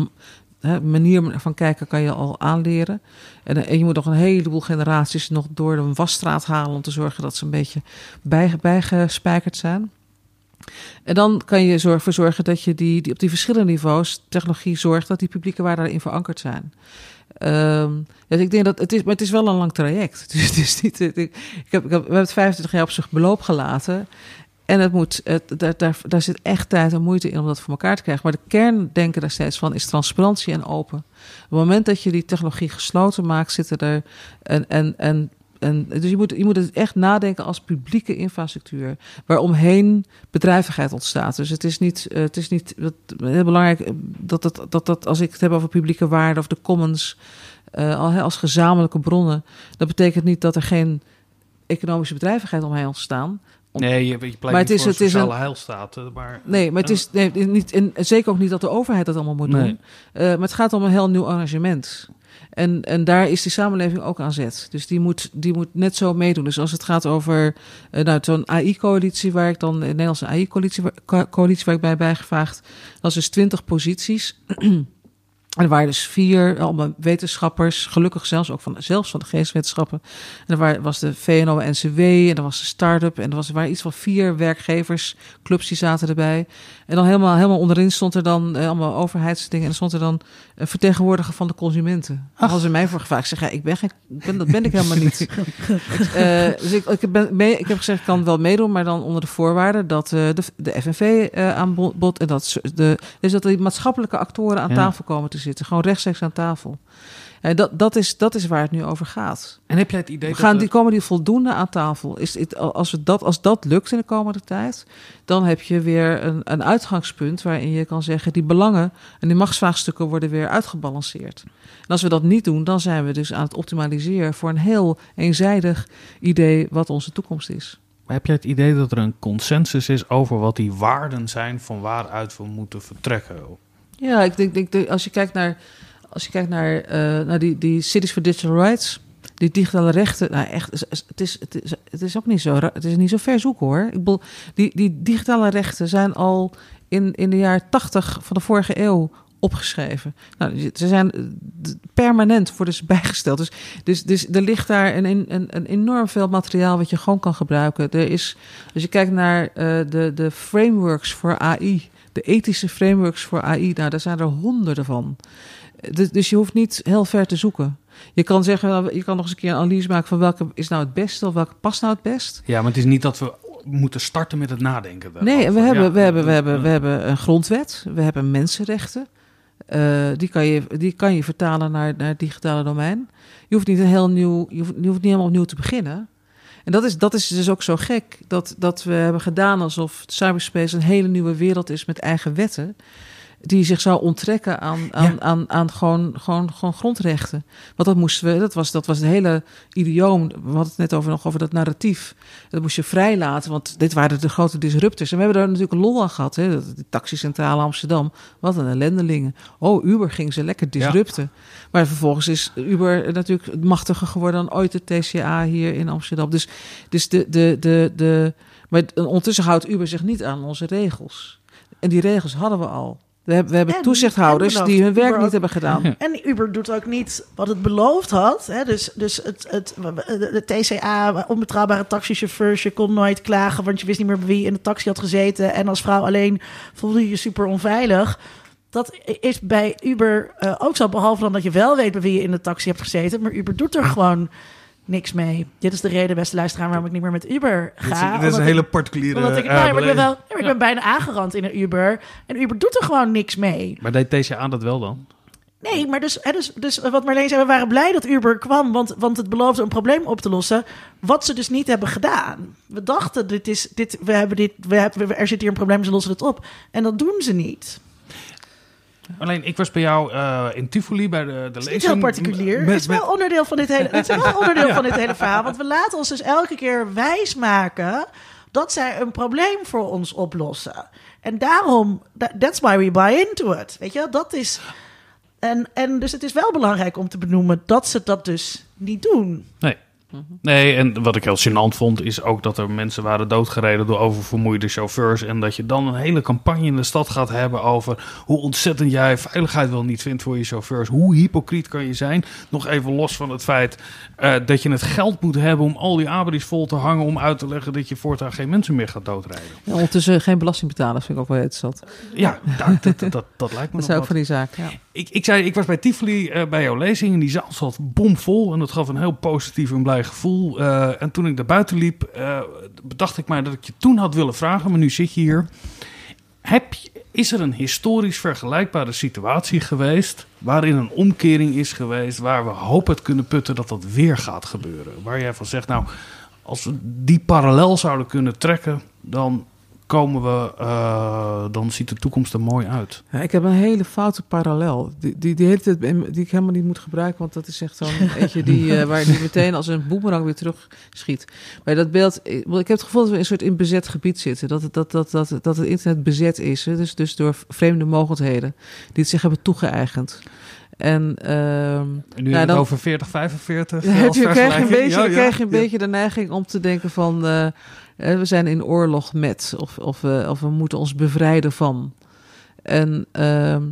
hè, manier van kijken kan je al aanleren. En, en, je moet nog een heleboel generaties nog door de wasstraat halen om te zorgen dat ze een beetje bij, bijgespijkerd zijn. En dan kan je ervoor zorgen dat je die, die op die verschillende niveaus technologie zorgt dat die publieke waarden daarin verankerd zijn. Dus ik denk dat het is, maar het is wel een lang traject. Dus (laughs) het is niet. Ik, ik heb, ik heb, we hebben het 25 jaar op zich beloop gelaten. En het moet, daar, daar, daar zit echt tijd en moeite in om dat voor elkaar te krijgen. Maar de kern denken daar steeds van is transparantie en open. Op het moment dat je die technologie gesloten maakt, zitten er. En, en, en, en, dus je moet, je moet het echt nadenken als publieke infrastructuur. Waaromheen bedrijvigheid ontstaat. Dus het is niet, het is niet heel belangrijk eh, dat, dat, dat, dat als ik het heb over publieke waarden of de commons. Uh, als gezamenlijke bronnen. Dat betekent niet dat er geen economische bedrijvigheid omheen ontstaan. Nee, je, je maar het is, het is een heilstaat. Maar, nee, maar het is nee, niet, en zeker ook niet dat de overheid dat allemaal moet doen. Uh, maar het gaat om een heel nieuw arrangement. En, en daar is die samenleving ook aan zet. Dus die moet, die moet net zo meedoen. Dus als het gaat over uh, nou, zo'n AI-coalitie, waar ik dan, de Nederlandse AI-coalitie coalitie waar ik bij bijgevraagd, dat is dus 20 posities. (clears throat) En er waren dus vier allemaal wetenschappers, gelukkig zelfs ook van, zelfs van de geestwetenschappen. En er was de VNO-NCW en er was de start-up en er, was, er waren iets van vier werkgevers, clubs die zaten erbij. En dan helemaal, helemaal onderin stond er dan eh, allemaal overheidsdingen en er stond er dan een vertegenwoordiger van de consumenten. Ach. Als ze mij voor gevraagd, ik zeg, ja, ik ben geen, ben, dat ben ik helemaal niet. uh, (laughs) dus ik, ik, ben mee, ik heb gezegd, ik kan wel meedoen, maar dan onder de voorwaarde dat uh, de, de FNV uh, aan bod en dat, de, dus dat die maatschappelijke actoren aan ja. tafel komen te zitten. Gewoon rechtstreeks aan tafel. En dat, dat, is, dat is waar het nu over gaat. En heb jij het idee gaan, die, komen die voldoende aan tafel? Is het, als, we dat, als dat lukt in de komende tijd, dan heb je weer een, een uitgangspunt waarin je kan zeggen: die belangen en die machtsvraagstukken worden weer uitgebalanceerd. En als we dat niet doen, dan zijn we dus aan het optimaliseren voor een heel eenzijdig idee wat onze toekomst is. Maar heb jij het idee dat er een consensus is over wat die waarden zijn van waaruit we moeten vertrekken? Ja, ik denk, denk als je kijkt naar, als je kijkt naar, uh, naar die, die Cities for Digital Rights, die digitale rechten, nou echt, het is, het is, het is ook niet zo, het is niet zo ver zoeken hoor. Ik bedoel, die, die digitale rechten zijn al in, in de jaren tachtig van de vorige eeuw opgeschreven. Nou, ze zijn eh, permanent voor dus (laughs) bijgesteld. Dus, dus, dus er ligt daar een, een, een enorm veel materiaal wat je gewoon kan gebruiken. Er is, als je kijkt naar uh, de, de frameworks voor AI, de ethische frameworks voor AI, nou, daar zijn er honderden van. Dus, je hoeft niet heel ver te zoeken. Je kan zeggen, je kan nog eens een keer een analyse maken van welke is nou het beste of welke past nou het best. Ja, maar het is niet dat we moeten starten met het nadenken. Nee, we hebben, we, hebben, we, hebben, we hebben een grondwet, we hebben mensenrechten. Uh, die, kan je, die kan je vertalen naar, naar het digitale domein. Je hoeft niet een heel nieuw, je hoeft, je hoeft niet helemaal opnieuw te beginnen. En dat is, dat is dus ook zo gek, dat, dat we hebben gedaan alsof cyberspace een hele nieuwe wereld is met eigen wetten die zich zou onttrekken aan, aan, aan, aan gewoon, gewoon, gewoon grondrechten. Want dat moesten we, dat was, dat was het hele idioom. We hadden het net over, nog over dat narratief. Dat moest je vrijlaten, want dit waren de grote disruptors. En we hebben daar natuurlijk een lol aan gehad. Hè? De taxicentrale Amsterdam, wat een ellendelingen. Oh, Uber ging ze lekker disrupten. Maar vervolgens is Uber natuurlijk machtiger geworden dan ooit de TCA hier in Amsterdam. Dus, dus de, de, de, de, maar ondertussen houdt Uber zich niet aan onze regels. En die regels hadden we al. We hebben, we hebben En- toezichthouders en die hun Uber werk ook. niet hebben gedaan. En Uber doet ook niet wat het beloofd had. Hè? Dus, dus het, het, de TCA, onbetrouwbare taxichauffeurs, je kon nooit klagen, want je wist niet meer bij wie in de taxi had gezeten. En als vrouw alleen voelde je je super onveilig. Dat is bij Uber eh, ook zo, behalve dan dat je wel weet bij wie je in de taxi hebt gezeten. Maar Uber doet er gewoon niks mee. Dit is de reden, beste luisteraar, waarom ik niet meer met Uber Dit is, ga. dit is een hele particuliere omdat ik, nou ja, maar ik ben, wel, ik ben bijna aangerand in een Uber. En Uber doet er gewoon niks mee. Maar deed TCA dat wel dan? Nee, maar dus, hè, dus, dus wat Marleen zei, we waren blij dat Uber kwam, want, want het beloofde een probleem op te lossen, wat ze dus niet hebben gedaan. We dachten, dit is, dit, we hebben dit, we hebben, er zit hier een probleem, ze lossen het op. En dat doen ze niet. Alleen, ik was bij jou eh, in Tivoli bij de, de Het is lezing. niet heel particulier. Met- het is wel onderdeel van dit hele, het is wel (laughs) onderdeel van dit hele verhaal, want we laten ons dus elke keer wijsmaken dat zij een probleem voor ons oplossen. En daarom, that- that's why we buy into it. Weet je, dat is... En, en dus het is wel belangrijk om te benoemen dat ze dat dus niet doen. Nee. Nee, en wat ik heel gênant vond, is ook dat er mensen waren doodgereden door oververmoeide chauffeurs. En dat je dan een hele campagne in de stad gaat hebben over hoe ontzettend jij veiligheid wel niet vindt voor je chauffeurs. Hoe hypocriet kan je zijn? Nog even los van het feit eh, dat je het geld moet hebben om al die abris vol te hangen om uit te leggen dat je voortaan geen mensen meer gaat doodrijden. Ja, ondertussen geen belasting betalen, vind ik ook wel interessant. Ja, dat, dat, dat, lijkt me Dat is ook van die zaak. Ja. Ik, ik zei, ik was bij Tivoli eh, bij jouw lezing en die zaal zat bomvol. En dat gaf een heel positief en blij gevoel. Eh, en toen ik daar buiten liep, eh, bedacht ik mij dat ik je toen had willen vragen, maar nu zit je hier. Heb je, is er een historisch vergelijkbare situatie geweest waarin een omkering is geweest, waar we hoop uit kunnen putten dat dat weer gaat gebeuren? Waar jij van zegt, nou, als we die parallel zouden kunnen trekken, dan komen we, eh, dan ziet de toekomst er mooi uit. Ja, ik heb een hele foute parallel. Die, die, die, tijd, die ik helemaal niet moet gebruiken. Want dat is echt zo'n (laughs) eentje die, eh, waar die meteen als een boemerang weer terug schiet. Maar dat beeld... Ik, ik heb het gevoel dat we in een soort in bezet gebied zitten. Dat, het- dat, dat, dat, dat het internet bezet is. Hè? Dus, dus door vreemde mogendheden. Die het zich hebben toegeëigend. En... ehm, En nu het dan- over 40, 45 Ja, heb als je, krijg je een beetje, Ja, dan ja, krijg je een ja. beetje de neiging om te denken van... eh, we zijn in oorlog met, of, of, we of we moeten ons bevrijden van. En, ehm,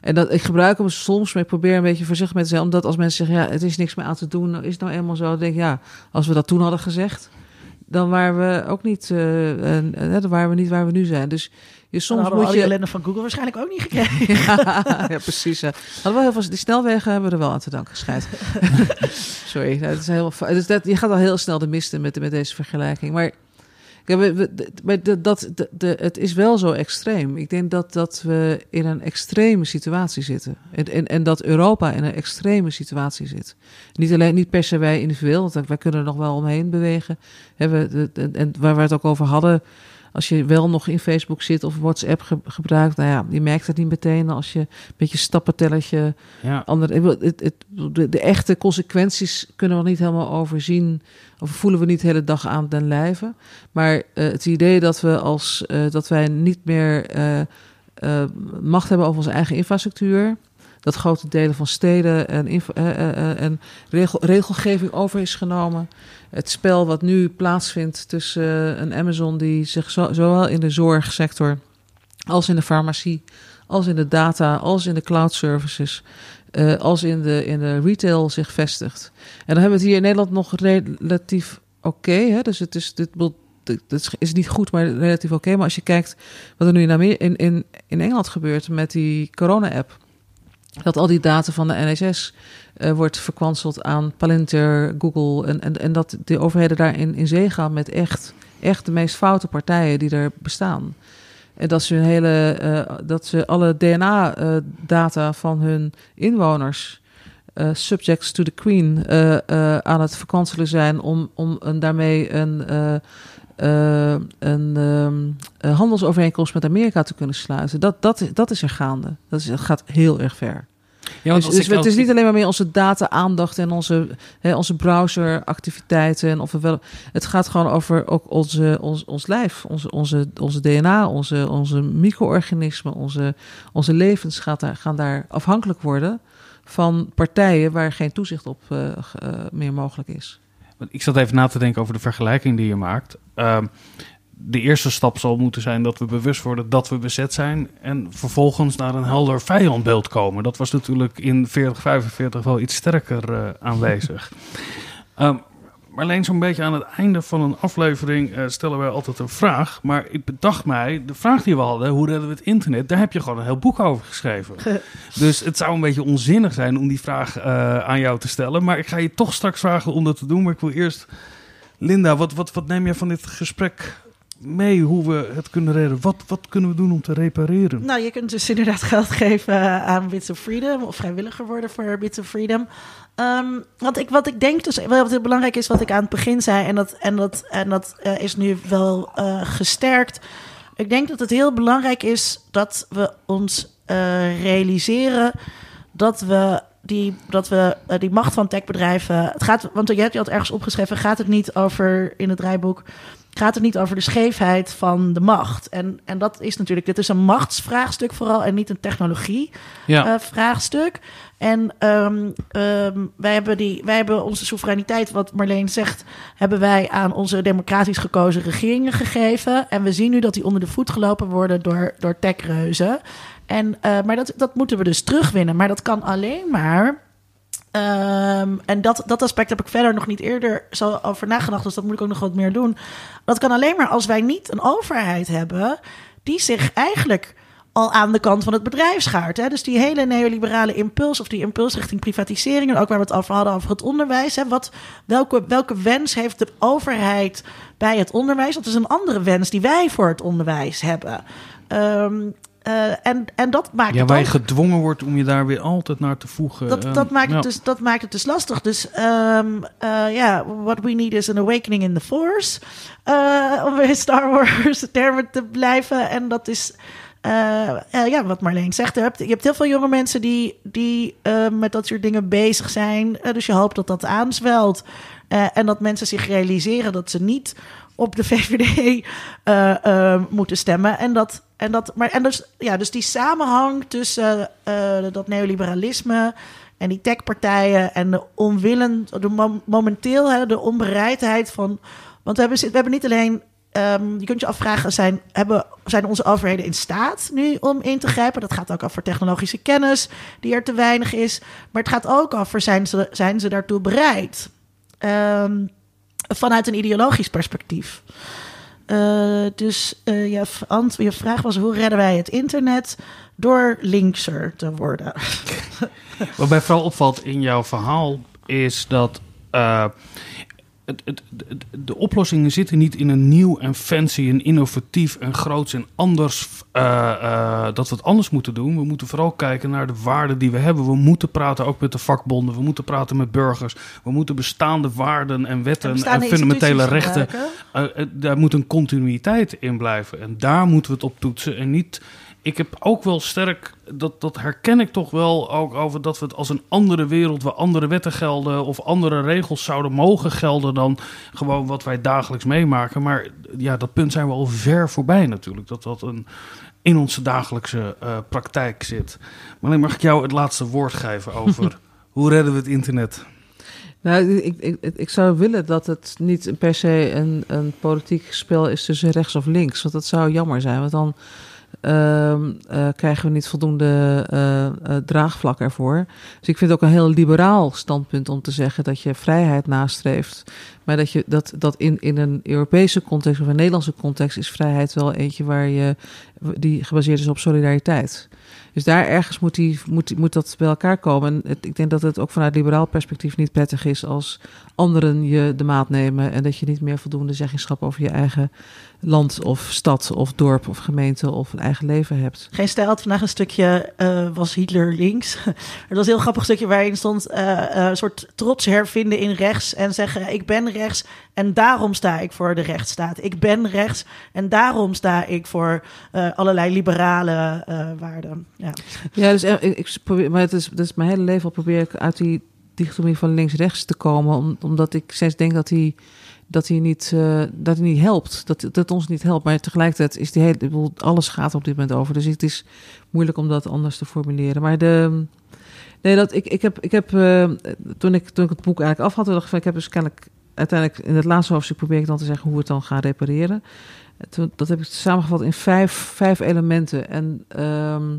en dat, ik gebruik hem soms, maar ik probeer een beetje voorzichtig mee te zijn. Omdat als mensen zeggen, ja, het is niks meer aan te doen, nou is het nou eenmaal zo. Dan denk ik, ja, als we dat toen hadden gezegd, dan waren we ook niet, en, eh, dan waren we niet waar we nu zijn. Dus je, Soms al moet je... ellende van Google waarschijnlijk ook niet gekregen. (laughs) ja, ja, precies. ja. Hadden we heel veel, die snelwegen hebben we er wel aan te danken, schijt. (laughs) Sorry, nou, het is heel, dus dat, je gaat al heel snel de misten met, met deze vergelijking. Maar, ja, maar dat, het is wel zo extreem. Ik denk dat, dat we in een extreme situatie zitten. En, en, en dat Europa in een extreme situatie zit. Niet, alleen, niet per se wij individueel, want wij kunnen er nog wel omheen bewegen. De- en waar we het ook over hadden... Als je wel nog in Facebook zit of WhatsApp ge- gebruikt, nou ja, je merkt het niet meteen als je een beetje Ja. ik wil- het, het, de, de echte consequenties kunnen we niet helemaal overzien. Of voelen we niet de hele dag aan den lijve. Maar eh, het idee dat we als eh, dat wij niet meer eh, macht hebben over onze eigen infrastructuur. Dat grote delen van steden en, info- eh, eh, eh, en regel, regelgeving over is genomen. Het spel wat nu plaatsvindt tussen een Amazon die zich zo, zowel in de zorgsector als in de farmacie, als in de data, als in de cloud services, als in de, in de retail zich vestigt. En dan hebben we het hier in Nederland nog relatief oké. dus het is, dit, is niet goed, maar relatief oké. Maar als je kijkt wat er nu in, in, in Engeland gebeurt met die corona-app. Dat al die data van de NSS eh, wordt verkwanseld aan Palantir, Google. En, en, en dat de overheden daarin in zee gaan met echt, echt de meest foute partijen die er bestaan. En dat ze, hun hele, eh, dat ze alle DNA-data van hun inwoners, eh, subjects to the queen, eh, eh, aan het verkanselen zijn om, om een, daarmee een, eh, eh, een ehm, eh, handelsovereenkomst met Amerika te kunnen sluiten. Dat, dat, dat is er gaande. Dat, is, dat gaat heel erg ver. Ja, want dus dus het is niet alleen maar meer onze data-aandacht en onze, hè, onze browseractiviteiten. En of we wel, het gaat gewoon over ook onze, ons, ons lijf, onze, onze, onze DNA, onze, onze micro-organismen, onze, onze levens gaat daar, gaan daar afhankelijk worden van partijen waar geen toezicht op eh, eh, meer mogelijk is. Ik zat even na te denken over de vergelijking die je maakt. Ehm, de eerste stap zal moeten zijn dat we bewust worden dat we bezet zijn. En vervolgens naar een helder vijandbeeld komen. Dat was natuurlijk in 4045 wel iets sterker uh, aanwezig. Um, maar alleen zo'n beetje aan het einde van een aflevering uh, stellen wij altijd een vraag. Maar ik bedacht mij, de vraag die we hadden, hoe redden we het internet? Daar heb je gewoon een heel boek over geschreven. (laughs) dus het zou een beetje onzinnig zijn om die vraag uh, aan jou te stellen. Maar ik ga je toch straks vragen om dat te doen. Maar ik wil eerst, Linda, wat, wat, wat neem je van dit gesprek mee hoe we het kunnen redden? Wat, wat kunnen we doen om te repareren? Nou, je kunt dus inderdaad geld geven aan Bits of Freedom of vrijwilliger worden voor Bits of Freedom. Um, wat, ik, wat ik denk, dus wat heel belangrijk is, wat ik aan het begin zei, en dat, en dat, en dat uh, is nu wel uh, gesterkt. Ik denk dat het heel belangrijk is dat we ons realiseren dat we die, dat we die macht van techbedrijven. Het gaat, want je hebt je had ergens opgeschreven, gaat het niet over in het draaiboek gaat het niet over de scheefheid van de macht. En, en dat is natuurlijk, dit is een machtsvraagstuk vooral en niet een technologie-vraagstuk. Ja. Uh, en um, um, wij, hebben die, wij hebben onze soevereiniteit, wat Marleen zegt, hebben wij aan onze democratisch gekozen regeringen gegeven. En we zien nu dat die onder de voet gelopen worden door, door techreuzen. En, uh, maar dat, dat moeten we dus terugwinnen. Maar dat kan alleen maar Um, en dat, dat aspect heb ik verder nog niet eerder zo over nagedacht, dus dat moet ik ook nog wat meer doen. Dat kan alleen maar als wij niet een overheid hebben die zich eigenlijk al aan de kant van het bedrijf schaart. Hè? Dus die hele neoliberale impuls of die impuls richting privatisering... en ook waar we het over hadden over het onderwijs. Hè? Wat, welke, welke wens heeft de overheid bij het onderwijs? Dat is een andere wens die wij voor het onderwijs hebben. Um, uh, en, en dat maakt ja, het waar ook... je gedwongen wordt om je daar weer altijd naar te voegen. Dat, uh, dat, maakt, ja. het dus, dat maakt het dus lastig. Dus um, uh, ja, what we need is an awakening in the force. om weer Star Wars (laughs) termen te blijven. En dat is... ja, wat Marleen zegt. Je hebt, je hebt heel veel jonge mensen die, die met dat soort dingen bezig zijn. dus je hoopt dat dat aanzwelt. en dat mensen zich realiseren dat ze niet op de VVD uh, uh, moeten stemmen. En dat, en dat, maar, en dus, ja, dus die samenhang tussen uh, dat neoliberalisme en die techpartijen en de onwillen, momenteel hè, de onbereidheid van. Want we hebben, we hebben niet alleen. Um, je kunt je afvragen, zijn, hebben, zijn onze overheden in staat nu om in te grijpen? Dat gaat ook over technologische kennis, die er te weinig is. Maar het gaat ook over, zijn ze, zijn ze daartoe bereid? Um, vanuit een ideologisch perspectief. Uh, dus uh, je, vraag was: hoe redden wij het internet? Door linkser te worden. (laughs) Wat mij vooral opvalt in jouw verhaal is dat. Uh, het, het, het, de oplossingen zitten niet in een nieuw en fancy en innovatief en groots en anders. Uh, uh, dat we het anders moeten doen. We moeten vooral kijken naar de waarden die we hebben. We moeten praten ook met de vakbonden. We moeten praten met burgers. We moeten bestaande waarden en wetten en, en fundamentele rechten. Uh, daar moet een continuïteit in blijven. En daar moeten we het op toetsen. En niet ik heb ook wel sterk, dat, dat herken ik toch wel ook over dat we het als een andere wereld, waar andere wetten gelden of andere regels zouden mogen gelden dan gewoon wat wij dagelijks meemaken. Maar ja, dat punt zijn we al ver voorbij natuurlijk. Dat dat een, in onze dagelijkse uh, praktijk zit. Maar mag ik jou het laatste woord geven over (laughs) hoe redden we het internet? Nou, ik, ik, ik zou willen dat het niet per se een, een politiek spel is tussen rechts of links. Want dat zou jammer zijn. Want dan uh, krijgen we niet voldoende uh, draagvlak ervoor. Dus ik vind het ook een heel liberaal standpunt om te zeggen dat je vrijheid nastreeft. Maar dat, je, dat, dat in, in een Europese context of een Nederlandse context is vrijheid wel eentje waar je, die gebaseerd is op solidariteit. Dus daar ergens moet, die, moet, moet dat bij elkaar komen. En ik denk dat het ook vanuit liberaal perspectief niet prettig is als anderen je de maat nemen en dat je niet meer voldoende zeggingschap over je eigen land of stad of dorp of gemeente of een eigen leven hebt. Geen stijl had vandaag een stukje, uh, was Hitler links. (laughs) Het was een heel grappig stukje waarin stond uh, uh, een soort trots hervinden in rechts en zeggen ik ben rechts en daarom sta ik voor de rechtsstaat. Ik ben rechts en daarom sta ik voor allerlei liberale waarden. Ja, ja dus ik, ik probeer, maar het is, dus mijn hele leven al probeer ik uit die dichotomie van links-rechts te komen, om, omdat ik steeds denk dat die dat hij niet, uh, dat hij niet helpt. Dat, dat ons niet helpt. Maar tegelijkertijd is die hele. Alles gaat op dit moment over. Dus het is moeilijk om dat anders te formuleren. Maar de. Nee, dat, ik, ik heb. Ik heb uh, toen, ik, toen ik het boek eigenlijk af had, dacht ik. Ik heb dus kennelijk. Uiteindelijk in het laatste hoofdstuk probeer ik dan te zeggen hoe we het dan gaan repareren. Toen, dat heb ik samengevat in vijf, vijf elementen. En ehm,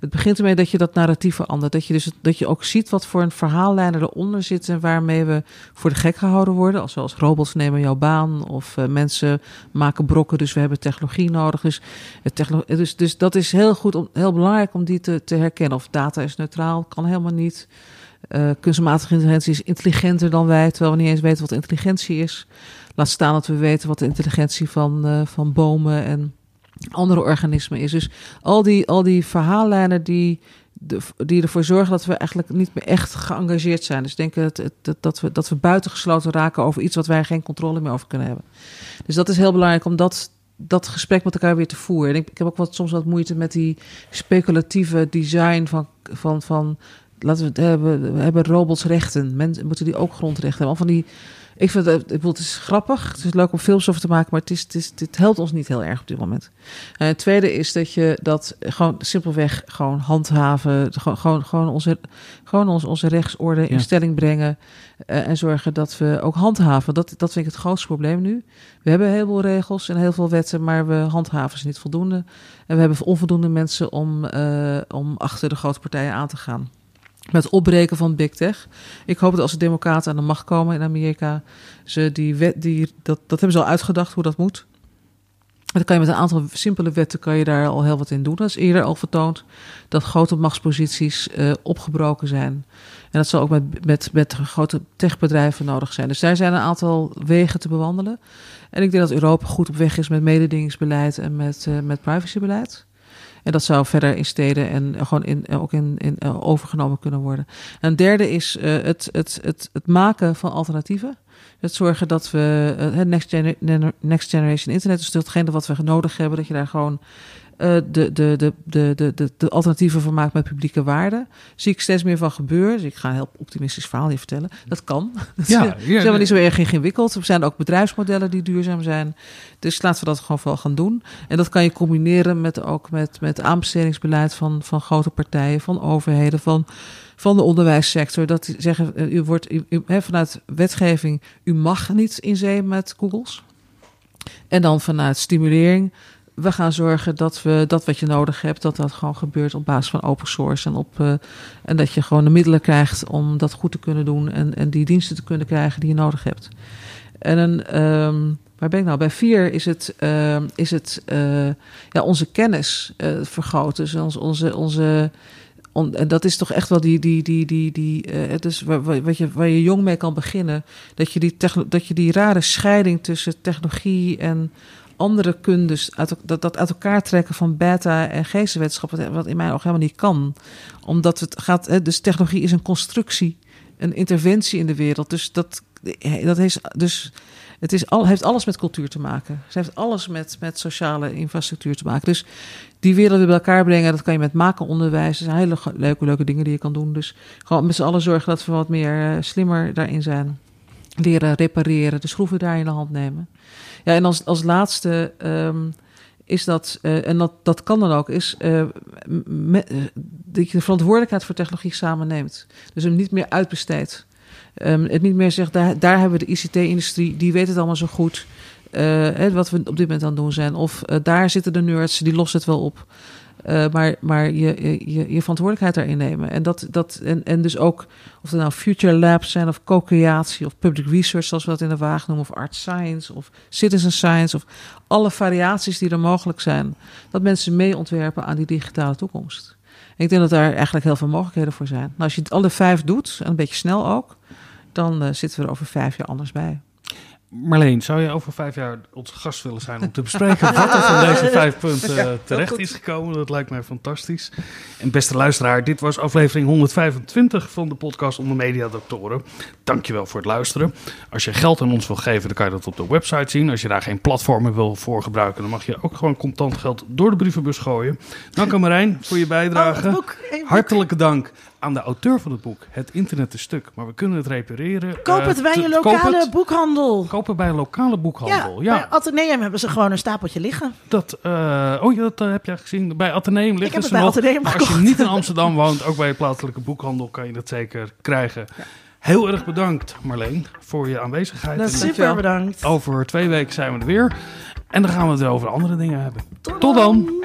het begint ermee dat je dat narratief verandert. Dat je, dus, dat je ook ziet wat voor een verhaallijnen eronder zitten... waarmee we voor de gek gehouden worden. Zoals robots nemen jouw baan of uh, mensen maken brokken... dus we hebben technologie nodig. Dus, techno dus, dus dat is heel goed, om, heel belangrijk om die te, te herkennen. Of data is neutraal, kan helemaal niet... Uh, kunstmatige intelligentie is intelligenter dan wij, terwijl we niet eens weten wat intelligentie is. Laat staan dat we weten wat de intelligentie van, uh, van bomen en andere organismen is. Dus al die, al die verhaallijnen die, die ervoor zorgen dat we eigenlijk niet meer echt geëngageerd zijn. Dus denken dat, dat, we, dat we buitengesloten raken over iets wat wij geen controle meer over kunnen hebben. Dus dat is heel belangrijk om dat, dat gesprek met elkaar weer te voeren. En ik, ik heb ook wat, soms wat moeite met die speculatieve design van. van, van laten we het hebben, we hebben robots rechten. Mensen moeten die ook grondrechten hebben. Al van die ik vind het, het is grappig. Het is leuk om films over te maken, maar het, is, het, is, het helpt ons niet heel erg op dit moment. En het tweede is dat je dat gewoon simpelweg gewoon handhaven. Gewoon, gewoon, gewoon, onze, gewoon onze, onze rechtsorde in stelling brengen. Uh, en zorgen dat we ook handhaven. Dat, dat vind ik het grootste probleem nu. We hebben heel veel regels en heel veel wetten, maar we handhaven ze niet voldoende. En we hebben onvoldoende mensen om, uh, om achter de grote partijen aan te gaan met opbreken van big tech. Ik hoop dat als de democraten aan de macht komen in Amerika, ze die wet, die, dat, dat hebben ze al uitgedacht hoe dat moet. Dan kan je met een aantal simpele wetten kan je daar al heel wat in doen. Dat is eerder al vertoond dat grote machtsposities uh, opgebroken zijn. En dat zal ook met, met, met grote techbedrijven nodig zijn. Dus daar zijn een aantal wegen te bewandelen. En ik denk dat Europa goed op weg is met mededingingsbeleid en met, uh, met privacybeleid. En dat zou verder in steden en gewoon in, ook in, in, overgenomen kunnen worden. En een derde is uh, het, het, het, het maken van alternatieven. Het zorgen dat we het uh, next, gener next Generation Internet, dus datgene wat we nodig hebben, dat je daar gewoon de, de, de, de, de, de, alternatieven van maakt met publieke waarde. Zie ik steeds meer van gebeuren. Dus ik ga een heel optimistisch verhaal hier vertellen. Dat kan. (laughs) Dat ja, ja, helemaal niet zo erg ingewikkeld. Er zijn ook bedrijfsmodellen die duurzaam zijn. Dus laten we dat gewoon wel gaan doen. En dat kan je combineren met ook met, met aanbestedingsbeleid van, van grote partijen, van overheden, van van de onderwijssector. Dat die zeggen, u wordt u, u, vanuit wetgeving, u mag niet in zee met Googles. En dan vanuit stimulering, we gaan zorgen dat we dat wat je nodig hebt, dat dat gewoon gebeurt op basis van open source. En, op, uh, en dat je gewoon de middelen krijgt om dat goed te kunnen doen en, en die diensten te kunnen krijgen die je nodig hebt. En een, um, waar ben ik nou? Bij vier is het, uh, is het uh, ja, onze kennis uh, vergroten. Dus onze, onze, onze on, en dat is toch echt wel die, die, die, die, die is waar, wat je, waar je jong mee kan beginnen. Dat je die, dat je die rare scheiding tussen technologie en andere kundes, uit, dat, dat uit elkaar trekken van beta- en geestenwetenschap, wat in mijn ogen helemaal niet kan. Omdat het gaat, hè, dus technologie is een constructie, een interventie in de wereld. Dus dat, dat is, dus het is al, heeft alles met cultuur te maken. Het heeft alles met, met sociale infrastructuur te maken. Dus die werelden bij elkaar brengen, dat kan je met maken onderwijs. Dat zijn hele leuke, leuke dingen die je kan doen. Dus gewoon met z'n allen zorgen dat we wat meer uh, slimmer daarin zijn. Leren repareren, de schroeven daar in de hand nemen. Ja, en als, als laatste um, is dat, uh, en dat, dat kan dan ook, is me, uh, dat je de verantwoordelijkheid voor technologie samen neemt. Dus hem niet meer uitbesteedt. Um, het niet meer zegt, daar, daar hebben we de ICT-industrie, die weet het allemaal zo goed. Wat we op dit moment aan het doen zijn. Of daar zitten de nerds, die lossen het wel op. Uh, maar maar je, je, je verantwoordelijkheid daarin nemen. En, dat, dat, en, en dus ook, of het nou future labs zijn, of co-creatie, of public research, zoals we dat in de wagen noemen, of art science, of citizen science, of alle variaties die er mogelijk zijn. Dat mensen mee ontwerpen aan die digitale toekomst. Ik denk dat daar eigenlijk heel veel mogelijkheden voor zijn. Nou, als je het alle vijf doet, en een beetje snel ook, dan uh, zitten we er over vijf jaar anders bij. Marleen, zou je over vijf jaar onze gast willen zijn om te bespreken wat er van deze vijf (laughs) punten ja, terecht is gekomen? Dat lijkt mij fantastisch. En beste luisteraar, dit was aflevering 125 van de podcast onder Mediadoktoren. Dankjewel voor het luisteren. Als je geld aan ons wil geven, dan kan je dat op de website zien. Als je daar geen platformen wil voor gebruiken, dan mag je ook gewoon contant geld door de brievenbus gooien. Dank aan Marijn voor je bijdrage. Oh, Hartelijke dank aan de auteur van het boek. Het internet is stuk, maar we kunnen het repareren. Koop het uh, bij je lokale het, boekhandel. Koop het bij een lokale boekhandel. Ja, ja. bij Atheneum hebben ze gewoon een stapeltje liggen. Dat, uh, oh ja, dat uh, heb je gezien. Bij Atheneum liggen ze nog. Maar als je niet in Amsterdam woont, ook bij je plaatselijke boekhandel, kan je dat zeker krijgen. Ja. Heel erg bedankt, Marleen, voor je aanwezigheid. Dat super bedankt. Over twee weken zijn we er weer. En dan gaan we het weer over andere dingen hebben. Tot dan.